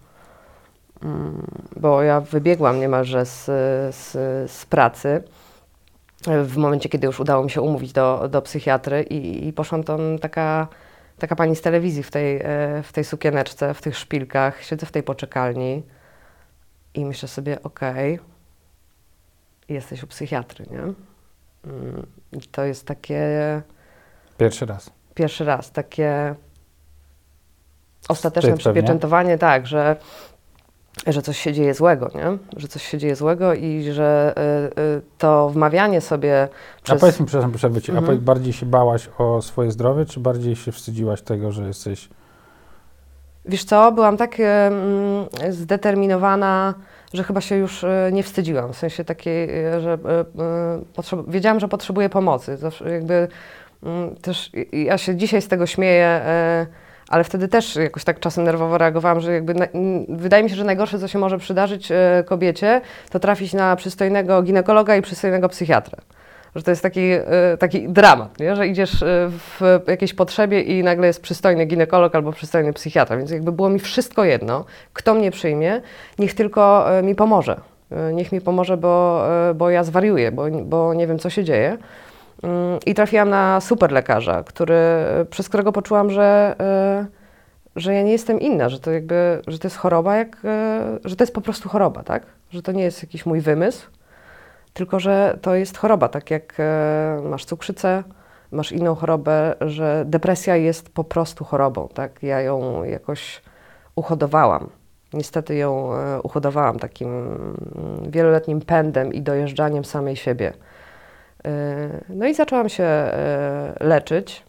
Mm, bo ja wybiegłam niemalże z, z, z pracy w momencie, kiedy już udało mi się umówić do, do psychiatry i, i poszłam tam taka, taka pani z telewizji w tej, e, w tej sukieneczce, w tych szpilkach, siedzę w tej poczekalni i myślę sobie, okej, jesteś u psychiatry, nie? Mm, I to jest takie Pierwszy raz. pierwszy raz, takie ostateczne Wstyd przypieczętowanie, tak, że, że coś się dzieje złego, nie? Że coś się dzieje złego i że y, y, to wmawianie sobie A przez... powiedz mi, przepraszam, przerwę ci, Mhm. a bardziej się bałaś o swoje zdrowie, czy bardziej się wstydziłaś tego, że jesteś... Wiesz co, byłam tak mm, zdeterminowana, że chyba się już e, nie wstydziłam. W sensie takiej, e, że e, wiedziałam, że potrzebuję pomocy. Zawsze jakby Mm, Też ja się dzisiaj z tego śmieję, ale wtedy też jakoś tak czasem nerwowo reagowałam, że jakby na, wydaje mi się, że najgorsze, co się może przydarzyć e, kobiecie, to trafić na przystojnego ginekologa i przystojnego psychiatrę. Że to jest taki, e, taki dramat, nie? że idziesz e, w jakiejś potrzebie i nagle jest przystojny ginekolog albo przystojny psychiatra, więc jakby było mi wszystko jedno, kto mnie przyjmie, niech tylko e, mi pomoże. E, Niech mi pomoże, bo, bo ja zwariuję, bo, bo nie wiem, co się dzieje. Mm, I trafiłam na super lekarza, który, przez którego poczułam, że, e, że ja nie jestem inna, że to jakby, że to jest choroba, jak, e, że to jest po prostu choroba, tak? Że to nie jest jakiś mój wymysł, tylko że to jest choroba, tak jak e, masz cukrzycę, masz inną chorobę, że depresja jest po prostu chorobą, tak? Ja ją jakoś uhodowałam. Niestety ją uhodowałam takim mm, wieloletnim pędem i dojeżdżaniem samej siebie. E, No i zaczęłam się e, leczyć.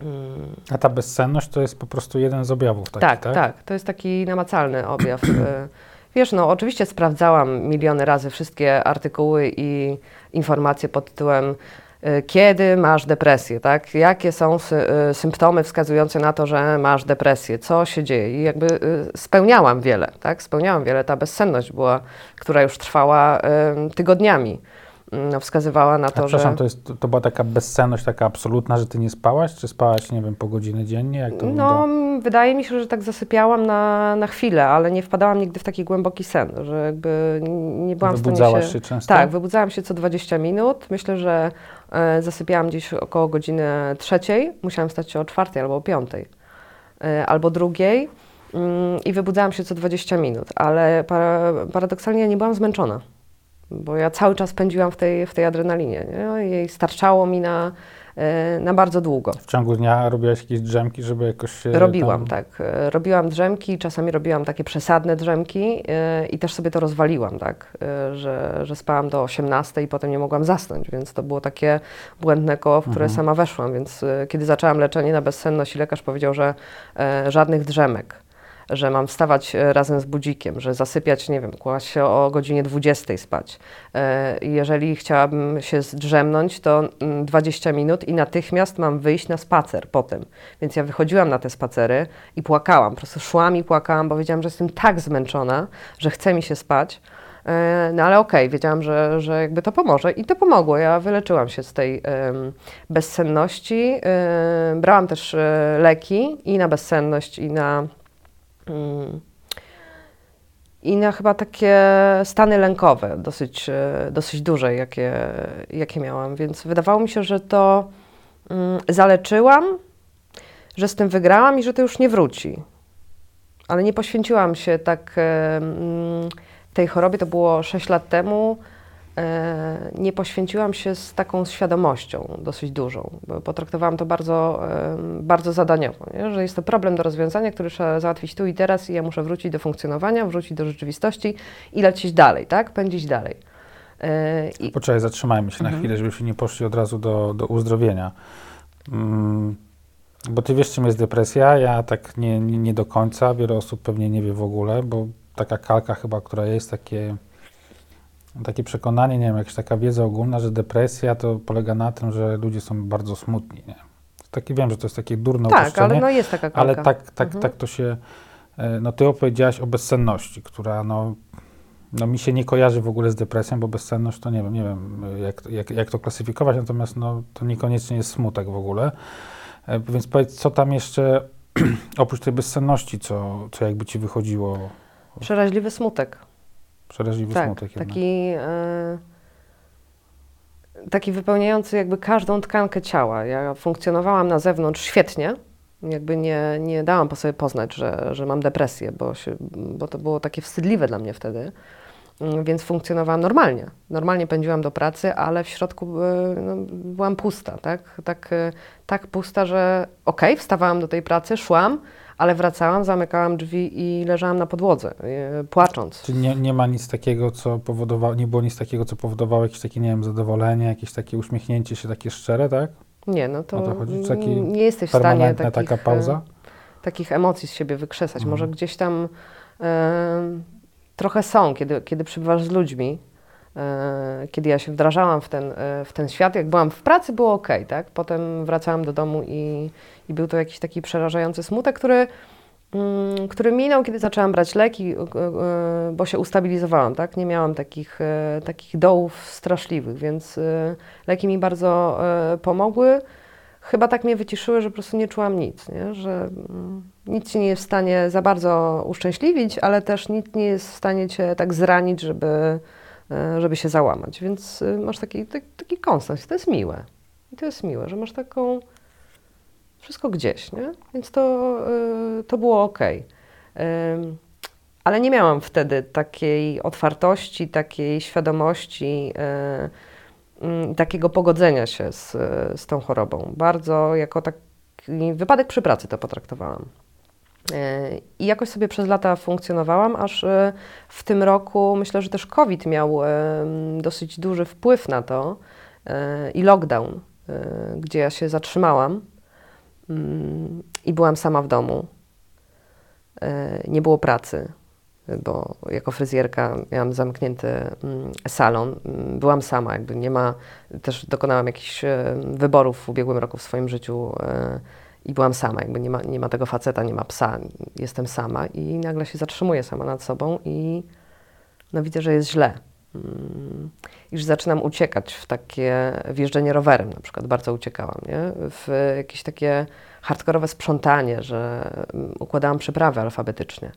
Mm, A ta bezsenność to jest po prostu jeden z objawów takich, tak, tak? tak, To jest taki namacalny objaw. E, *clears throat* Wiesz, no oczywiście sprawdzałam miliony razy wszystkie artykuły i informacje pod tytułem kiedy masz depresję, tak? Jakie są sy symptomy wskazujące na to, że masz depresję? Co się dzieje? I jakby spełniałam wiele, tak? Spełniałam wiele. Ta bezsenność była, która już trwała e, tygodniami. No, wskazywała na to, że... przepraszam, to, jest, to była taka bezsenność, taka absolutna, że ty nie spałaś, czy spałaś, nie wiem, po godzinę dziennie? No, wygląda? wydaje mi się, że tak zasypiałam na, na chwilę, ale nie wpadałam nigdy w taki głęboki sen, że jakby nie byłam w stanie Wybudzałaś się... się często? Tak, wybudzałam się co 20 minut. Myślę, że e, zasypiałam gdzieś około godziny trzeciej. Musiałam wstać się o czwartej albo o piątej, e, albo drugiej mm, i wybudzałam się co 20 minut, ale para, paradoksalnie ja nie byłam zmęczona, bo ja cały czas pędziłam w tej, w tej adrenalinie nie? i starczało mi na, e, na bardzo długo. W ciągu dnia robiłaś jakieś drzemki, żeby jakoś się Robiłam, tam... tak. E, Robiłam drzemki, czasami robiłam takie przesadne drzemki e, i też sobie to rozwaliłam, tak, że, że spałam do 18 i potem nie mogłam zasnąć, więc to było takie błędne koło, w które Mhm. sama weszłam, więc kiedy zaczęłam leczenie na bezsenność i lekarz powiedział, że żadnych drzemek, że mam wstawać e, razem z budzikiem, że zasypiać, nie wiem, kłaść się o godzinie 20 spać. E, Jeżeli chciałabym się zdrzemnąć, to mm, 20 minut i natychmiast mam wyjść na spacer potem. Więc ja wychodziłam na te spacery i płakałam. Po prostu szłam i płakałam, bo wiedziałam, że jestem tak zmęczona, że chce mi się spać. E, No ale okej, wiedziałam, że, że jakby to pomoże i to pomogło. Ja wyleczyłam się z tej em, bezsenności. E, brałam też e, leki i na bezsenność, i na Mm. I na chyba takie stany lękowe, dosyć, e, dosyć duże, jakie, jakie miałam. Więc wydawało mi się, że to mm, zaleczyłam, że z tym wygrałam i że to już nie wróci. Ale nie poświęciłam się tak e, mm, tej chorobie, to było 6 lat temu. E, nie poświęciłam się z taką świadomością dosyć dużą, bo potraktowałam to bardzo, bardzo zadaniowo, nie? że jest to problem do rozwiązania, który trzeba załatwić tu i teraz i ja muszę wrócić do funkcjonowania, wrócić do rzeczywistości i lecieć dalej, tak? Pędzić dalej. E, I, Poczekaj, zatrzymajmy się na Mhm. chwilę, żebyśmy nie poszli od razu do, do uzdrowienia. Mm, bo ty wiesz, czym jest depresja, ja tak nie, nie, nie do końca, wiele osób pewnie nie wie w ogóle, bo taka kalka chyba, która jest, takie, takie przekonanie, nie wiem, jakaś taka wiedza ogólna, że depresja to polega na tym, że ludzie są bardzo smutni, nie? Taki wiem, że to jest takie durne tak, ale no jest taka kalka. ale tak, tak, Mhm. tak to się. e, No ty opowiedziałaś o bezsenności, która no, no mi się nie kojarzy w ogóle z depresją, bo bezsenność to nie wiem, nie wiem jak, jak, jak to klasyfikować, natomiast no, to niekoniecznie jest smutek w ogóle. E, Więc powiedz, co tam jeszcze *clears throat* oprócz tej bezsenności, co, co jakby ci wychodziło? Przeraźliwy smutek. Przeraźliwy tak, smutek jednak. taki, e, taki wypełniający jakby każdą tkankę ciała. Ja funkcjonowałam na zewnątrz świetnie, jakby nie, nie dałam po sobie poznać, że, że mam depresję, bo, się, bo to było takie wstydliwe dla mnie wtedy. Mm, Więc funkcjonowałam normalnie. Normalnie pędziłam do pracy, ale w środku e, no, byłam pusta, tak? Tak, e, tak pusta, że okej, wstawałam do tej pracy, szłam, ale wracałam, zamykałam drzwi i leżałam na podłodze, e, płacząc. Czyli nie, nie ma nic takiego, co powodowało, nie było nic takiego, co powodowało jakieś takie, nie wiem, zadowolenie, jakieś takie uśmiechnięcie się takie szczere, tak? Nie, no to, O to chodzi? Taki nie jesteś w stanie takich, taka pauza? e, takich emocji z siebie wykrzesać. Mhm. Może gdzieś tam e, trochę są, kiedy, kiedy przybywasz z ludźmi, e, kiedy ja się wdrażałam w ten, e, w ten świat, jak byłam w pracy, było ok, tak? Potem wracałam do domu i, i był to jakiś taki przerażający smutek, który, mm, który minął, kiedy zaczęłam brać leki, e, e, bo się ustabilizowałam, tak? Nie miałam takich, takich dołów straszliwych, więc leki mi bardzo pomogły. Chyba tak mnie wyciszyły, że po prostu nie czułam nic, nie? że mm, nic ci nie jest w stanie za bardzo uszczęśliwić, ale też nic nie jest w stanie cię tak zranić, żeby, żeby się załamać. Więc y, masz taki, taki, taki konstans. To jest miłe. I to jest miłe, że masz taką wszystko gdzieś, nie? Więc to, y, to było ok. Ale nie miałam wtedy takiej otwartości, takiej świadomości, y, mm, takiego pogodzenia się z, z tą chorobą. Bardzo jako taki wypadek przy pracy to potraktowałam. E, I jakoś sobie przez lata funkcjonowałam, aż w tym roku myślę, że też COVID miał dosyć duży wpływ na to i lockdown, gdzie ja się zatrzymałam i byłam sama w domu. E, Nie było pracy, bo jako fryzjerka miałam zamknięty mm, salon. Mm, Byłam sama, jakby nie ma, też dokonałam jakichś e, wyborów w ubiegłym roku w swoim życiu e, i byłam sama, jakby nie ma, nie ma tego faceta, nie ma psa, jestem sama i nagle się zatrzymuję sama nad sobą i no widzę, że jest źle. I że zaczynam uciekać w takie wjeżdżenie rowerem na przykład, bardzo uciekałam, nie? W jakieś takie hardkorowe sprzątanie, że mm, układałam przyprawy alfabetycznie.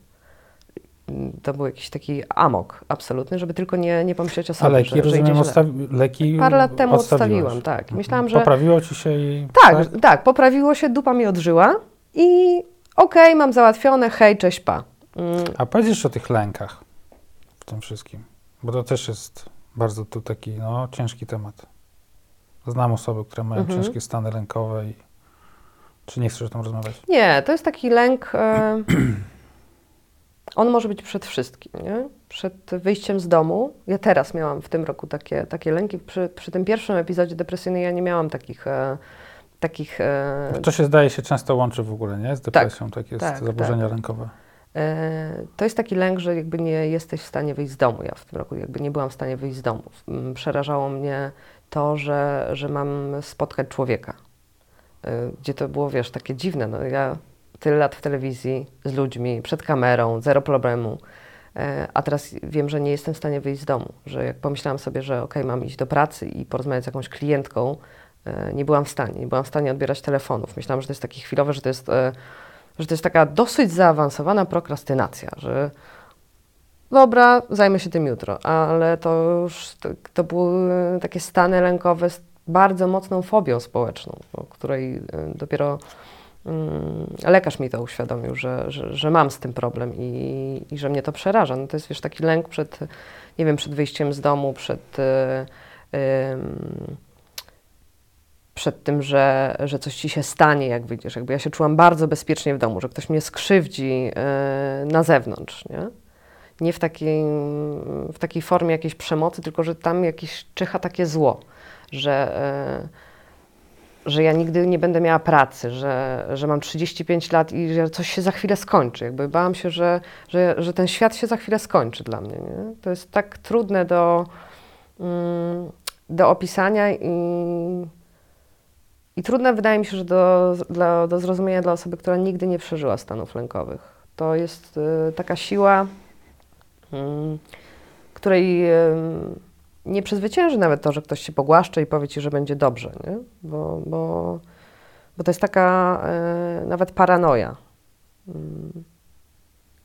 To był jakiś taki amok absolutny, żeby tylko nie, nie pomyśleć o A sobie, leki, że, że rozumiem, odstawi, leki Parę lat temu odstawiłam, tak. Mhm. Myślałam, że- Poprawiło ci się i... Tak, tak, poprawiło się, dupa mi odżyła i okej, mam załatwione, hej, cześć, pa. Mm, A powiedz jeszcze o tych lękach w tym wszystkim, bo to też jest bardzo tu taki no, ciężki temat. Znam osoby, które mają Mhm. ciężkie stany lękowe i czy nie chcesz o tym rozmawiać? Nie, to jest taki lęk. E, *clears throat* on może być przed wszystkim, nie? Przed wyjściem z domu. Ja teraz miałam w tym roku takie, takie lęki. Przy, przy tym pierwszym epizodzie depresyjnym ja nie miałam takich. E, takich e, To się zdaje się często łączy w ogóle, nie? Z depresją, tak, jest tak, zaburzenia lękowe. E, To jest taki lęk, że jakby nie jesteś w stanie wyjść z domu. Ja w tym roku jakby nie byłam w stanie wyjść z domu. Mm, Przerażało mnie to, że, że mam spotkać człowieka. E, Gdzie to było, wiesz, takie dziwne. No, ja tyle lat w telewizji z ludźmi, przed kamerą, zero problemu. E, A teraz wiem, że nie jestem w stanie wyjść z domu. Że jak pomyślałam sobie, że okej, mam iść do pracy i porozmawiać z jakąś klientką, nie byłam w stanie. Nie byłam w stanie odbierać telefonów. Myślałam, że to jest takie chwilowe, że to jest że to jest taka dosyć zaawansowana prokrastynacja, że dobra, zajmę się tym jutro, ale to już to, to były takie stany lękowe z bardzo mocną fobią społeczną, o której y, dopiero mm, lekarz mi to uświadomił, że, że, że mam z tym problem i, i że mnie to przeraża. No to jest wiesz, taki lęk przed, nie wiem, przed wyjściem z domu, przed, y, ym, przed tym, że, że coś ci się stanie, jak wyjdziesz. Jakby ja się czułam bardzo bezpiecznie w domu, że ktoś mnie skrzywdzi y, na zewnątrz, nie? Nie w takiej, w takiej formie jakiejś przemocy, tylko że tam jakieś czyha takie zło, że, y, że ja nigdy nie będę miała pracy, że, że mam 35 lat i że coś się za chwilę skończy. Jakby bałam się, że, że, że ten świat się za chwilę skończy dla mnie. Nie? To jest tak trudne do, mm, do opisania i, i trudne wydaje mi się, że do, do zrozumienia dla osoby, która nigdy nie przeżyła stanów lękowych. To jest y, taka siła, mm, której y, nie przezwycięży nawet to, że ktoś się pogłaszcze i powie ci, że będzie dobrze, nie? Bo, bo, bo to jest taka y, nawet paranoja, mm,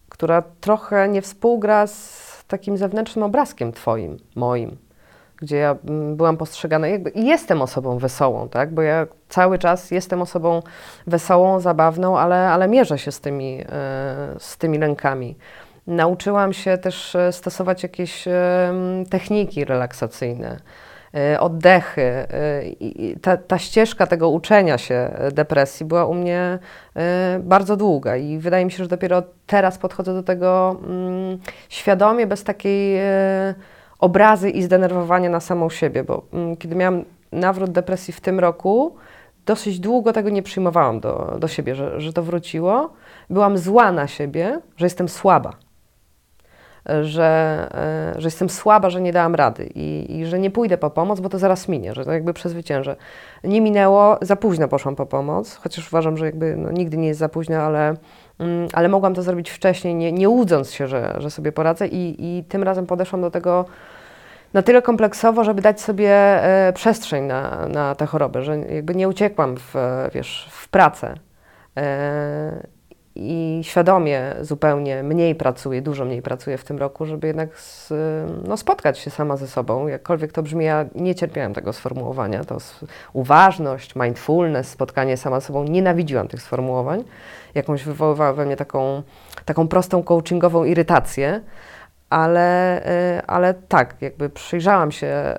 która trochę nie współgra z takim zewnętrznym obrazkiem twoim, moim gdzie ja mm, byłam postrzegana, jakby jestem osobą wesołą, tak? Bo ja cały czas jestem osobą wesołą, zabawną, ale, ale mierzę się z tymi, e, z tymi lękami. Nauczyłam się też e, stosować jakieś e, techniki relaksacyjne, oddechy. Ta, ta ścieżka tego uczenia się depresji była u mnie bardzo długa i wydaje mi się, że dopiero teraz podchodzę do tego mm, świadomie, bez takiej obrazy i zdenerwowania na samą siebie, bo mm, kiedy miałam nawrót depresji w tym roku, dosyć długo tego nie przyjmowałam do, do siebie, że, że to wróciło. Byłam zła na siebie, że jestem słaba. że, e, że jestem słaba, że nie dałam rady i, i że nie pójdę po pomoc, bo to zaraz minie, że to jakby przezwyciężę. Nie minęło, za późno poszłam po pomoc, chociaż uważam, że jakby no, nigdy nie jest za późno, ale, ale mogłam to zrobić wcześniej, nie, nie łudząc się, że, że sobie poradzę i, i tym razem podeszłam do tego na tyle kompleksowo, żeby dać sobie e, przestrzeń na, na tę chorobę, że jakby nie uciekłam w, wiesz, w pracę. E, i świadomie zupełnie mniej pracuję, dużo mniej pracuję w tym roku, żeby jednak z, no, spotkać się sama ze sobą. Jakkolwiek to brzmi, ja nie cierpiałam tego sformułowania. To uważność, mindfulness, spotkanie sama ze sobą. Nienawidziłam tych sformułowań. Jakąś wywoływała we mnie taką, taką prostą coachingową irytację ale, y, ale tak, jakby przyjrzałam się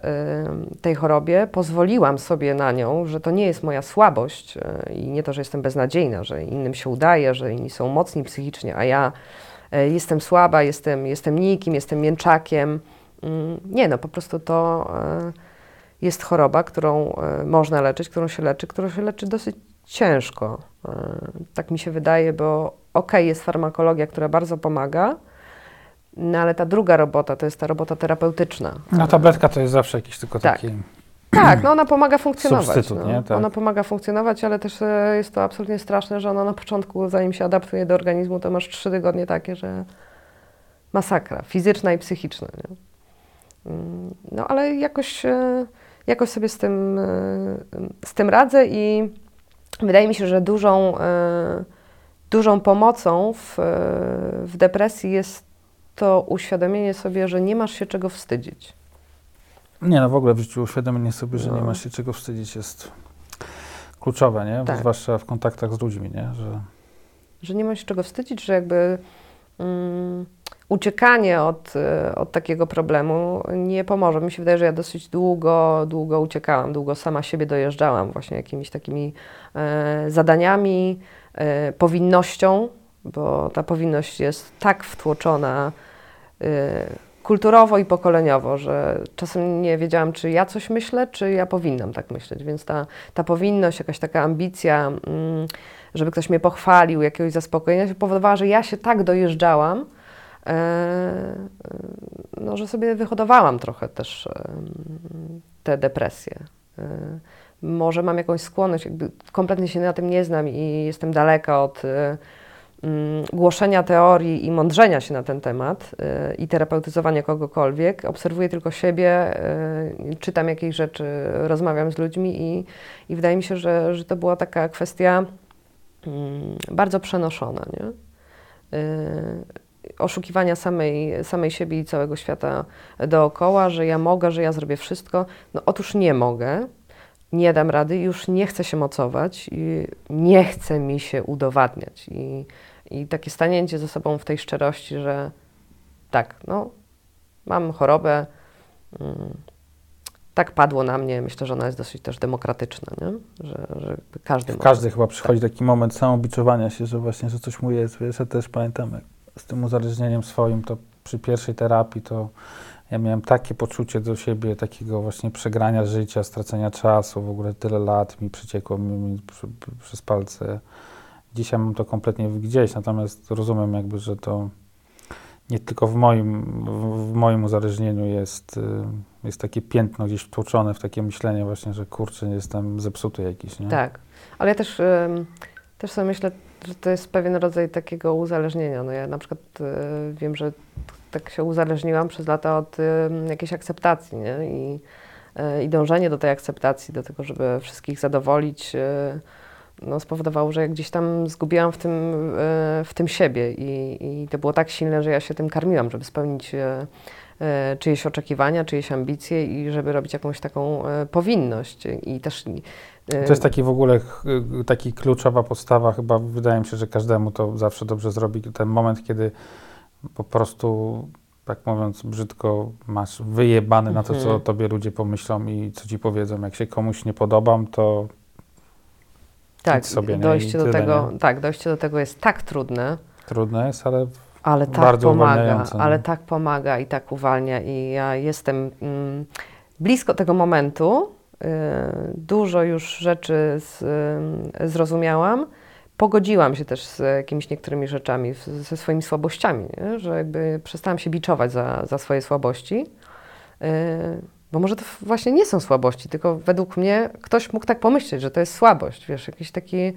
y, tej chorobie, pozwoliłam sobie na nią, że to nie jest moja słabość y, i nie to, że jestem beznadziejna, że innym się udaje, że inni są mocni psychicznie, a ja jestem słaba, jestem, jestem nikim, jestem mięczakiem. Mm, nie, no po prostu to jest choroba, którą można leczyć, którą się leczy, którą się leczy dosyć ciężko. Tak mi się wydaje, bo okej, okay, jest farmakologia, która bardzo pomaga, no ale ta druga robota to jest ta robota terapeutyczna. No tabletka to jest zawsze jakiś tylko tak. taki... Tak, no ona pomaga funkcjonować. No. nie? Tak. Ona pomaga funkcjonować, ale też e, jest to absolutnie straszne, że ona na początku, zanim się adaptuje do organizmu, to masz trzy tygodnie takie, że masakra, fizyczna i psychiczna. Nie? Mm, no ale jakoś, e, jakoś sobie z tym, e, z tym radzę i wydaje mi się, że dużą, dużą pomocą w, w depresji jest to uświadomienie sobie, że nie masz się czego wstydzić. Nie, no w ogóle w życiu uświadomienie sobie, że no. nie masz się czego wstydzić jest kluczowe, nie? Tak. Zwłaszcza w kontaktach z ludźmi, nie? Że, że nie masz się czego wstydzić, że jakby um, uciekanie od, e, od takiego problemu nie pomoże. Mi się wydaje, że ja dosyć długo, długo uciekałam, długo sama siebie dojeżdżałam właśnie jakimiś takimi e, zadaniami, e, powinnością, bo ta powinność jest tak wtłoczona y, kulturowo i pokoleniowo, że czasem nie wiedziałam, czy ja coś myślę, czy ja powinnam tak myśleć. Więc ta, ta powinność, jakaś taka ambicja, mm, żeby ktoś mnie pochwalił, jakiegoś zaspokojenia, powodowała, że ja się tak dojeżdżałam, e, no, że sobie wyhodowałam trochę też e, te depresje. E, może mam jakąś skłonność, kompletnie się na tym nie znam i jestem daleka od głoszenia teorii i mądrzenia się na ten temat y, i terapeutyzowania kogokolwiek. Obserwuję tylko siebie, y, czytam jakieś rzeczy, rozmawiam z ludźmi i, i wydaje mi się, że, że to była taka kwestia mm, bardzo przenoszona. Nie? Y, oszukiwania samej, samej siebie i całego świata dookoła, że ja mogę, że ja zrobię wszystko. No otóż nie mogę, nie dam rady, już nie chcę się mocować i nie chce mi się udowadniać. I, I takie stanięcie ze sobą w tej szczerości, że tak, no, mam chorobę, mm, tak padło na mnie. Myślę, że ona jest dosyć też demokratyczna, nie? Że, że każdy. Każdy chyba przychodzi tak. taki moment samobiczowania się, że właśnie, że coś mu jest. Wiesz, ja też pamiętam, z tym uzależnieniem swoim, to przy pierwszej terapii to ja miałem takie poczucie do siebie, takiego właśnie przegrania życia, stracenia czasu, w ogóle tyle lat mi przeciekło mi, mi przy, przez palce. Dzisiaj mam to kompletnie gdzieś, natomiast rozumiem jakby, że to nie tylko w moim, w, w moim uzależnieniu jest, y, jest takie piętno gdzieś wtłoczone w takie myślenie właśnie, że kurczę, jestem zepsuty jakiś, nie? Tak, ale ja też, też sobie myślę, że to jest pewien rodzaj takiego uzależnienia. No ja na przykład y, wiem, że tak się uzależniłam przez lata od y, jakiejś akceptacji, nie? I, y, I dążenie do tej akceptacji, do tego, żeby wszystkich zadowolić, y, no, spowodowało, że ja gdzieś tam zgubiłam w tym, y, w tym siebie I, i to było tak silne, że ja się tym karmiłam, żeby spełnić czyjeś oczekiwania, czyjeś ambicje i żeby robić jakąś taką powinność. I też to jest taki w ogóle taki kluczowa podstawa, chyba wydaje mi się, że każdemu to zawsze dobrze zrobi. Ten moment, kiedy po prostu, tak mówiąc brzydko, masz wyjebany na to, co o mhm. tobie ludzie pomyślą i co ci powiedzą. Jak się komuś nie podobam, to tak, sobie, dojście do tego, nie? tak, dojście do tego jest tak trudne. Trudne jest, ale ale tak bardzo pomaga, ale tak pomaga i tak uwalnia i ja jestem mm, blisko tego momentu. Y, dużo już rzeczy z, y, zrozumiałam pogodziłam się też z jakimiś niektórymi rzeczami, ze swoimi słabościami, nie? że jakby przestałam się biczować za, za swoje słabości. Yy, bo może to właśnie nie są słabości, tylko według mnie ktoś mógł tak pomyśleć, że to jest słabość, wiesz, jakieś taki,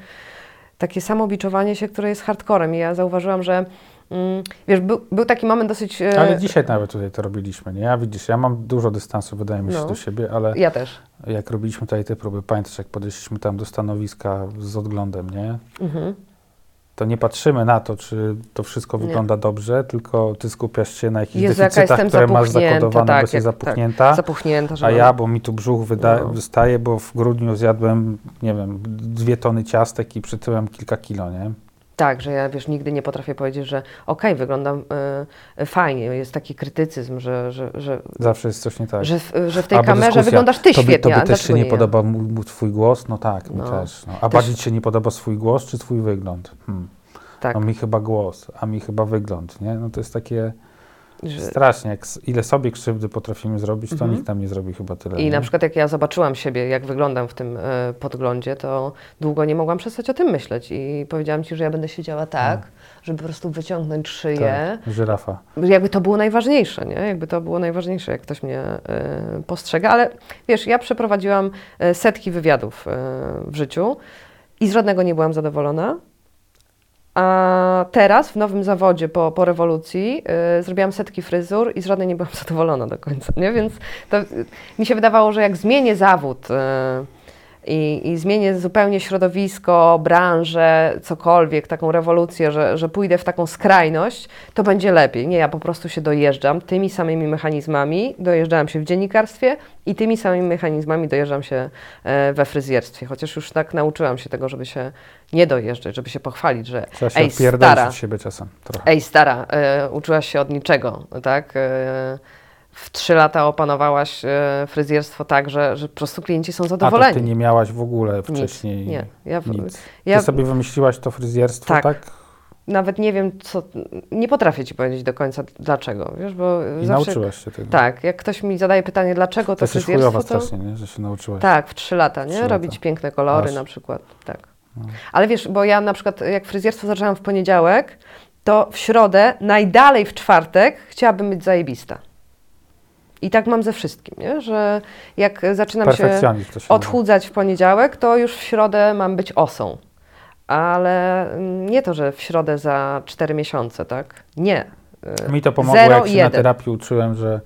takie samobiczowanie się, które jest hardcorem. I ja zauważyłam, że wiesz, był, był taki moment dosyć... e, Ale dzisiaj nawet tutaj to robiliśmy, nie? Ja widzisz, ja mam dużo dystansu, wydaje mi się, No. do siebie, ale Ja też. jak robiliśmy tutaj te próby, pamiętasz, jak podeszliśmy tam do stanowiska z odglądem, nie? Mhm. To nie patrzymy na to, czy to wszystko Nie. wygląda dobrze, tylko ty skupiasz się na jakichś Jezu, deficytach, które masz zakodowane, tak, bo jesteś zapuchnięta. Tak, zapuchnięta, A mam- ja, bo mi tu brzuch wyda- No. wystaje, bo w grudniu zjadłem, nie wiem, dwie tony ciastek i przytyłem kilka kilo, nie? Tak, że ja wiesz, nigdy nie potrafię powiedzieć, że okej, wyglądam y, fajnie. Jest taki krytycyzm, że, że, że, Zawsze jest coś nie tak. że, w, że w tej Albo kamerze dyskusja, wyglądasz ty tobie, świetnie. Tobie też się nie ja? podoba twój głos? No tak, mi No. też. No. A Też- bardziej ci się nie podoba swój głos czy twój wygląd? Hmm. Tak, No mi chyba głos, a mi chyba wygląd, nie? No to jest takie że, strasznie, ile sobie krzywdy potrafimy zrobić, to Mhm. nikt nam nie zrobi chyba tyle. I nie? na przykład jak ja zobaczyłam siebie, jak wyglądam w tym e, podglądzie, to długo nie mogłam przestać o tym myśleć i powiedziałam Ci, że ja będę siedziała tak, żeby po prostu wyciągnąć szyję. tak, żyrafa. Jakby to było najważniejsze, nie? Jakby to było najważniejsze, jak ktoś mnie e, postrzega, ale wiesz, ja przeprowadziłam e, setki wywiadów e, w życiu i z żadnego nie byłam zadowolona. A teraz w nowym zawodzie po, po rewolucji y, zrobiłam setki fryzur i z żadnej nie byłam *laughs* zadowolona do końca, nie? Więc to, y, mi się wydawało, że jak zmienię zawód y, i, i zmienię zupełnie środowisko, branżę, cokolwiek, taką rewolucję, że, że pójdę w taką skrajność, to będzie lepiej. Nie, ja po prostu się dojeżdżam tymi samymi mechanizmami, dojeżdżałam się w dziennikarstwie i tymi samymi mechanizmami dojeżdżam się e, we fryzjerstwie. Chociaż już tak nauczyłam się tego, żeby się nie dojeżdżać, żeby się pochwalić, że Trzeba się ej, stara, od siebie czasem trochę. Ej, stara, e, uczyłaś się od niczego, tak? E, w trzy lata opanowałaś e, fryzjerstwo tak, że, że po prostu klienci są A to zadowoleni. ty nie miałaś w ogóle wcześniej nie. Ja w- nic. ja ty sobie wymyśliłaś to fryzjerstwo, Tak. tak? nawet nie wiem, co. Nie potrafię ci powiedzieć do końca dlaczego, wiesz, bo I zawsze. nauczyłaś się tego. Tak, jak ktoś mi zadaje pytanie, dlaczego To to fryzjerstwo, to. strasznie, nie? że się nauczyłaś. Tak, w trzy lata, nie? Trzy lata. Robić piękne kolory Aż. na przykład, tak. No. Ale wiesz, bo ja na przykład jak fryzjerstwo zaczęłam w poniedziałek, to w środę, najdalej w czwartek chciałabym być zajebista. I tak mam ze wszystkim, nie? że jak zaczynam się się odchudzać w poniedziałek, to już w środę mam być osą. Ale nie to, że w środę za 4 miesiące, tak? Nie. Mi to pomogło, Zero jak się na jeden. terapii uczyłem, że,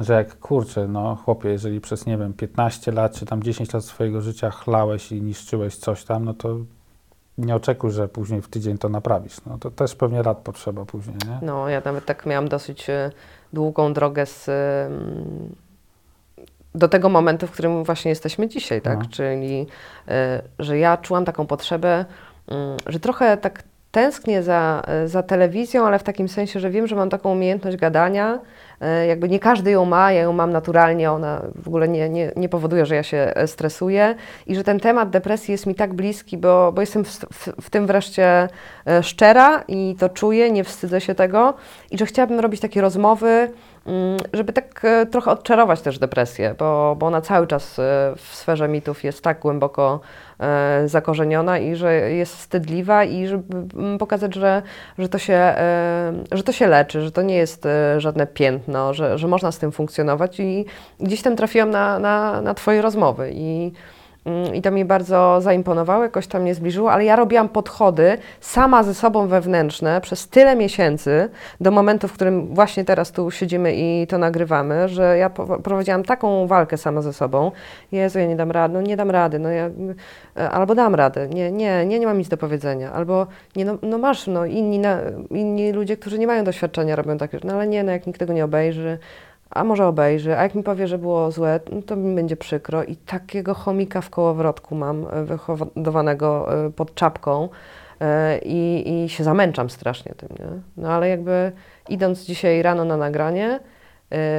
że jak kurczę, no chłopie, jeżeli przez, nie wiem, 15 lat czy tam 10 lat swojego życia chlałeś i niszczyłeś coś tam, no to nie oczekuj, że później w tydzień to naprawisz. No to też pewnie lat potrzeba później, nie? No, ja nawet tak miałam dosyć e, długą drogę z, do tego momentu, w którym właśnie jesteśmy dzisiaj, tak? No. Czyli, e, że ja czułam taką potrzebę, mm, że trochę tak tęsknię za, e, za telewizją, ale w takim sensie, że wiem, że mam taką umiejętność gadania. E, Jakby nie każdy ją ma, ja ją mam naturalnie, ona w ogóle nie, nie, nie powoduje, że ja się e, stresuję i że ten temat depresji jest mi tak bliski, bo, bo jestem w, w, w tym wreszcie e, szczera i to czuję, nie wstydzę się tego i że chciałabym robić takie rozmowy, żeby tak e, trochę odczarować też depresję, bo, bo ona cały czas e, w sferze mitów jest tak głęboko e, zakorzeniona i że jest wstydliwa i żeby mm, pokazać, że, że, to się, że to się leczy, że to nie jest żadne piętno, że, że można z tym funkcjonować i gdzieś tam trafiłam na, na, na Twoje rozmowy i Mm, I to mi bardzo zaimponowało, jakoś tam mnie zbliżyło, ale ja robiłam podchody sama ze sobą wewnętrzne przez tyle miesięcy do momentu, w którym właśnie teraz tu siedzimy i to nagrywamy, że ja prowadziłam taką walkę sama ze sobą. Jezu, ja nie dam rady, no nie dam rady, no ja, e, albo dam radę, nie, nie, nie, nie mam nic do powiedzenia, albo nie, no, no masz, no inni, na, inni ludzie, którzy nie mają doświadczenia robią takie, no ale nie, no jak nikt tego nie obejrzy, a może obejrzy, a jak mi powie, że było złe, no to mi będzie przykro. I takiego chomika w kołowrotku mam e, wyhodowanego e, pod czapką e, i, i się zamęczam strasznie tym, nie? No ale jakby idąc dzisiaj rano na nagranie,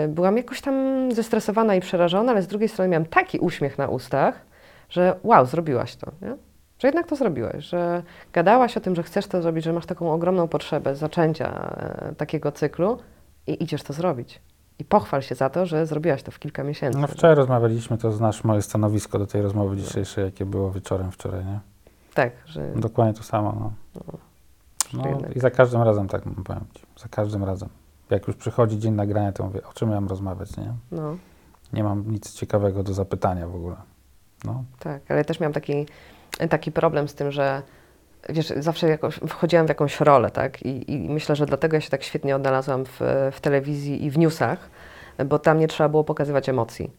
byłam jakoś tam zestresowana i przerażona, ale z drugiej strony miałam taki uśmiech na ustach, że wow, zrobiłaś to, nie? Że jednak to zrobiłeś, że gadałaś o tym, że chcesz to zrobić, że masz taką ogromną potrzebę zaczęcia takiego cyklu i idziesz to zrobić. I pochwal się za to, że zrobiłaś to w kilka miesięcy. No wczoraj rozmawialiśmy, to znasz moje stanowisko do tej rozmowy dzisiejszej, jakie było wieczorem wczoraj, nie? Tak, że Dokładnie to samo. No. No, jednak. I za każdym razem tak mam powiem ci. Za każdym razem. Jak już przychodzi dzień nagrania, to mówię, o czym miałem rozmawiać, nie? no, Nie mam nic ciekawego do zapytania w ogóle. No. tak, ale też miałam taki, taki problem z tym, że wiesz, zawsze jakoś wchodziłam w jakąś rolę, tak? I, I myślę, że dlatego ja się tak świetnie odnalazłam w, w telewizji i w newsach, bo tam nie trzeba było pokazywać emocji.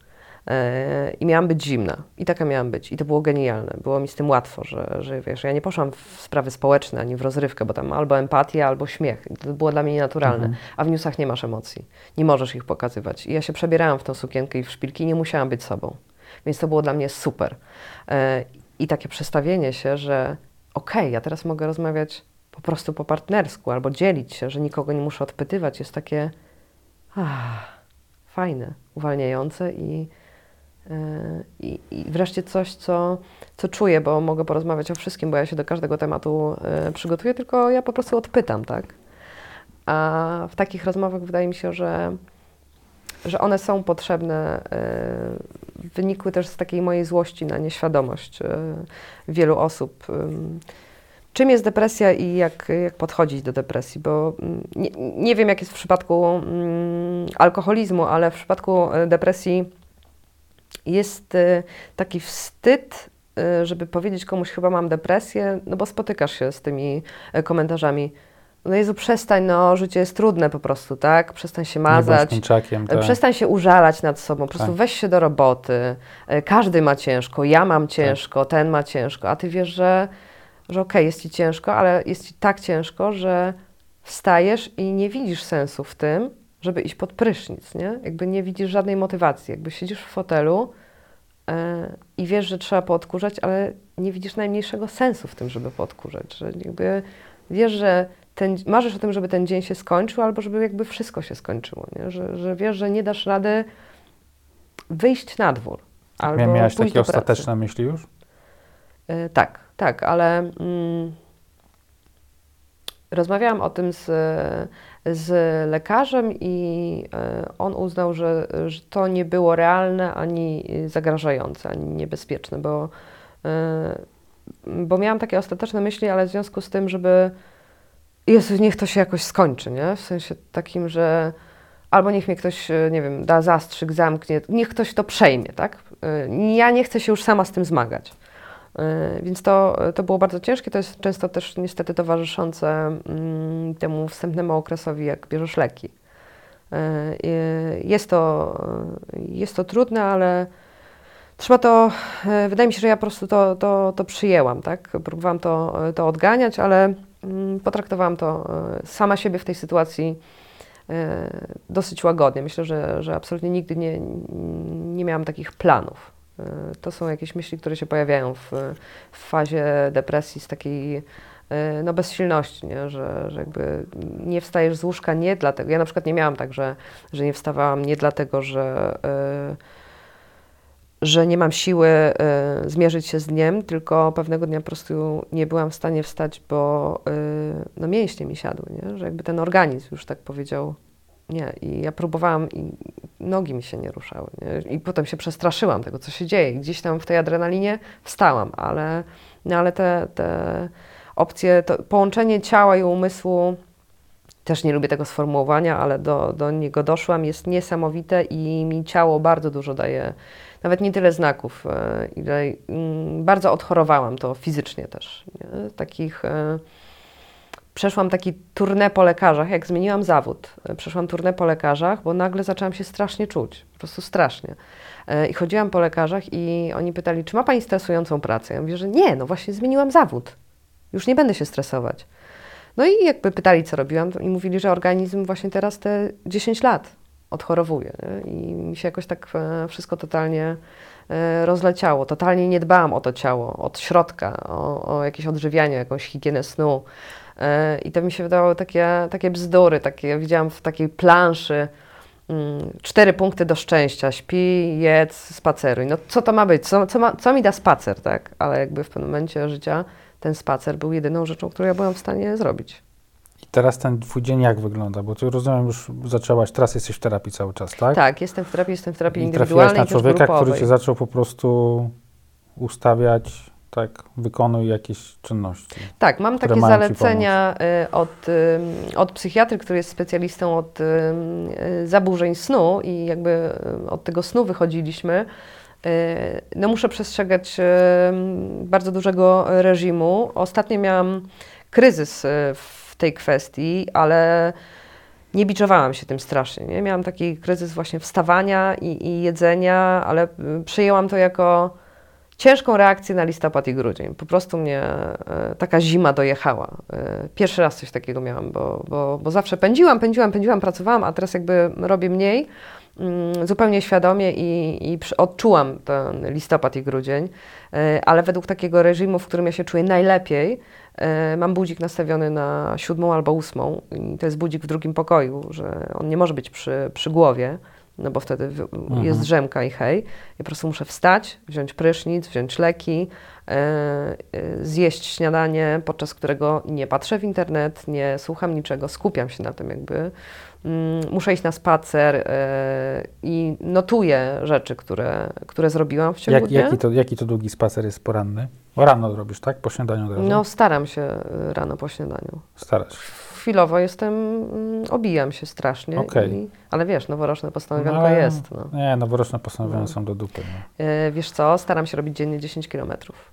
E, I miałam być zimna. I taka miałam być. I to było genialne. Było mi z tym łatwo, że, że wiesz, ja nie poszłam w sprawy społeczne ani w rozrywkę, bo tam albo empatia, albo śmiech. I to było dla mnie nienaturalne. Mhm. A w newsach nie masz emocji. Nie możesz ich pokazywać. I ja się przebierałam w tą sukienkę i w szpilki i nie musiałam być sobą. Więc to było dla mnie super. E, I takie przestawienie się, że okej, ja teraz mogę rozmawiać po prostu po partnersku albo dzielić się, że nikogo nie muszę odpytywać, jest takie ah, fajne, uwalniające i, e, i, i wreszcie coś, co, co czuję, bo mogę porozmawiać o wszystkim, bo ja się do każdego tematu e, przygotuję, tylko ja po prostu odpytam, tak? A w takich rozmowach wydaje mi się, że, że one są potrzebne. e, Wynikły też z takiej mojej złości na nieświadomość e, wielu osób. Ym, Czym jest depresja i jak, jak podchodzić do depresji? Bo mm, nie, nie wiem, jak jest w przypadku mm, alkoholizmu, ale w przypadku e, depresji jest taki wstyd, żeby powiedzieć komuś, chyba mam depresję, no bo spotykasz się z tymi komentarzami. No Jezu, przestań, no życie jest trudne po prostu, tak? Przestań się mazać. mięczakiem, tak. Przestań się użalać nad sobą, po prostu Tak. weź się do roboty. E, Każdy ma ciężko, ja mam ciężko, ten ma ciężko, a ty wiesz, że, że okej, jest ci ciężko, ale jest ci tak ciężko, że wstajesz i nie widzisz sensu w tym, żeby iść pod prysznic, nie? Jakby nie widzisz żadnej motywacji, jakby siedzisz w fotelu e, i wiesz, że trzeba poodkurzać, ale nie widzisz najmniejszego sensu w tym, żeby poodkurzać, że jakby wiesz, że ten, marzysz o tym, żeby ten dzień się skończył, albo żeby jakby wszystko się skończyło, nie? Że, że wiesz, że nie dasz rady wyjść na dwór. Albo Mia- Miałaś takie ostateczne myśli już? E, tak, tak, ale mm, rozmawiałam o tym z, z lekarzem i e, on uznał, że, że to nie było realne ani zagrażające, ani niebezpieczne, bo, e, bo miałam takie ostateczne myśli, ale w związku z tym, żeby Jezu, niech to się jakoś skończy, nie? W sensie takim, że albo niech mnie ktoś, e, nie wiem, da zastrzyk, zamknie, niech ktoś to przejmie, tak? E, Ja nie chcę się już sama z tym zmagać. E, Więc to, to było bardzo ciężkie. To jest często też niestety towarzyszące mm, temu wstępnemu okresowi, jak bierzesz leki. Jest to, jest to trudne, ale trzeba to, wydaje mi się, że ja po prostu to, to, to przyjęłam, tak? Próbowałam to, to odganiać, ale potraktowałam to e, sama siebie w tej sytuacji e, dosyć łagodnie. Myślę, że, że absolutnie nigdy nie, nie miałam takich planów. E, To są jakieś myśli, które się pojawiają w, w fazie depresji z takiej no, bezsilności, nie? Że, że jakby nie wstajesz z łóżka nie dlatego. Ja na przykład nie miałam tak, że, że nie wstawałam nie dlatego, że, e, że nie mam siły e, zmierzyć się z dniem, tylko pewnego dnia po prostu nie byłam w stanie wstać, bo e, no, mięśnie mi siadły, nie? że jakby ten organizm już tak powiedział nie. I ja próbowałam i nogi mi się nie ruszały. Nie? I potem się przestraszyłam tego, co się dzieje. Gdzieś tam w tej adrenalinie wstałam, ale, no, ale te, te opcje, połączenie ciała i umysłu, też nie lubię tego sformułowania, ale do, do niego doszłam, jest niesamowite i mi ciało bardzo dużo daje, nawet nie tyle znaków, e, ile mm, bardzo odchorowałam to fizycznie też. Nie? Takich... e, przeszłam taki turnę po lekarzach, jak zmieniłam zawód. e, Przeszłam turnę po lekarzach, bo nagle zaczęłam się strasznie czuć, po prostu strasznie. I chodziłam po lekarzach i oni pytali, czy ma Pani stresującą pracę? Ja mówię, że nie, no właśnie zmieniłam zawód. Już nie będę się stresować. No i jakby pytali, co robiłam i mówili, że organizm właśnie teraz te 10 lat odchorowuje. Nie? I mi się jakoś tak e, wszystko totalnie e, rozleciało. Totalnie nie dbałam o to ciało, od środka, o, o jakieś odżywianie, jakąś higienę snu. E, I to mi się wydawało takie, takie bzdury, takie widziałam w takiej planszy mm, cztery punkty do szczęścia. Śpi, jedz, spaceruj. No co to ma być? Co, co, ma, co mi da spacer, tak? Ale jakby w pewnym momencie życia ten spacer był jedyną rzeczą, którą ja byłam w stanie zrobić. Teraz ten twój dzień jak wygląda? Bo ty rozumiem, już zaczęłaś, teraz jesteś w terapii cały czas, tak? Tak, jestem w terapii, jestem w terapii I trafiłaś indywidualnej na człowieka, który cię zaczął po prostu ustawiać tak, wykonuj jakieś czynności. Tak, mam takie zalecenia y, od, ym, od psychiatry, który jest specjalistą od y, zaburzeń snu i jakby y, od tego snu wychodziliśmy. Y, No muszę przestrzegać bardzo dużego reżimu. Ostatnio miałam kryzys y, w tej kwestii, ale nie biczowałam się tym strasznie. Nie? Miałam taki kryzys właśnie wstawania i, i jedzenia, ale y, przyjęłam to jako ciężką reakcję na listopad i grudzień. Po prostu mnie e, taka zima dojechała. E, pierwszy raz coś takiego miałam, bo, bo, bo zawsze pędziłam, pędziłam, pędziłam, pracowałam, a teraz jakby robię mniej, mm, zupełnie świadomie i, i odczułam ten listopad i grudzień, ale według takiego reżimu, w którym ja się czuję najlepiej, mam budzik nastawiony na siódmą albo ósmą i to jest budzik w drugim pokoju, że on nie może być przy, przy głowie, no bo wtedy w- jest drzemka i hej. Ja po prostu muszę wstać, wziąć prysznic, wziąć leki, e, e, zjeść śniadanie, podczas którego nie patrzę w internet, nie słucham niczego, skupiam się na tym jakby. Mm, Muszę iść na spacer e, i notuję rzeczy, które, które zrobiłam w ciągu Jak, dnia. jaki, to, jaki to długi spacer jest poranny? O, rano robisz, tak? Po śniadaniu od razu? No staram się e, rano po śniadaniu. Starasz. Chwilowo jestem, mm, obijam się strasznie, Okej. i, ale wiesz, noworoczne postanowienko No, jest. No. Nie, noworoczne postanowienia No. są do dupy. No. E, Wiesz co, staram się robić dziennie 10 kilometrów.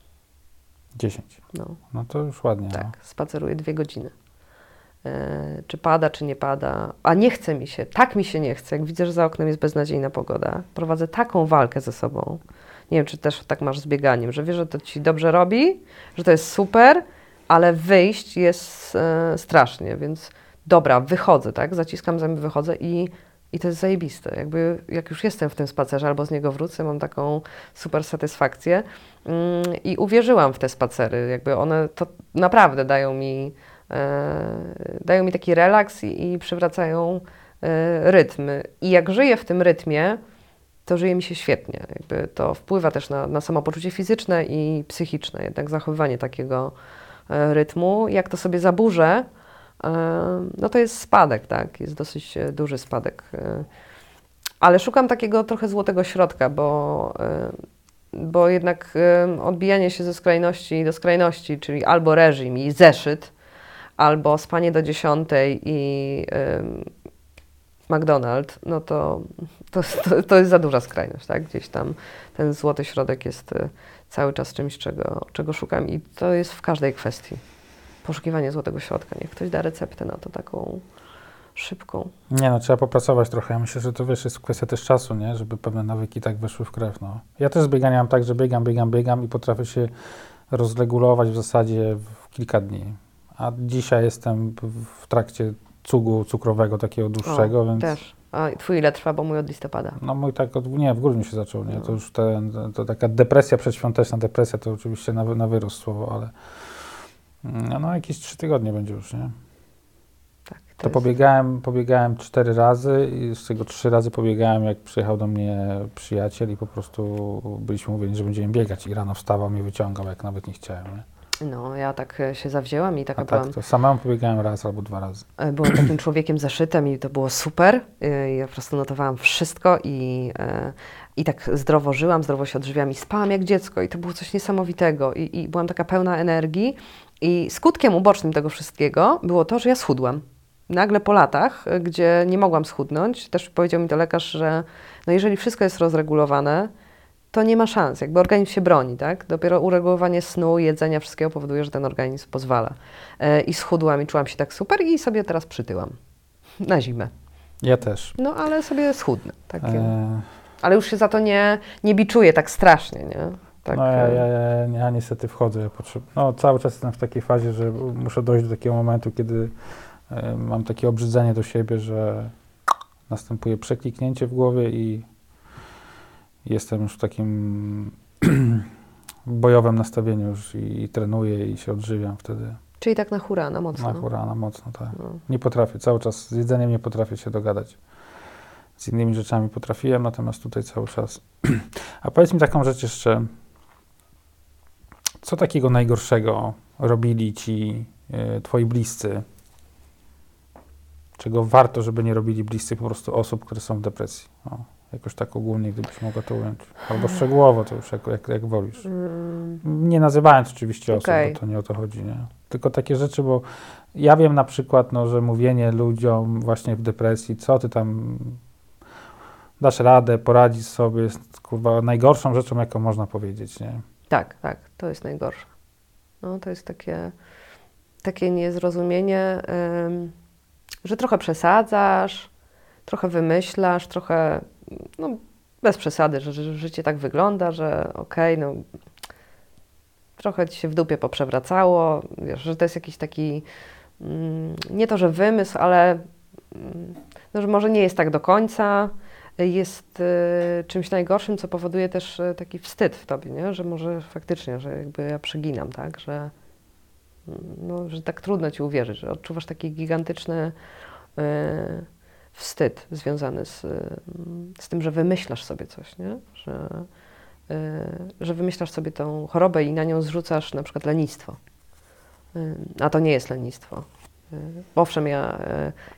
10. No, No to już ładnie. tak, No. spaceruję dwie godziny. E, Czy pada, czy nie pada. A nie chce mi się, tak mi się nie chce. Jak widzę, że za oknem jest beznadziejna pogoda, prowadzę taką walkę ze sobą. Nie wiem, czy też tak masz z bieganiem, że wiesz, że to ci dobrze robi, że to jest super, ale wyjść jest e, strasznie, więc dobra, wychodzę, tak? Zaciskam zęby, wychodzę i, i to jest zajebiste. Jakby jak już jestem w tym spacerze albo z niego wrócę, mam taką super satysfakcję. Mm, I uwierzyłam w te spacery. Jakby one to naprawdę dają mi, dają mi taki relaks i, i przywracają e, rytm. I jak żyję w tym rytmie, to żyje mi się świetnie. Jakby to wpływa też na, na samopoczucie fizyczne i psychiczne, jednak zachowywanie takiego e, rytmu. Jak to sobie zaburzę, e, no to jest spadek, tak? Jest dosyć e, duży spadek. e. Ale szukam takiego trochę złotego środka, bo, e, bo jednak e, odbijanie się ze skrajności do skrajności, czyli albo reżim i zeszyt, albo spanie do dziesiątej i McDonald's, no to, to, to, to jest za duża skrajność, tak? Gdzieś tam ten złoty środek jest e, cały czas czymś, czego, czego szukam i to jest w każdej kwestii. Poszukiwanie złotego środka. Niech ktoś da receptę na to taką szybką. Nie no, trzeba popracować trochę. Ja myślę, że to wiesz, jest kwestia też czasu, nie? Żeby pewne nawyki tak weszły w krew, no. Ja też z bieganiem mam tak, że biegam, biegam, biegam i potrafię się rozregulować w zasadzie w kilka dni. A dzisiaj jestem w- trakcie cugu cukrowego takiego dłuższego, O, więc... Też. A twój ile trwa, bo mój od listopada. No mój tak, od, nie, w grudniu się zaczął, nie? No. To już ten, to, to taka depresja przedświąteczna, depresja to oczywiście na, na wyrost słowo, ale no, no jakieś trzy tygodnie będzie już, nie? Tak, To jest- pobiegałem, pobiegałem cztery razy i z tego trzy razy pobiegałem, jak przyjechał do mnie przyjaciel i po prostu byliśmy mówieni, że będziemy biegać i rano wstawał, mnie wyciągał, jak nawet nie chciałem, nie? No, ja tak e, się zawzięłam i taka A byłam. tak, to samemu pobiegałem raz albo dwa razy. E, Byłam *clears throat* takim człowiekiem zaszytem i to było super. E, Ja po prostu notowałam wszystko i, i tak zdrowo żyłam, zdrowo się odżywiałam i spałam jak dziecko i to było coś niesamowitego i, i byłam taka pełna energii i skutkiem ubocznym tego wszystkiego było to, że ja schudłam. Nagle po latach, gdzie nie mogłam schudnąć, też powiedział mi to lekarz, że no jeżeli wszystko jest rozregulowane, to nie ma szans. Jakby organizm się broni, tak? Dopiero uregulowanie snu, jedzenia, wszystkiego powoduje, że ten organizm pozwala. E, I schudłam i czułam się tak super i sobie teraz przytyłam. Na zimę. Ja też. No ale sobie schudnę. Takie. E, Ale już się za to nie, nie biczuję tak strasznie, nie? Tak, no ja, e, ja, ja, ja niestety wchodzę. No cały czas jestem w takiej fazie, że muszę dojść do takiego momentu, kiedy e, mam takie obrzydzenie do siebie, że następuje przekliknięcie w głowie i jestem już w takim *clears throat* bojowym nastawieniu już i, i trenuję i się odżywiam wtedy. Czyli tak na hura, na mocno. Na hura, na mocno, tak. No. Nie potrafię, cały czas z jedzeniem nie potrafię się dogadać. Z innymi rzeczami potrafiłem, natomiast tutaj cały czas. *clears throat* A powiedz mi taką rzecz jeszcze. Co takiego najgorszego robili ci e, twoi bliscy? Czego warto, żeby nie robili bliscy po prostu osób, które są w depresji? O, Jakoś tak ogólnie, gdybyś mogła to ująć. Albo szczegółowo, to już jak, jak, jak wolisz. Nie nazywając oczywiście osób, bo to nie o to chodzi, nie? Tylko takie rzeczy, bo ja wiem na przykład, no, że mówienie ludziom właśnie w depresji, co ty tam dasz radę, poradzisz sobie, jest kurwa najgorszą rzeczą, jaką można powiedzieć, nie? Tak, tak, to jest najgorsze. No, to jest takie, takie niezrozumienie, ym, że trochę przesadzasz, trochę wymyślasz, trochę, no bez przesady, że, że życie tak wygląda, że okej, no trochę ci się w dupie poprzewracało, wiesz, że to jest jakiś taki, mm, nie to, że wymysł, ale mm, no, że może nie jest tak do końca, jest y, czymś najgorszym, co powoduje też y, taki wstyd w tobie, nie? że może faktycznie, że jakby ja przeginam, tak, że, mm, no, że tak trudno ci uwierzyć, że odczuwasz taki gigantyczny y, wstyd związany z, y, z tym, że wymyślasz sobie coś, nie? Że, y, że wymyślasz sobie tą chorobę i na nią zrzucasz na przykład lenistwo. Y, A to nie jest lenistwo. Y, Owszem, ja,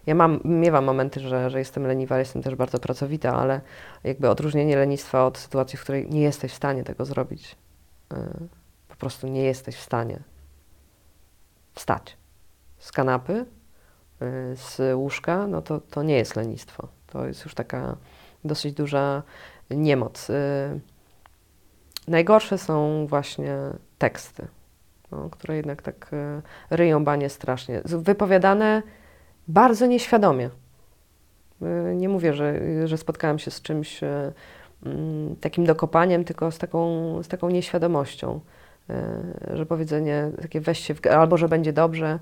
ja mam, miewam momenty, że, że jestem leniwa, jestem też bardzo pracowita, ale jakby odróżnienie lenistwa od sytuacji, w której nie jesteś w stanie tego zrobić. Po prostu nie jesteś w stanie wstać z kanapy, z łóżka, no to, to nie jest lenistwo. To jest już taka dosyć duża niemoc. Y, Najgorsze są właśnie teksty, no, które jednak tak y, ryją banie strasznie. Wypowiadane bardzo nieświadomie. Y, Nie mówię, że, że spotkałam się z czymś mm, takim dokopaniem, tylko z taką, z taką nieświadomością, że powiedzenie takie weź się, w, albo że będzie dobrze,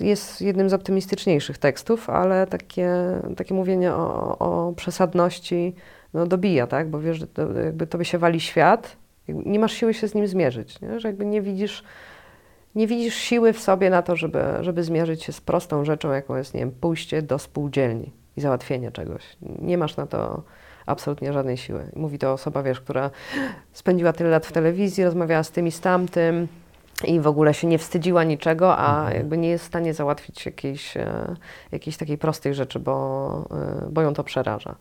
jest jednym z optymistyczniejszych tekstów, ale takie, takie mówienie o, o przesadności no, dobija, tak? Bo wiesz, to, jakby tobie się wali świat, nie masz siły się z nim zmierzyć, nie? że jakby nie widzisz, nie widzisz siły w sobie na to, żeby, żeby zmierzyć się z prostą rzeczą, jaką jest, nie wiem, pójście do spółdzielni i załatwienie czegoś. Nie masz na to absolutnie żadnej siły. Mówi to osoba, wiesz, która spędziła tyle lat w telewizji, rozmawiała z tym i z tamtym i w ogóle się nie wstydziła niczego, a jakby nie jest w stanie załatwić jakiejś, e, jakiejś takiej prostej rzeczy, bo, e, bo ją to przeraża.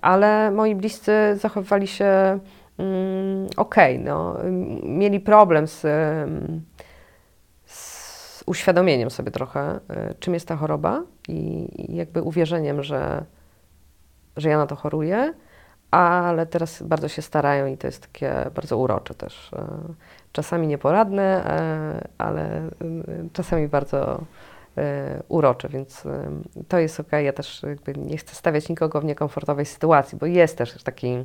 Ale moi bliscy zachowywali się mm, okej, no, m- mieli problem z, em, z uświadomieniem sobie trochę, e, czym jest ta choroba i, i jakby uwierzeniem, że, że ja na to choruję, ale teraz bardzo się starają i to jest takie bardzo urocze też. Czasami nieporadne, e, ale e, czasami bardzo e, urocze, więc to jest ok. Ja też nie chcę stawiać nikogo w niekomfortowej sytuacji, bo jest też taki, mm,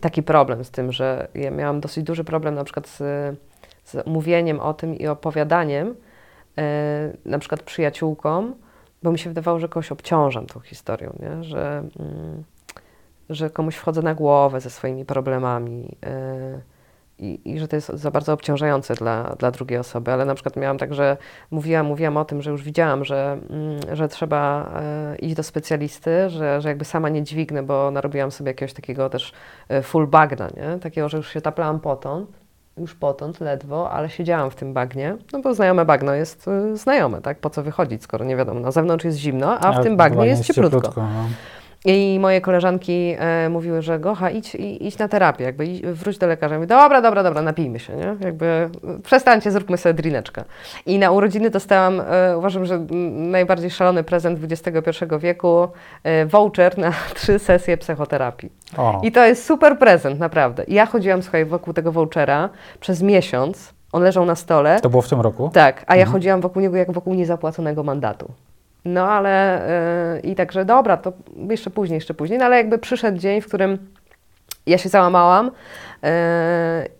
taki problem z tym, że ja miałam dosyć duży problem na przykład z, z mówieniem o tym i opowiadaniem na przykład przyjaciółkom, bo mi się wydawało, że kogoś obciążam tą historią, nie? Że, mm, że komuś wchodzę na głowę ze swoimi problemami. I, i że to jest za bardzo obciążające dla, dla drugiej osoby, ale na przykład miałam tak, że mówiłam, mówiłam o tym, że już widziałam, że, mm, że trzeba e, iść do specjalisty, że, że jakby sama nie dźwignę, bo narobiłam sobie jakiegoś takiego też e, full bagna, nie? takiego, że już się taplałam potąd, już potąd ledwo, ale siedziałam w tym bagnie, no bo znajome bagno jest e, znajome, tak? Po co wychodzić, skoro nie wiadomo, na zewnątrz jest zimno, a w tym bagnie jest cieplutko. no. I moje koleżanki e, mówiły, że Gocha, idź, i- idź na terapię, jakby idź, wróć do lekarza. Ja mówię, dobra, dobra, dobra, napijmy się, nie? Jakby przestańcie, zróbmy sobie drineczkę. I na urodziny dostałam, e, uważam, że najbardziej szalony prezent XXI wieku, e, voucher na *laughs* trzy sesje psychoterapii. O, I to jest super prezent, naprawdę. I ja chodziłam, słuchaj, wokół tego vouchera przez miesiąc, on leżał na stole. to było w tym roku? Tak, a ja Mhm. chodziłam wokół niego jak wokół niezapłaconego mandatu. No ale yy, i także dobra, to jeszcze później, jeszcze później, no ale jakby przyszedł dzień, w którym ja się załamałam yy,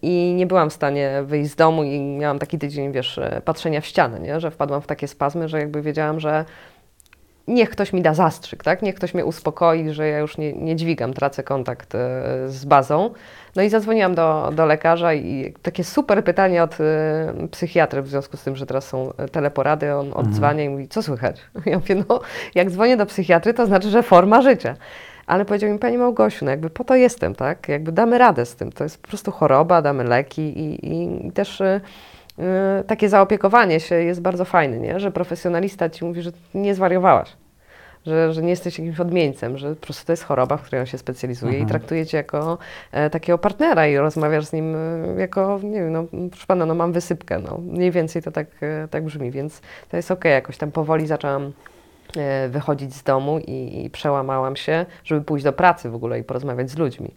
i nie byłam w stanie wyjść z domu i miałam taki tydzień, wiesz, e, patrzenia w ścianę, nie? że wpadłam w takie spazmy, że jakby wiedziałam, że niech ktoś mi da zastrzyk, tak? Niech ktoś mnie uspokoi, że ja już nie, nie dźwigam, tracę kontakt e, z bazą. No i zadzwoniłam do, do lekarza i takie super pytanie od e, psychiatry w związku z tym, że teraz są teleporady, on odzwania i mówi, co słychać? *laughs* Ja mówię, no jak dzwonię do psychiatry, to znaczy, że forma życia. Ale powiedział mi, Pani Małgosiu, no jakby po to jestem, tak? Jakby damy radę z tym. To jest po prostu choroba, damy leki i, i, i też y, y, takie zaopiekowanie się jest bardzo fajne, nie? Że profesjonalista Ci mówi, że nie zwariowałaś. Że, że nie jesteś jakimś odmieńcem, że po prostu to jest choroba, w której on się specjalizuje Mhm. i traktuje cię jako e, takiego partnera i rozmawiasz z nim e, jako, nie wiem, no proszę pana, no mam wysypkę, no mniej więcej to tak, e, tak brzmi, więc to jest okej, jakoś tam powoli zaczęłam e, wychodzić z domu i, i przełamałam się, żeby pójść do pracy w ogóle i porozmawiać z ludźmi.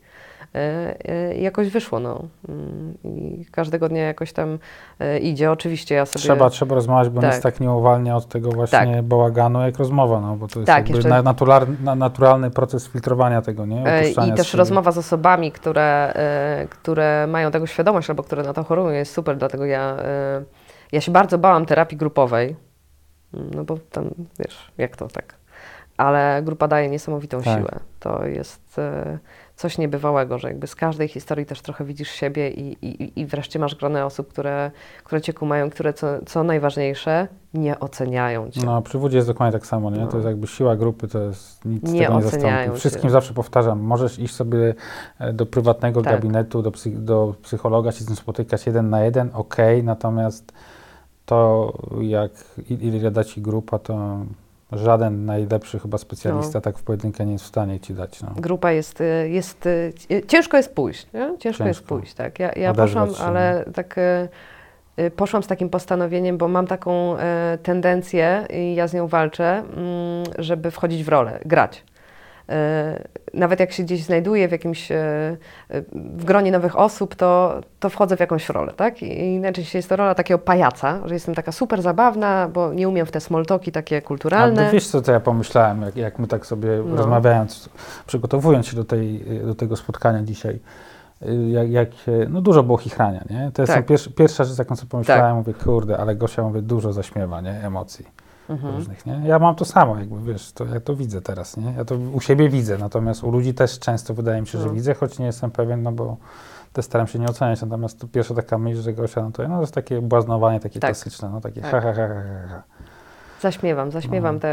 E, e, I jakoś wyszło, no. Mm, I każdego dnia jakoś tam e, idzie. Oczywiście ja sobie... Trzeba, trzeba rozmawiać, bo Tak. nic tak nie uwalnia od tego właśnie bałaganu jak rozmowa, no bo to jest Tak, jeszcze- na, natural, na, naturalny proces filtrowania tego, nie? E, I też rozmowa z osobami, które, e, które mają tego świadomość albo które na to chorują jest super, dlatego ja, e, ja się bardzo bałam terapii grupowej, Mm, no bo tam, wiesz, jak to tak. Ale grupa daje niesamowitą Tak. siłę. To jest e, coś niebywałego, że jakby z każdej historii też trochę widzisz siebie i, i, i wreszcie masz gronę osób, które, które cię kumają, które co, co najważniejsze, nie oceniają cię. No, przy wódzie jest dokładnie tak samo, nie? No. To jest jakby siła grupy, to jest nic Nie tego nie zastąpi. cię. Wszystkim zawsze powtarzam, możesz iść sobie e, do prywatnego Tak. gabinetu, do, psy, do psychologa, się z nim spotykać jeden na jeden, okej, natomiast to jak ile da ci grupa, to żaden najlepszy chyba specjalista No. tak w pojedynkę nie jest w stanie ci dać. No. grupa jest, y, jest y, ciężko jest pójść, nie? Ciężko, jest Ciężko. pójść, tak. Ja, ja poszłam, się, ale tak y, poszłam z takim postanowieniem, bo mam taką tendencję i ja z nią walczę, mm, żeby wchodzić w rolę, grać. Y, Nawet jak się gdzieś znajduję w jakimś, y, w gronie nowych osób, to, to wchodzę w jakąś rolę, tak? I najczęściej jest to rola takiego pajaca, że jestem taka super zabawna, bo nie umiem w te smoltoki takie kulturalne. A wiesz co, to ja pomyślałem, jak, jak my tak sobie No. rozmawiając, przygotowując się do, tej, do tego spotkania dzisiaj, y, jak, jak, no dużo było chichrania, nie? To jest Tak. pierwsza, pierwsza rzecz, jaką sobie pomyślałem, mówię, kurde, ale Gosia, mówię, dużo zaśmiewa, nie? Emocji Mhm. różnych, nie? Ja mam to samo, jakby, wiesz, to, ja to widzę teraz, nie? Ja to u siebie widzę, natomiast u ludzi też często wydaje mi się, że No. widzę, choć nie jestem pewien, no bo też staram się nie oceniać, natomiast to pierwsza taka myśl, że Gosia, no to, no, to jest takie błaznowanie, takie Tak. klasyczne, no takie Tak. ha, ha, ha, ha, ha. Zaśmiewam, zaśmiewam No. te,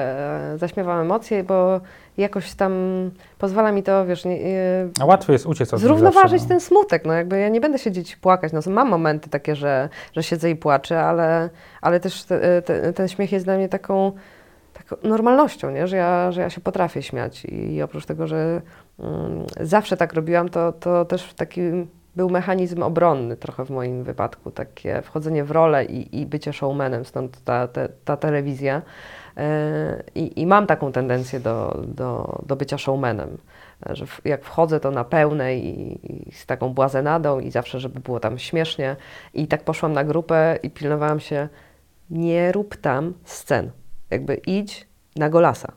e, zaśmiewam emocje, bo jakoś tam pozwala mi to, wiesz, nie, e, A łatwo jest uciec od zrównoważyć zawsze, no. ten smutek, no jakby ja nie będę siedzieć i płakać, no mam momenty takie, że, że siedzę i płaczę, ale, ale też te, te, ten śmiech jest dla mnie taką, taką normalnością, nie? Że, ja, że ja się potrafię śmiać i oprócz tego, że mm, zawsze tak robiłam, to, to też taki był mechanizm obronny trochę w moim wypadku, takie wchodzenie w rolę i, i bycie showmanem, stąd ta, ta, ta telewizja. E, I, I mam taką tendencję do, do, do bycia showmanem, że w, jak wchodzę to na pełnej i, i z taką błazenadą i zawsze, żeby było tam śmiesznie. I tak poszłam na grupę i pilnowałam się, nie rób tam scen. Jakby idź na golasa.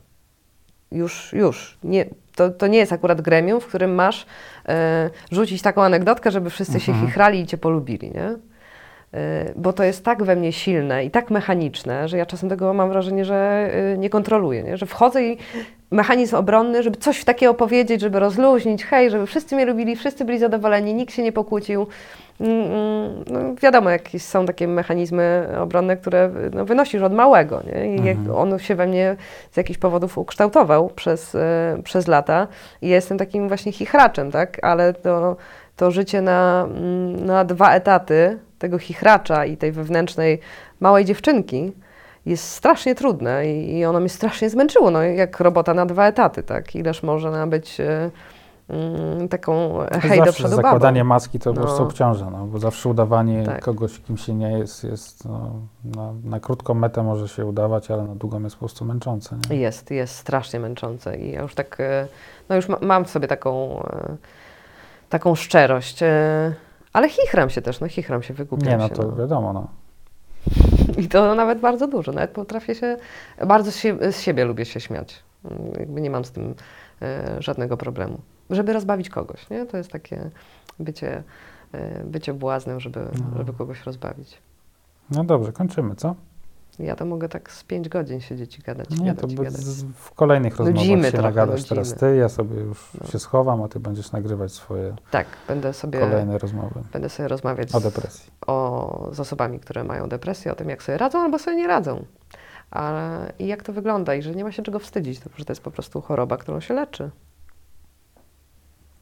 Już, już. Nie, to, to nie jest akurat gremium, w którym masz rzucić taką anegdotkę, żeby wszyscy się Mhm. chichrali i cię polubili, nie? E, Bo to jest tak we mnie silne i tak mechaniczne, że ja czasem tego mam wrażenie, że e, nie kontroluję, nie? że wchodzę i mechanizm obronny, żeby coś takiego powiedzieć, żeby rozluźnić, hej, żeby wszyscy mnie lubili, wszyscy byli zadowoleni, nikt się nie pokłócił. Mm, mm, No, wiadomo, jakieś są takie mechanizmy obronne, które no, wynosisz od małego. Nie? I Mhm. on się we mnie z jakichś powodów ukształtował przez, e, przez lata i ja jestem takim właśnie chichraczem, tak? ale to, to życie na, mm, na dwa etaty tego chichracza i tej wewnętrznej małej dziewczynki jest strasznie trudne i, i ono mnie strasznie zmęczyło, no jak robota na dwa etaty, tak? Ileż można być mm, taką hej do przodu zakładanie babą. maski to po No. prostu obciąża, no, bo zawsze udawanie Tak. kogoś, kim się nie jest, jest no, na, na krótką metę może się udawać, ale na długą jest po prostu męczące. Nie? Jest, jest strasznie męczące i ja już tak, e, no już ma, mam w sobie taką, e, taką szczerość, e, ale chichram się też, no chichram się, wygłupiam Nie, no się. to no. wiadomo, no. *laughs* I to nawet bardzo dużo, nawet potrafię się, bardzo z siebie, z siebie lubię się śmiać, Mm, jakby nie mam z tym żadnego problemu, żeby rozbawić kogoś, nie? To jest takie bycie, e, bycie błaznem, żeby, No. żeby kogoś rozbawić. No dobrze, kończymy, co? Ja to mogę tak z pięć godzin siedzieć i gadać, Nie, gadać, to gadać. z, w kolejnych rozmowach Nudzimy się nagadasz teraz ty, ja sobie już No. się schowam, a ty będziesz nagrywać swoje Tak, będę sobie, kolejne rozmowy będę sobie rozmawiać o z, depresji. o, z osobami, które mają depresję, o tym, jak sobie radzą albo sobie nie radzą. I jak to wygląda, i że nie ma się czego wstydzić, to, że to jest po prostu choroba, którą się leczy.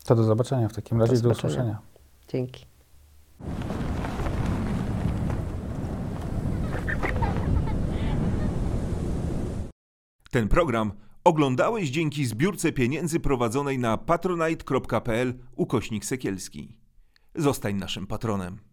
To do zobaczenia w takim razie i do zobaczenia. usłyszenia. Dzięki. Ten program oglądałeś dzięki zbiórce pieniędzy prowadzonej na patronite.pl ukośnik sekielski. Zostań naszym patronem.